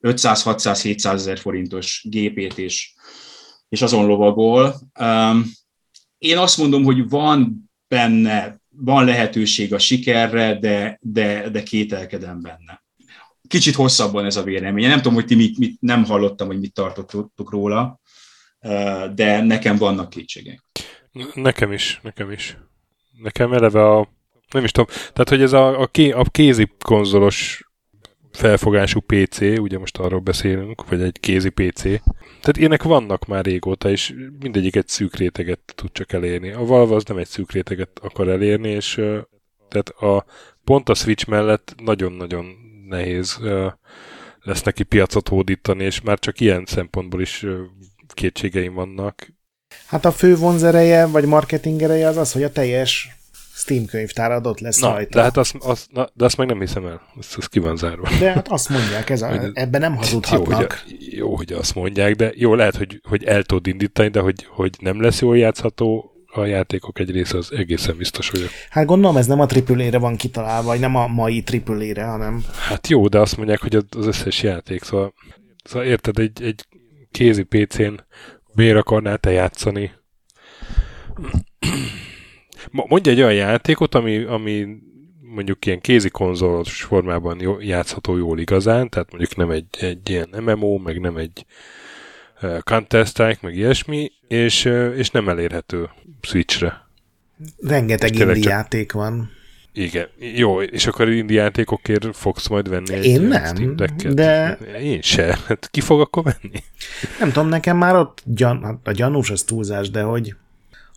500-600-700 ezer forintos gépét, és, és azon lovagol. Én azt mondom, hogy van benne, van lehetőség a sikerre, de, de, de kételkedem benne. Kicsit hosszabban ez a vélemény. Nem tudom, hogy ti mit, mit nem hallottam, hogy mit tartottok róla, de nekem vannak kétségek. Nekem is, nekem is. Nekem eleve a nem is tudom. Tehát, hogy ez a, a, ké, a kézi konzolos felfogású PC, ugye most arról beszélünk, vagy egy kézi PC. Tehát ilyenek vannak már régóta, és mindegyik egy szűk réteget tud csak elérni. A Valve az nem egy szűk réteget akar elérni, és tehát a, pont a Switch mellett nagyon-nagyon nehéz lesz neki piacot hódítani, és már csak ilyen szempontból is kétségeim vannak. Hát a fő vonzereje, vagy marketing ereje az az, hogy a teljes Steam könyvtárad ott lesz na, rajta. De, hát azt, azt, na, de azt meg nem hiszem el, azt, azt ki van zárva. De hát azt mondják, ez a, ebben nem hazudhatnak. Jó hogy, jó, hogy azt mondják, de jó, lehet, hogy, hogy el tud indítani, de hogy, hogy nem lesz jól játszható, a játékok egy része az egészen biztos vagyok. Hát gondolom ez nem a AAA-re van kitalálva, vagy nem a mai AAA-re, hanem... Hát jó, de azt mondják, hogy az összes játék, szóval, szóval érted, egy, egy kézi PC-n miért akarnál te játszani? Mondja egy olyan játékot, ami, ami mondjuk ilyen kézi konzolos formában jó, játszható jól igazán, tehát mondjuk nem egy, egy ilyen MMO, meg nem egy uh, Counter-Strike, meg ilyesmi, és, uh, és nem elérhető Switchre. Rengeteg indie csak... játék van. Igen, jó, és akkor indie játékokért fogsz majd venni egy Én nem, de... Én se. Hát ki fog akkor venni? Nem tudom, nekem már ott gyan... Hát a gyanús az túlzás, de hogy,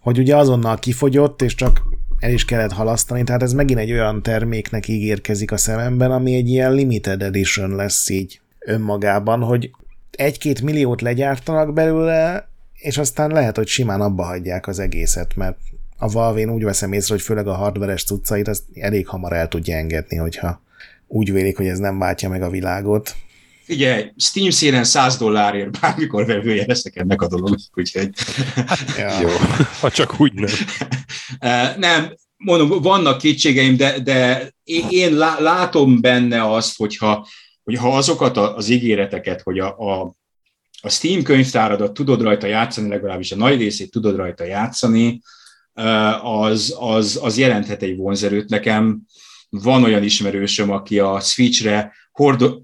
hogy ugye azonnal kifogyott, és csak el is kellett halasztani, tehát ez megint egy olyan terméknek ígérkezik a szememben, ami egy ilyen limited edition lesz így önmagában, hogy egy-két milliót legyártanak belőle, és aztán lehet, hogy simán abba hagyják az egészet, mert a Valve úgy veszem észre, hogy főleg a hardveres cuccait azt elég hamar el tudja engedni, hogyha úgy vélik, hogy ez nem váltja meg a világot. Figyelj, Steam szélen 100 dollárért bármikor vevőjeleztek ennek a dolognak, úgyhogy... ja. Jó, ha csak úgy nem. nem, mondom, vannak kétségeim, de, de én látom benne azt, hogyha, hogyha azokat az ígéreteket, hogy a, a, a Steam könyvtáradat tudod rajta játszani, legalábbis a nagy részét tudod rajta játszani, az, az, az jelenthet egy vonzerőt. Nekem van olyan ismerősöm, aki a Switchre hordo,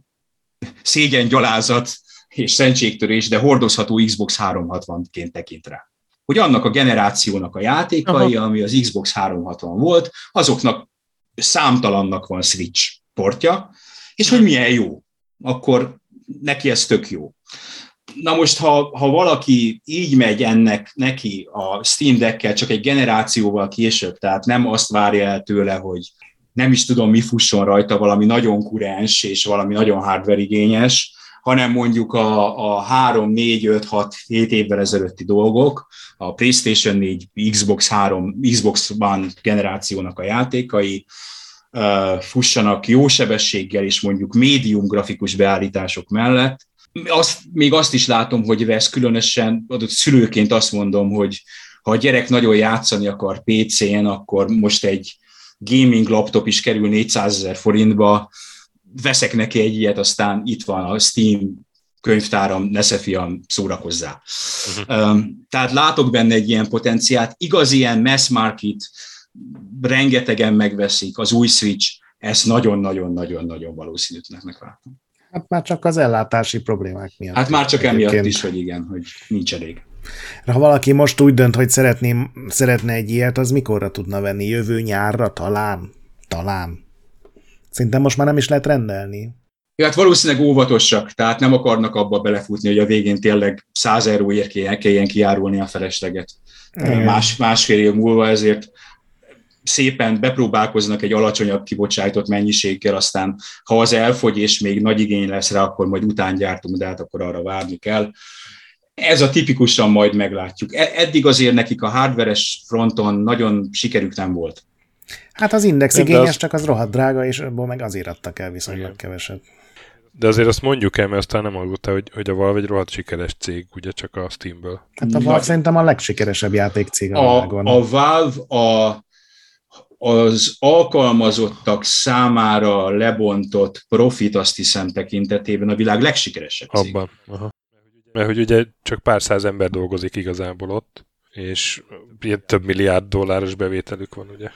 szégyen gyalázat és szentségtörés, de hordozható Xbox 360-ként tekint rá. Hogy annak a generációnak a játékai, Aha. ami az Xbox 360 volt, azoknak számtalannak van Switch portja, és hogy milyen jó, akkor neki ez tök jó. Na most, ha, ha valaki így megy ennek neki a Steam Deck-kel csak egy generációval később, tehát nem azt várja el tőle, hogy nem is tudom, mi fusson rajta, valami nagyon kurens és valami nagyon hardware igényes, hanem mondjuk a, a 3, 4, 5, 6, 7 évvel ezelőtti dolgok, a PlayStation 4, Xbox 3, Xbox One generációnak a játékai, uh, fussanak jó sebességgel és mondjuk médium grafikus beállítások mellett, azt, még azt is látom, hogy vesz különösen, adott szülőként azt mondom, hogy ha a gyerek nagyon játszani akar PC-n, akkor most egy gaming laptop is kerül 400 ezer forintba, veszek neki egy ilyet, aztán itt van a Steam könyvtáram, nesze fiam, szórakozzá. Uh-huh. Tehát látok benne egy ilyen potenciát. Igaz, ilyen mass market, rengetegen megveszik, az új Switch, ezt nagyon-nagyon-nagyon-nagyon valószínűtlennek látom. Hát már csak az ellátási problémák miatt. Hát már csak egyébként. emiatt is, hogy igen, hogy nincs elég. Ha valaki most úgy dönt, hogy szeretné, szeretne egy ilyet, az mikorra tudna venni? Jövő nyárra talán? Talán. Szerintem most már nem is lehet rendelni. Ja, hát valószínűleg óvatosak, tehát nem akarnak abba belefutni, hogy a végén tényleg 100 euróért kelljen kiárulni a felesleget. Más, másfél év múlva ezért szépen bepróbálkoznak egy alacsonyabb kibocsájtott mennyiséggel, aztán ha az elfogy, és még nagy igény lesz rá, akkor majd után gyártunk, de hát akkor arra várni kell. Ez a tipikusan majd meglátjuk. E- eddig azért nekik a hardveres fronton nagyon sikerük nem volt. Hát az index igényes, az... csak az rohadt drága, és abból meg azért adtak el viszonylag Igen. keveset. De azért azt mondjuk el, mert aztán nem hallgatta, hogy, hogy a Valve egy rohadt sikeres cég, ugye csak a Steamből. Hát a Valve Nagy... szerintem a legsikeresebb játékcég a, a világon. A Valve a az alkalmazottak számára lebontott profit, azt hiszem tekintetében a világ legsikeresebb cég. Abban. Aha. Mert hogy ugye csak pár száz ember dolgozik igazából ott, és ilyen több milliárd dolláros bevételük van, ugye?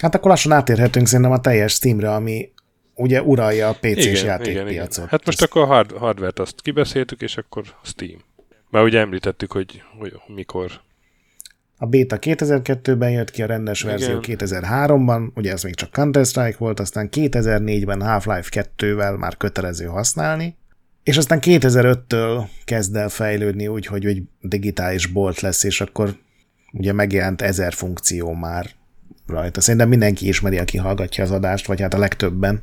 Hát akkor lassan átérhetünk szerintem a teljes Steamre, ami ugye uralja a PC-s játékpiacot. Hát most akkor a hard, hardware-t azt kibeszéltük, és akkor Steam. Már ugye említettük, hogy, hogy mikor A beta 2002-ben jött ki, a rendes verzió 2003-ban, ugye ez még csak Counter-Strike volt, aztán 2004-ben Half-Life 2-vel már kötelező használni, és aztán 2005-től kezd el fejlődni úgy, hogy egy digitális bolt lesz, és akkor ugye megjelent ezer funkció már rajta. Szerintem mindenki ismeri, aki hallgatja az adást, vagy hát a legtöbben.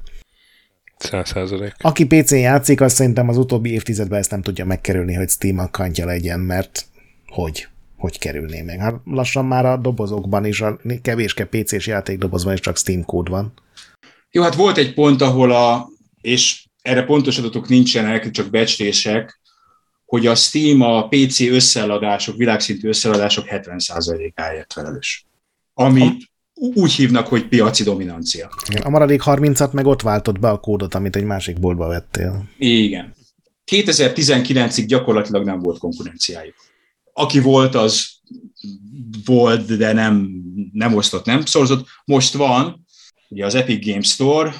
100%. Aki PC-n játszik, azt szerintem az utóbbi évtizedben ezt nem tudja megkerülni, hogy Steam akkantja legyen, mert hogy? Hogy kerülné meg? Hát lassan már a dobozokban is, a kevéske PC-s játékdobozban is csak Steam kód van. Jó, hát volt egy pont, ahol a, és erre pontos adatok nincsenek, csak becslések, hogy a Steam a PC összeladások, világszintű összeladások 70%-áért felelős. Amit úgy hívnak, hogy piaci dominancia. A maradék 30-at meg ott váltott be a kódot, amit egy másik boltba vettél. Igen. 2019-ig gyakorlatilag nem volt konkurenciájuk. Aki volt, az volt, de nem, nem osztott, nem szorzott. Most van, ugye az Epic Games Store,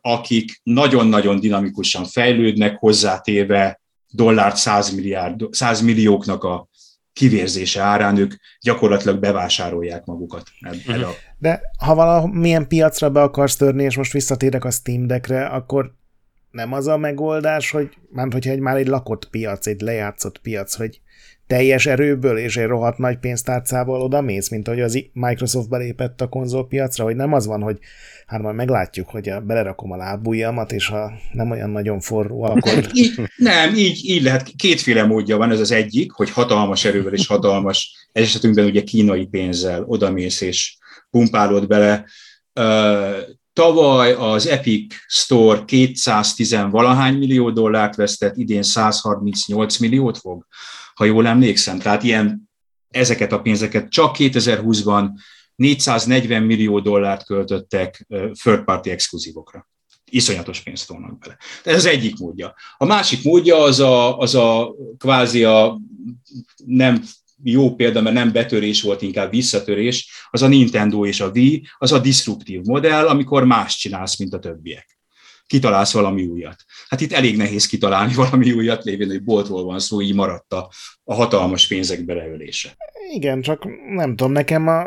akik nagyon-nagyon dinamikusan fejlődnek, hozzátéve dollárt 100, milliárd, 100 millióknak a kivérzése árán ők gyakorlatilag bevásárolják magukat. A... De ha valamilyen piacra be akarsz törni, és most visszatérek a Steam Deckre, akkor nem az a megoldás, hogy már hogyha egy már egy lakott piac, egy lejátszott piac, hogy teljes erőből és egy rohadt nagy pénztárcával oda mész, mint ahogy az Microsoft belépett a konzolpiacra, hogy nem az van, hogy hát majd meglátjuk, hogy a, belerakom a lábujjamat, és ha nem olyan nagyon forró, akkor... így, nem, így, így lehet. Kétféle módja van, ez az egyik, hogy hatalmas erővel és hatalmas, ez esetünkben ugye kínai pénzzel odamész és pumpálod bele. Tavaly az Epic Store 210 valahány millió dollárt vesztett, idén 138 milliót fog ha jól emlékszem. Tehát ilyen ezeket a pénzeket csak 2020-ban 440 millió dollárt költöttek third party exkluzívokra. Iszonyatos pénzt tolnak bele. Ez az egyik módja. A másik módja az a, az a kvázi a nem jó példa, mert nem betörés volt, inkább visszatörés, az a Nintendo és a Wii, az a disruptív modell, amikor más csinálsz, mint a többiek. Kitalálsz valami újat hát itt elég nehéz kitalálni valami újat, lévén, hogy boltról van szó, így maradt a, a hatalmas pénzek beleölése. Igen, csak nem tudom, nekem a,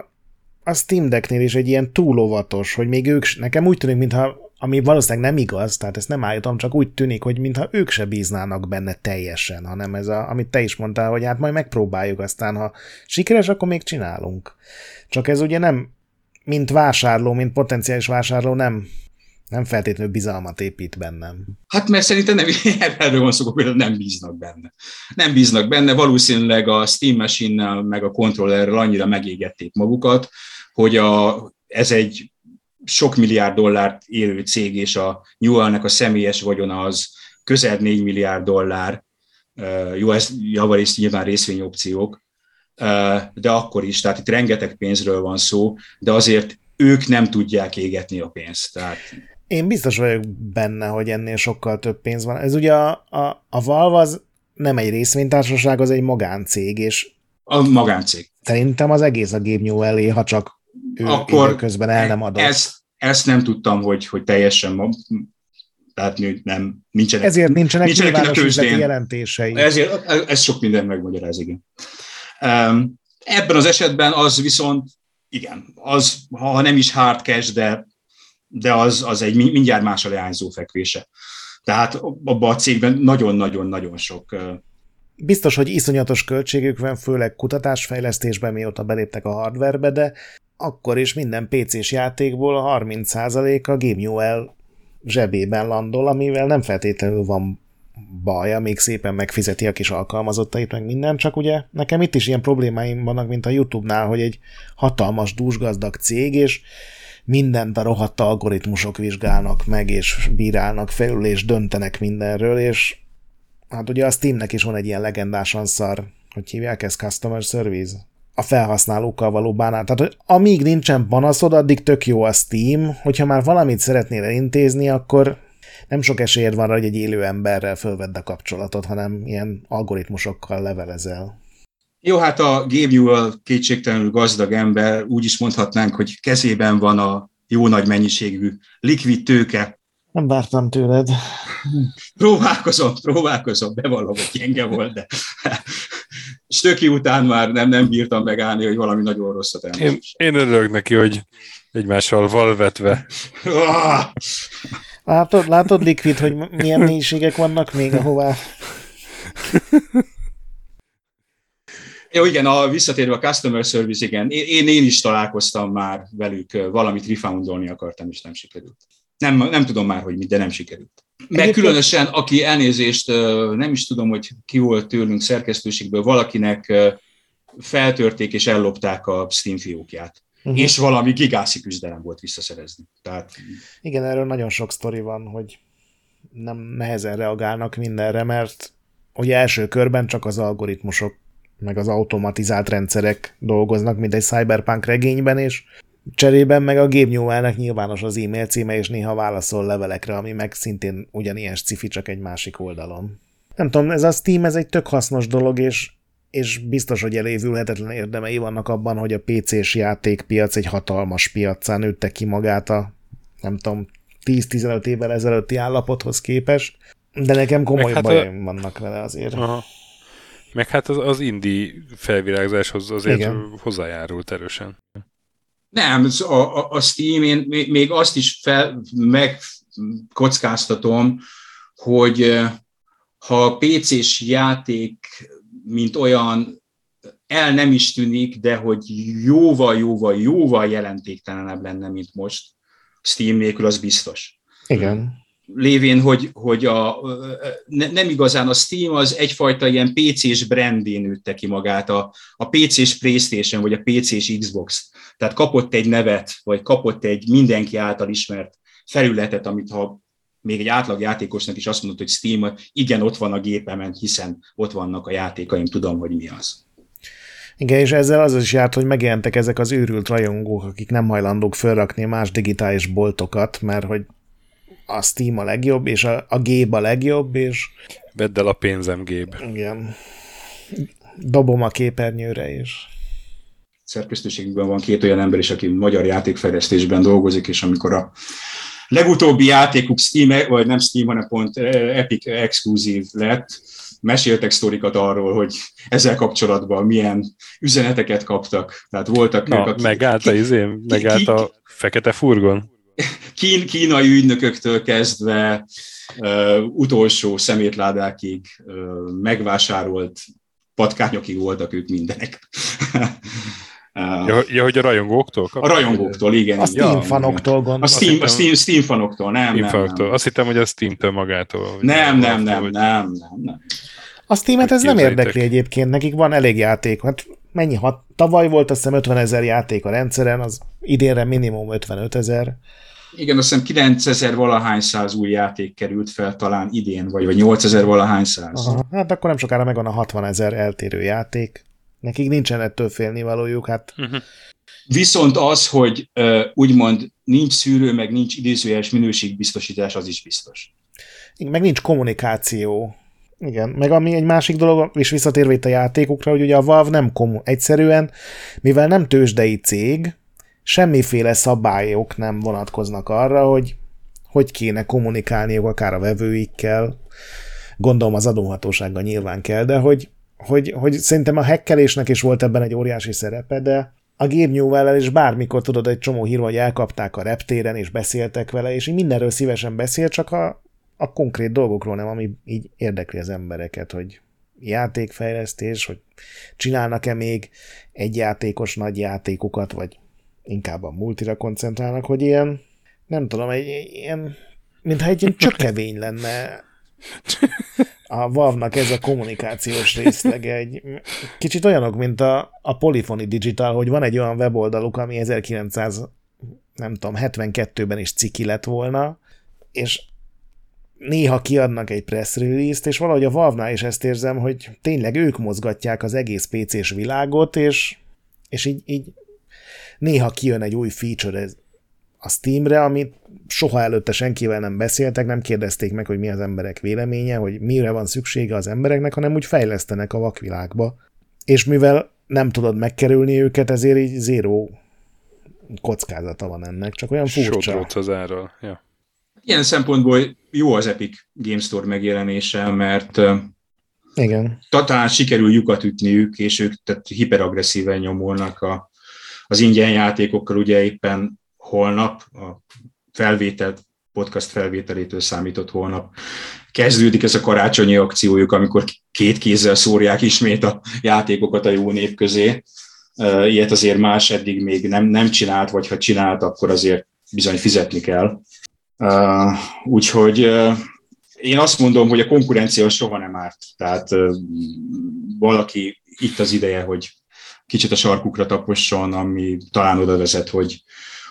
a Steam Decknél is egy ilyen túl óvatos, hogy még ők, nekem úgy tűnik, mintha ami valószínűleg nem igaz, tehát ezt nem állítom, csak úgy tűnik, hogy mintha ők se bíznának benne teljesen, hanem ez a, amit te is mondtál, hogy hát majd megpróbáljuk, aztán ha sikeres, akkor még csinálunk. Csak ez ugye nem, mint vásárló, mint potenciális vásárló nem nem feltétlenül bizalmat épít bennem. Hát mert szerintem nem, erről van szó, hogy nem bíznak benne. Nem bíznak benne, valószínűleg a Steam Machine-nel meg a kontrollerrel annyira megégették magukat, hogy a, ez egy sok milliárd dollárt élő cég, és a Newell-nek a személyes vagyona az közel 4 milliárd dollár, jó, ez javarészt nyilván részvényopciók, de akkor is, tehát itt rengeteg pénzről van szó, de azért ők nem tudják égetni a pénzt. Tehát én biztos vagyok benne, hogy ennél sokkal több pénz van. Ez ugye a, a, a Valve az nem egy részvénytársaság, az egy magáncég, és a magáncég. Szerintem az egész a Gabe Newell ha csak ő Akkor közben el nem adott. Ezt, ezt nem tudtam, hogy, hogy teljesen tehát nem, nincsenek, Ezért nincsenek, nincsenek nyilvános jelentései. Ezért, ez sok minden megmagyaráz, igen. Ebben az esetben az viszont, igen, az, ha nem is hard cash, de de az, az egy mindjárt más a leányzó fekvése. Tehát abban a cégben nagyon-nagyon-nagyon sok Biztos, hogy iszonyatos költségük van, főleg kutatásfejlesztésben, mióta beléptek a hardwarebe, de akkor is minden PC-s játékból a 30% a GameUL zsebében landol, amivel nem feltétlenül van baja, még szépen megfizeti a kis alkalmazottait, meg minden, csak ugye nekem itt is ilyen problémáim vannak, mint a YouTube-nál, hogy egy hatalmas dúsgazdag cég, és mindent a rohadt algoritmusok vizsgálnak meg, és bírálnak felül, és döntenek mindenről, és hát ugye a Steamnek is van egy ilyen legendásan szar, hogy hívják ezt Customer Service? A felhasználókkal való bánát. Tehát, hogy amíg nincsen panaszod, addig tök jó a Steam, hogyha már valamit szeretnél elintézni, akkor nem sok esélyed van rá, hogy egy élő emberrel fölvedd a kapcsolatot, hanem ilyen algoritmusokkal levelezel. Jó, hát a Gabe Newell kétségtelenül gazdag ember, úgy is mondhatnánk, hogy kezében van a jó nagy mennyiségű likvid tőke. Nem vártam tőled. próbálkozom, próbálkozom, bevallom, hogy gyenge volt, de stöki után már nem, nem bírtam megállni, hogy valami nagyon rosszat elmondom. Én, én örülök neki, hogy egymással valvetve. látod, látod, Liquid, hogy milyen mélységek vannak még, ahová... Jó, igen, a, visszatérve a customer service, igen, én, én is találkoztam már velük, valamit refoundolni akartam, és nem sikerült. Nem, nem tudom már, hogy mit, de nem sikerült. Meg különösen, aki elnézést, nem is tudom, hogy ki volt tőlünk szerkesztőségből, valakinek feltörték és ellopták a Steam fiókját. Uh-huh. És valami gigászi küzdelem volt visszaszerezni. Tehát... Igen, erről nagyon sok sztori van, hogy nem nehezen reagálnak mindenre, mert ugye első körben csak az algoritmusok meg az automatizált rendszerek dolgoznak, mint egy cyberpunk regényben, és cserében meg a gépnyúlvának nyilvános az e-mail címe, és néha válaszol levelekre, ami meg szintén ugyanilyen cifi, csak egy másik oldalon. Nem tudom, ez a Steam, ez egy tök hasznos dolog, és, és biztos, hogy elévülhetetlen érdemei vannak abban, hogy a PC-s játékpiac egy hatalmas piacán nőtte ki magát a, nem tudom, 10-15 évvel ezelőtti állapothoz képest, de nekem komoly hát bajaim a... vannak vele azért. Aha. Meg hát az, az indi felvirágzáshoz azért Igen. hozzájárult erősen. Nem, a, a, a Steam, én még azt is fel, megkockáztatom, hogy ha a PC-s játék, mint olyan el nem is tűnik, de hogy jóval, jóval, jóval jelentéktelenebb lenne, mint most Steam nélkül, az biztos. Igen lévén, hogy, hogy a, ne, nem igazán a Steam az egyfajta ilyen PC-s brandén nőtte ki magát, a, a PC-s Playstation, vagy a PC-s Xbox. Tehát kapott egy nevet, vagy kapott egy mindenki által ismert felületet, amit ha még egy átlag játékosnak is azt mondod, hogy Steam, igen, ott van a gépemen, hiszen ott vannak a játékaim, tudom, hogy mi az. Igen, és ezzel az is járt, hogy megjelentek ezek az őrült rajongók, akik nem hajlandók felrakni más digitális boltokat, mert hogy a Steam a legjobb, és a, a Géb a legjobb, és... Vedd el a pénzem, Géb. Igen. Dobom a képernyőre is. Szerkesztőségben van két olyan ember is, aki magyar játékfejlesztésben dolgozik, és amikor a legutóbbi játékuk Steam, vagy nem Steam, hanem pont eh, Epic exkluzív lett, meséltek sztorikat arról, hogy ezzel kapcsolatban milyen üzeneteket kaptak. Tehát voltak Na, ők, akik... Megállt a izém, megállt a fekete furgon kín, kínai ügynököktől kezdve uh, utolsó szemétládákig uh, megvásárolt patkányokig voltak ők mindenek. Ja, ja, hogy a rajongóktól? A rajongóktól, igen. A Steam ja, fanoktól gondolom. A Steam, a Steam, Steam fanoktól, nem, Steam nem, fanoktól. nem. Azt hittem, hogy a Steam-től magától. Nem, nem, nem, nem, nem, nem. A Steam-et ez nem érdekli egyébként, nekik van elég játék. Hát mennyi? Hat, tavaly volt azt hiszem 50 ezer játék a rendszeren, az idénre minimum 55 ezer. Igen, azt hiszem 9000 valahány száz új játék került fel talán idén, vagy, vagy 8000 valahány száz. Aha, hát akkor nem sokára megvan a 60 ezer eltérő játék. Nekik nincsen ettől félnivalójuk, hát... Uh-huh. Viszont az, hogy úgymond nincs szűrő, meg nincs idézőjeles minőségbiztosítás, az is biztos. Meg nincs kommunikáció. Igen, meg ami egy másik dolog, és visszatérve itt a játékokra, hogy ugye a Valve nem komu, egyszerűen, mivel nem tőzsdei cég, semmiféle szabályok nem vonatkoznak arra, hogy hogy kéne kommunikálniuk akár a vevőikkel, gondolom az adóhatósággal nyilván kell, de hogy, hogy, hogy szerintem a hekkelésnek is volt ebben egy óriási szerepe, de a Gabe newell is bármikor tudod egy csomó hír, hogy elkapták a reptéren, és beszéltek vele, és így mindenről szívesen beszél, csak a, a konkrét dolgokról nem, ami így érdekli az embereket, hogy játékfejlesztés, hogy csinálnak-e még egy játékos nagy játékokat, vagy inkább a multira koncentrálnak, hogy ilyen, nem tudom, egy, ilyen, mintha egy ilyen csökevény lenne a Valve-nak ez a kommunikációs részlege. Egy, kicsit olyanok, mint a, a Polyphony Digital, hogy van egy olyan weboldaluk, ami 1900 nem tudom, 72-ben is ciki lett volna, és néha kiadnak egy press release-t, és valahogy a Valve-nál is ezt érzem, hogy tényleg ők mozgatják az egész PC-s világot, és, és így, így néha kijön egy új feature a Steamre, amit soha előtte senkivel nem beszéltek, nem kérdezték meg, hogy mi az emberek véleménye, hogy mire van szüksége az embereknek, hanem úgy fejlesztenek a vakvilágba. És mivel nem tudod megkerülni őket, ezért így zéró kockázata van ennek, csak olyan furcsa. az ára, ja. Ilyen szempontból jó az Epic Game Store megjelenése, mert igen. talán sikerül lyukat ütniük, és ők tehát hiperagresszíven nyomulnak a, az ingyen játékokkal, ugye éppen holnap, a felvétel, podcast felvételétől számított holnap kezdődik ez a karácsonyi akciójuk, amikor két kézzel szórják ismét a játékokat a jó nép közé. Ilyet azért más eddig még nem, nem csinált, vagy ha csinált, akkor azért bizony fizetni kell. Úgyhogy én azt mondom, hogy a konkurencia soha nem árt. Tehát valaki itt az ideje, hogy kicsit a sarkukra taposson, ami talán oda vezet, hogy,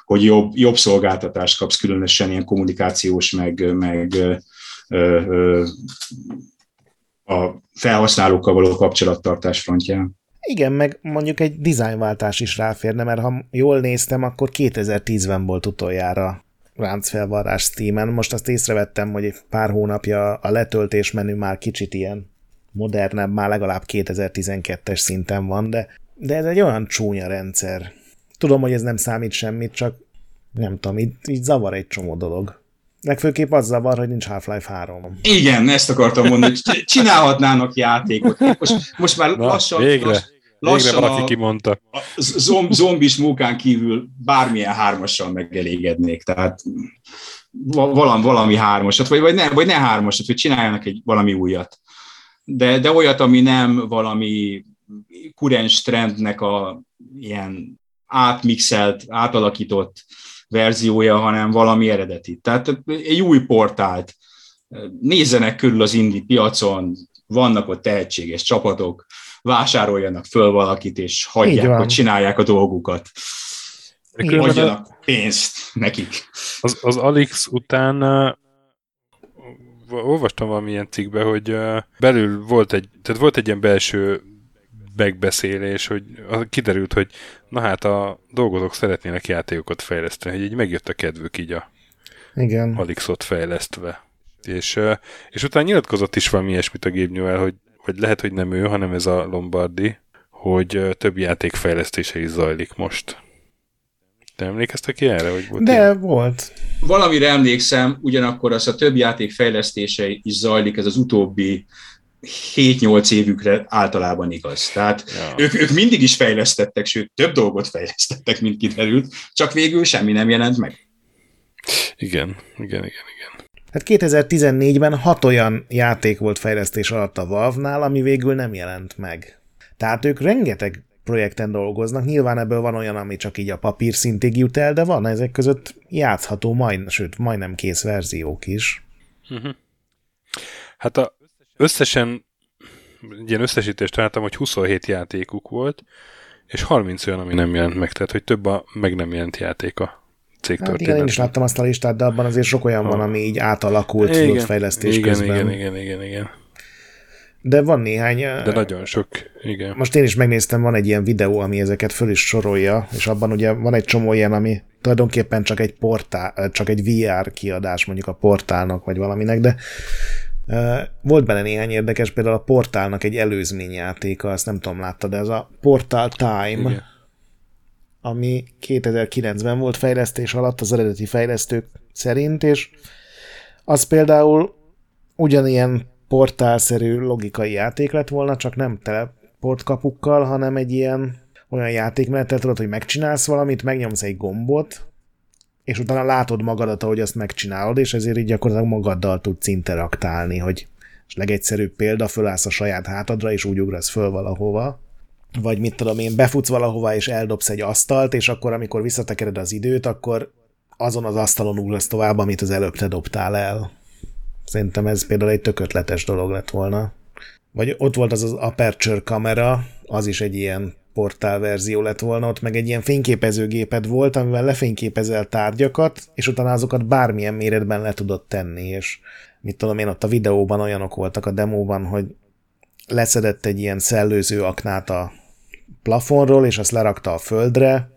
hogy jobb, jobb szolgáltatást kapsz, különösen ilyen kommunikációs, meg, meg ö, ö, a felhasználókkal való kapcsolattartás frontján. Igen, meg mondjuk egy dizájnváltás is ráférne, mert ha jól néztem, akkor 2010-ben volt utoljára ráncfelvarrás Steam-en. Most azt észrevettem, hogy pár hónapja a letöltés menü már kicsit ilyen modernebb, már legalább 2012-es szinten van, de, de ez egy olyan csúnya rendszer. Tudom, hogy ez nem számít semmit, csak nem tudom, így, így zavar egy csomó dolog. Legfőképp az zavar, hogy nincs Half-Life 3. Igen, ezt akartam mondani, csinálhatnának játékot. Most, most már Na, lassan, végre, lass, lassan végre valaki a, kimondta. a zomb, zombis mókán kívül bármilyen hármassal megelégednék. Tehát valami, valami hármasat, vagy, vagy, ne, vagy ne hármasat, vagy csináljanak egy valami újat. De, de olyat, ami nem valami kurens trendnek a ilyen átmixelt, átalakított verziója, hanem valami eredeti. Tehát egy új portált. Nézzenek körül az indi piacon, vannak ott tehetséges csapatok, vásároljanak föl valakit, és hagyják, hogy csinálják a dolgukat. Adjanak a... pénzt nekik. Az, az Alix után uh, olvastam valamilyen cikkbe, hogy uh, belül volt egy, tehát volt egy ilyen belső megbeszélés, hogy kiderült, hogy na hát a dolgozók szeretnének játékokat fejleszteni, hogy így megjött a kedvük így a Igen. Alixot fejlesztve. És, és utána nyilatkozott is valami ilyesmit a Gabe Newell, hogy, hogy lehet, hogy nem ő, hanem ez a Lombardi, hogy több játék fejlesztése is zajlik most. Te emlékeztek ki erre? Hogy volt De ilyen? volt. Valamire emlékszem, ugyanakkor az a több játék fejlesztése is zajlik, ez az utóbbi 7-8 évükre általában igaz. Tehát ja. ők, ők mindig is fejlesztettek, sőt, több dolgot fejlesztettek, mint kiderült, csak végül semmi nem jelent meg. Igen, igen, igen, igen. Hát 2014-ben hat olyan játék volt fejlesztés alatt a Valve-nál, ami végül nem jelent meg. Tehát ők rengeteg projekten dolgoznak, nyilván ebből van olyan, ami csak így a papír szintig jut el, de van ezek között játszható, majd, sőt, majdnem kész verziók is. Uh-huh. Hát a, Összesen, ilyen összesítést találtam, hogy 27 játékuk volt, és 30 olyan, ami nem jelent meg, tehát hogy több a meg nem jelent játék a cég hát igen, én is láttam azt a listát, de abban azért sok olyan ha. van, ami így átalakult igen, fejlesztés igen, közben. Igen, igen, igen, igen. De van néhány... De nagyon sok, igen. Most én is megnéztem, van egy ilyen videó, ami ezeket föl is sorolja, és abban ugye van egy csomó ilyen, ami tulajdonképpen csak egy portál, csak egy VR kiadás mondjuk a portálnak, vagy valaminek, de volt benne néhány érdekes, például a Portálnak egy előzményjátéka, azt nem tudom, látta, de ez a Portal Time, Igen. Ami 2009-ben volt fejlesztés alatt az eredeti fejlesztők szerint, és az például ugyanilyen portálszerű logikai játék lett volna, csak nem teleportkapukkal, hanem egy ilyen olyan játékmenetet tudod, hogy megcsinálsz valamit, megnyomsz egy gombot, és utána látod magadat, ahogy azt megcsinálod, és ezért így gyakorlatilag magaddal tudsz interaktálni, hogy és legegyszerűbb példa, fölállsz a saját hátadra, és úgy ugrasz föl valahova, vagy mit tudom én, befutsz valahova, és eldobsz egy asztalt, és akkor, amikor visszatekered az időt, akkor azon az asztalon ugrasz tovább, amit az előbb te dobtál el. Szerintem ez például egy tökötletes dolog lett volna. Vagy ott volt az az Aperture kamera, az is egy ilyen portál verzió lett volna, ott meg egy ilyen fényképezőgéped volt, amivel lefényképezel tárgyakat, és utána azokat bármilyen méretben le tudod tenni, és mit tudom én, ott a videóban olyanok voltak a demóban, hogy leszedett egy ilyen szellőző aknát a plafonról, és azt lerakta a földre,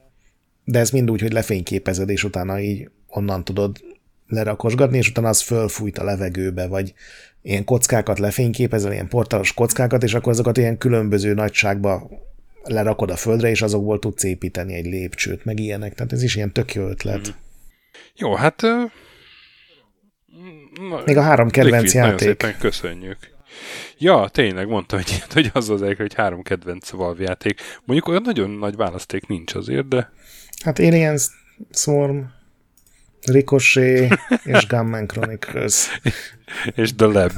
de ez mind úgy, hogy lefényképezed, és utána így onnan tudod lerakosgatni, és utána az fölfújt a levegőbe, vagy ilyen kockákat lefényképezel, ilyen portálos kockákat, és akkor azokat ilyen különböző nagyságba lerakod a földre, és azokból tudsz építeni egy lépcsőt, meg ilyenek. Tehát ez is ilyen tök jó ötlet. Mm. Jó, hát Na, Még a három kedvenc Liquid, játék. Nagyon szépen köszönjük. Ja, tényleg mondtam, hogy, hogy az az hogy három kedvenc Valve játék. Mondjuk olyan nagyon nagy választék nincs azért, de... Hát Alien Swarm, Ricochet és Gunman Chronicles. és The Lab.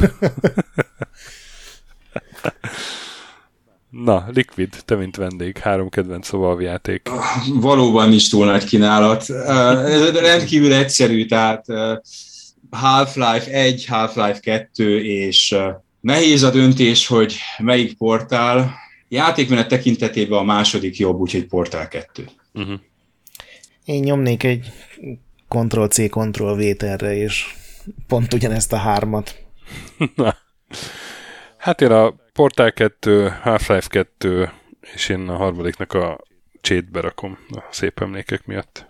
Na, Liquid, te mint vendég, három kedvenc Valve játék. Valóban nincs túl nagy kínálat. Ez rendkívül egyszerű, tehát Half-Life 1, Half-Life 2, és nehéz a döntés, hogy melyik portál. Játékmenet tekintetében a második jobb, úgyhogy portál 2. Uh-huh. Én nyomnék egy Ctrl-C, Ctrl-V terre, és pont ugyanezt a hármat. Na. Hát én a Portal 2, Half-Life 2, és én a harmadiknak a csét berakom a szép emlékek miatt.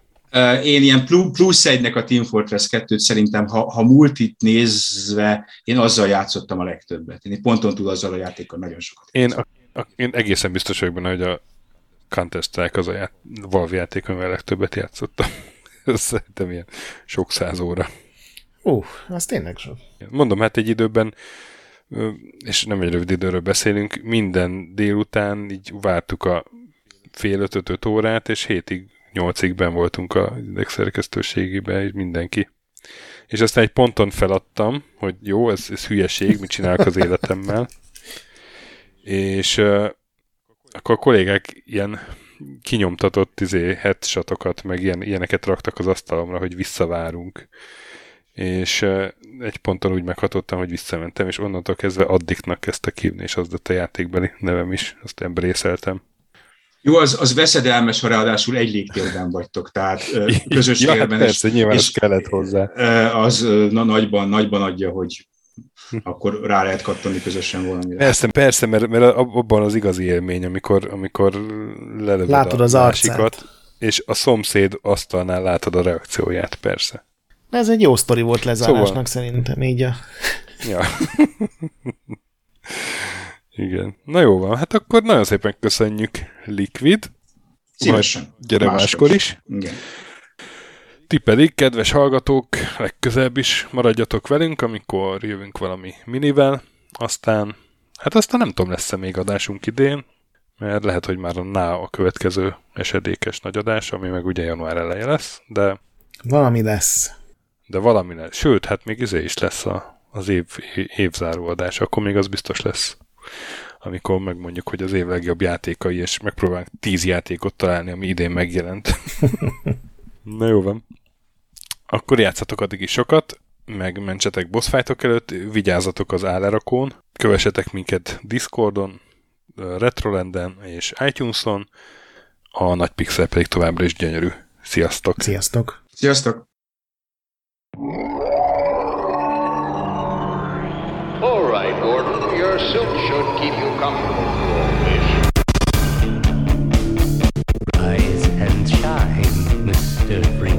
Én ilyen plusz egynek a Team Fortress 2-t szerintem, ha, ha multit nézve, én azzal játszottam a legtöbbet. Én ponton túl azzal a játékkal nagyon sokat. Én, a, a, én egészen biztos vagyok benne, hogy a Counter-Strike az a ját, Valve játék, amivel legtöbbet játszottam. Ez szerintem ilyen sok száz óra. Uh, az tényleg sok. Mondom, hát egy időben és nem egy rövid időről beszélünk, minden délután így vártuk a fél öt órát, és hétig, nyolcig ben voltunk a szerkesztőségében, mindenki. És aztán egy ponton feladtam, hogy jó, ez, ez hülyeség, mit csinálok az életemmel. És uh, akkor a kollégák ilyen kinyomtatott izé, headshotokat, meg ilyen, ilyeneket raktak az asztalomra, hogy visszavárunk és egy ponton úgy meghatottam, hogy visszamentem, és onnantól kezdve addiknak kezdtek hívni, és az lett a játékbeli nevem is, azt embrészeltem. Jó, az, az veszedelmes, ha ráadásul egy légtérben vagytok, tehát közös ja, térben. persze, nyilván és kellett hozzá. Az na, nagyban, nagyban adja, hogy akkor rá lehet kattani közösen valamire. Persze, persze, mert, mert abban az igazi élmény, amikor, amikor lelövöd Látod a az másikat, arcát. és a szomszéd asztalnál látod a reakcióját, persze. Ez egy jó sztori volt lezárásnak szóval... szerintem, így a... Ja. Igen. Na jó van, hát akkor nagyon szépen köszönjük Liquid. Szívesen. Majd gyere máskor is. Igen. Ti pedig, kedves hallgatók, legközelebb is maradjatok velünk, amikor jövünk valami minivel, aztán, hát aztán nem tudom, lesz-e még adásunk idén, mert lehet, hogy már a NÁ a következő esedékes nagy adás, ami meg ugye január eleje lesz, de... Valami lesz de valami lesz. Sőt, hát még izé is lesz a, az év, évzáró adás, akkor még az biztos lesz. Amikor megmondjuk, hogy az év legjobb játékai, és megpróbálunk tíz játékot találni, ami idén megjelent. Na jó van. Akkor játszatok addig is sokat, meg mentsetek boss előtt, vigyázzatok az állerakón, kövessetek minket Discordon, Retrolanden és iTunes-on, a nagy pixel pedig továbbra is gyönyörű. Sziasztok! Sziasztok! Sziasztok! All right, Gordon. Your suit keep you comfortable. Rise and shine, Mr. Freeman.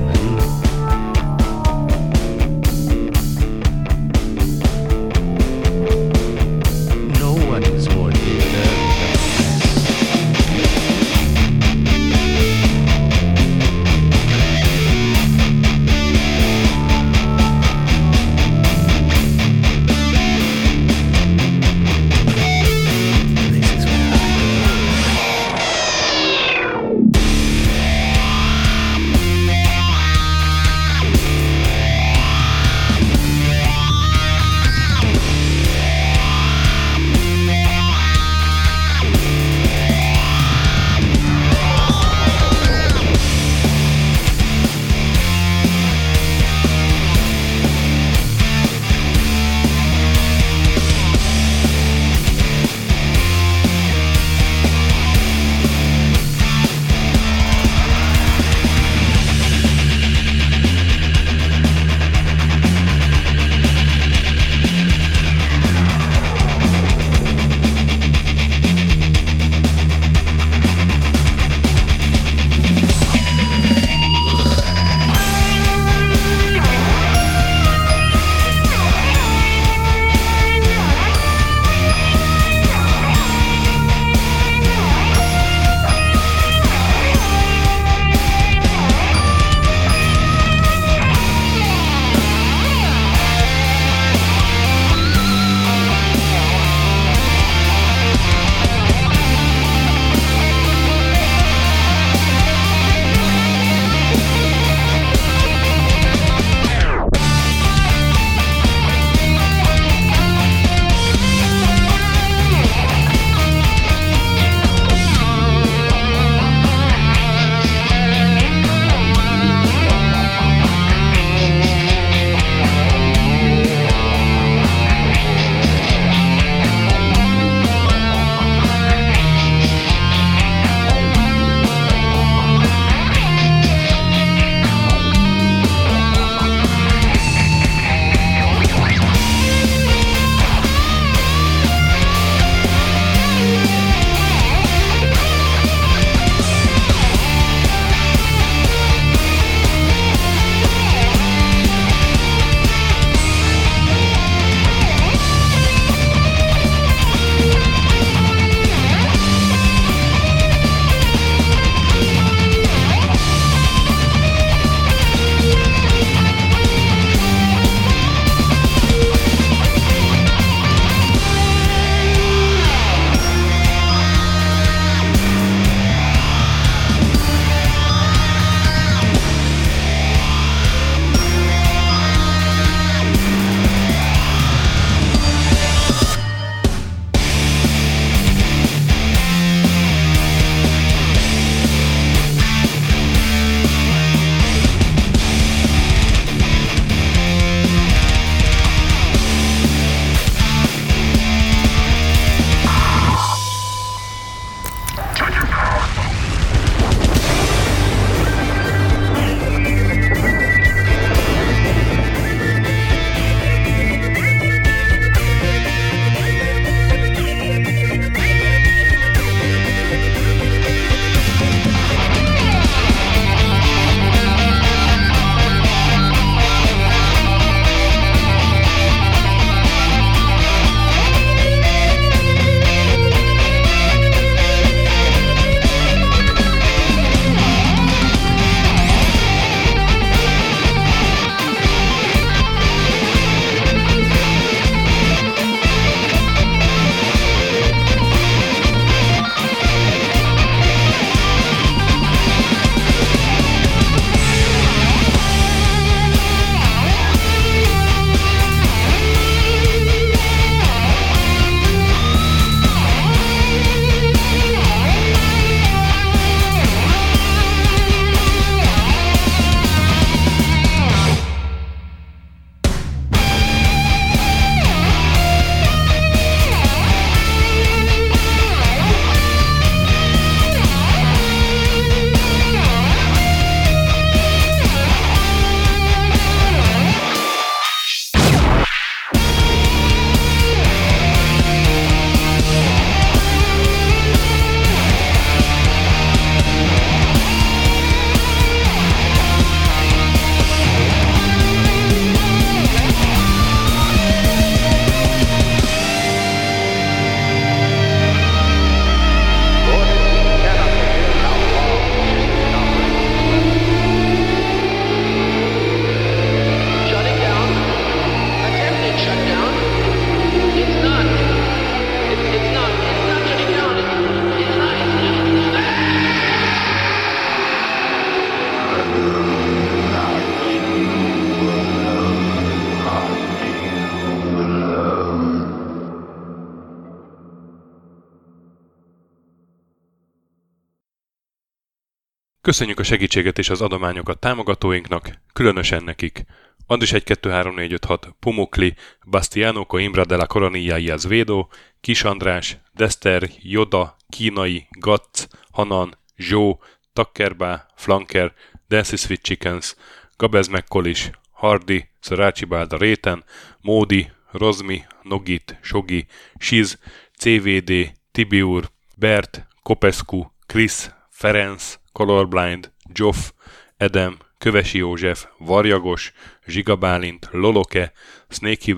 Köszönjük a segítséget és az adományokat támogatóinknak, különösen nekik. Andris 1 2 3 4 5 6, Pumukli, Bastiano Coimbra de la Coronilla Azvedo, Kis András, Dester, Joda, Kínai, Gatz, Hanan, Zsó, Takkerbá, Flanker, Dancy Sweet Chickens, Gabez Mekkolis, Hardy, Szarácsi Bálda Réten, Módi, Rozmi, Nogit, Sogi, Siz, CVD, Tibiur, Bert, Kopescu, Chris, Ferenc, Colorblind, Joff, Edem, Kövesi József, Varjagos, Zsiga Bálint, Loloke, Snake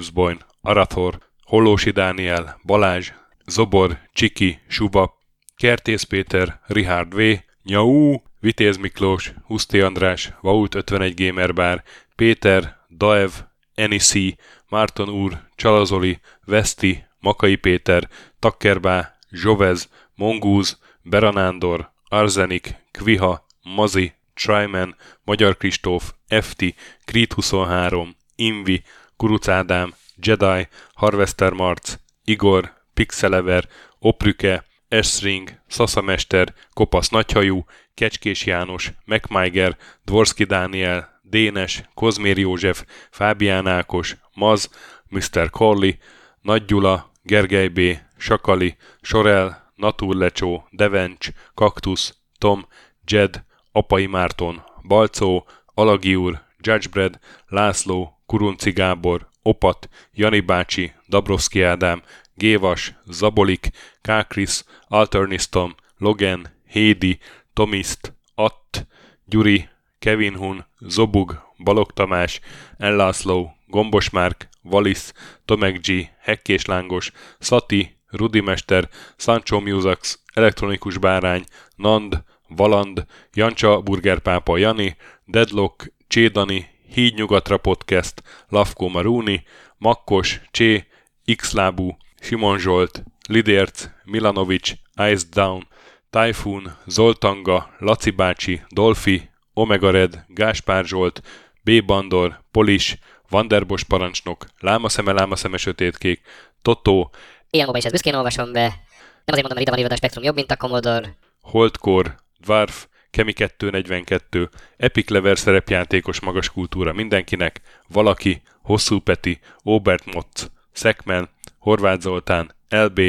Arathor, Hollósi Dániel, Balázs, Zobor, Csiki, Suba, Kertész Péter, Richard V, Nyau, Vitéz Miklós, Huszti András, Vaut 51 Gamer Bar, Péter, Daev, Enisi, Márton úr, Csalazoli, Veszti, Makai Péter, Takkerbá, Zsovez, Mongúz, Beranándor, Arzenik, Kviha, Mazi, Tryman, Magyar Kristóf, FT, Creed 23, Invi, Kuruc Ádám, Jedi, Harvester Marc, Igor, Pixelever, Oprüke, Esring, Szaszamester, Kopasz Nagyhajú, Kecskés János, MacMiger, Dvorski Dániel, Dénes, Kozmér József, Fábián Ákos, Maz, Mr. Corley, Nagy Gyula, Gergely B., Sakali, Sorel, Naturlecsó, Devencs, Kaktusz, Tom, Jed, Apai Márton, Balcó, Alagi úr, Judgebred, László, Kurunci Gábor, Opat, Jani bácsi, Dabrowski Ádám, Gévas, Zabolik, Kákris, Alternistom, Logan, Hédi, Tomiszt, Att, Gyuri, Kevin Hun, Zobug, Balog Tamás, Ellászló, Gombos Márk, Valisz, Tomek G, Hekkés Lángos, Szati, Rudimester, Sancho Musax, Elektronikus Bárány, Nand, Valand, Jancsa Burgerpápa Jani, Deadlock, Csédani, Híd Nyugatra Podcast, Lavko Maruni, Makkos, Csé, Xlábú, Simon Zsolt, Lidérc, Milanovic, Ice Down, Typhoon, Zoltanga, Laci bácsi, Dolfi, Omega Red, Gáspár Zsolt, B. Bandor, Polis, Vanderbos parancsnok, Lámaszeme, Lámaszeme sötétkék, Totó, Ilyen is ezt büszkén olvasom be. Nem azért mondom, mert ide van a Spektrum jobb, mint a Commodore. Holdcore, Dwarf, Kemi 242, Epic Lever szerepjátékos magas kultúra mindenkinek, Valaki, Hosszú Peti, Obert Motz, Szekmen, Horváth Zoltán, LB,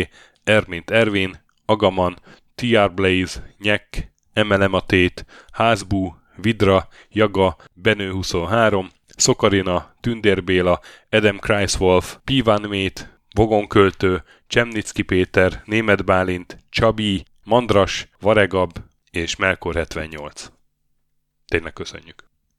Ermint Ervin, Agaman, TR Blaze, Nyek, MLM a Házbú, Vidra, Jaga, Benő 23, Szokarina, Tündér Béla, Adam Kreiswolf, Pivan Mét, Vogonköltő, Csemnicki Péter, Német Bálint, Csabi, Mandras, Varegab és Melkor 78. Tényleg köszönjük.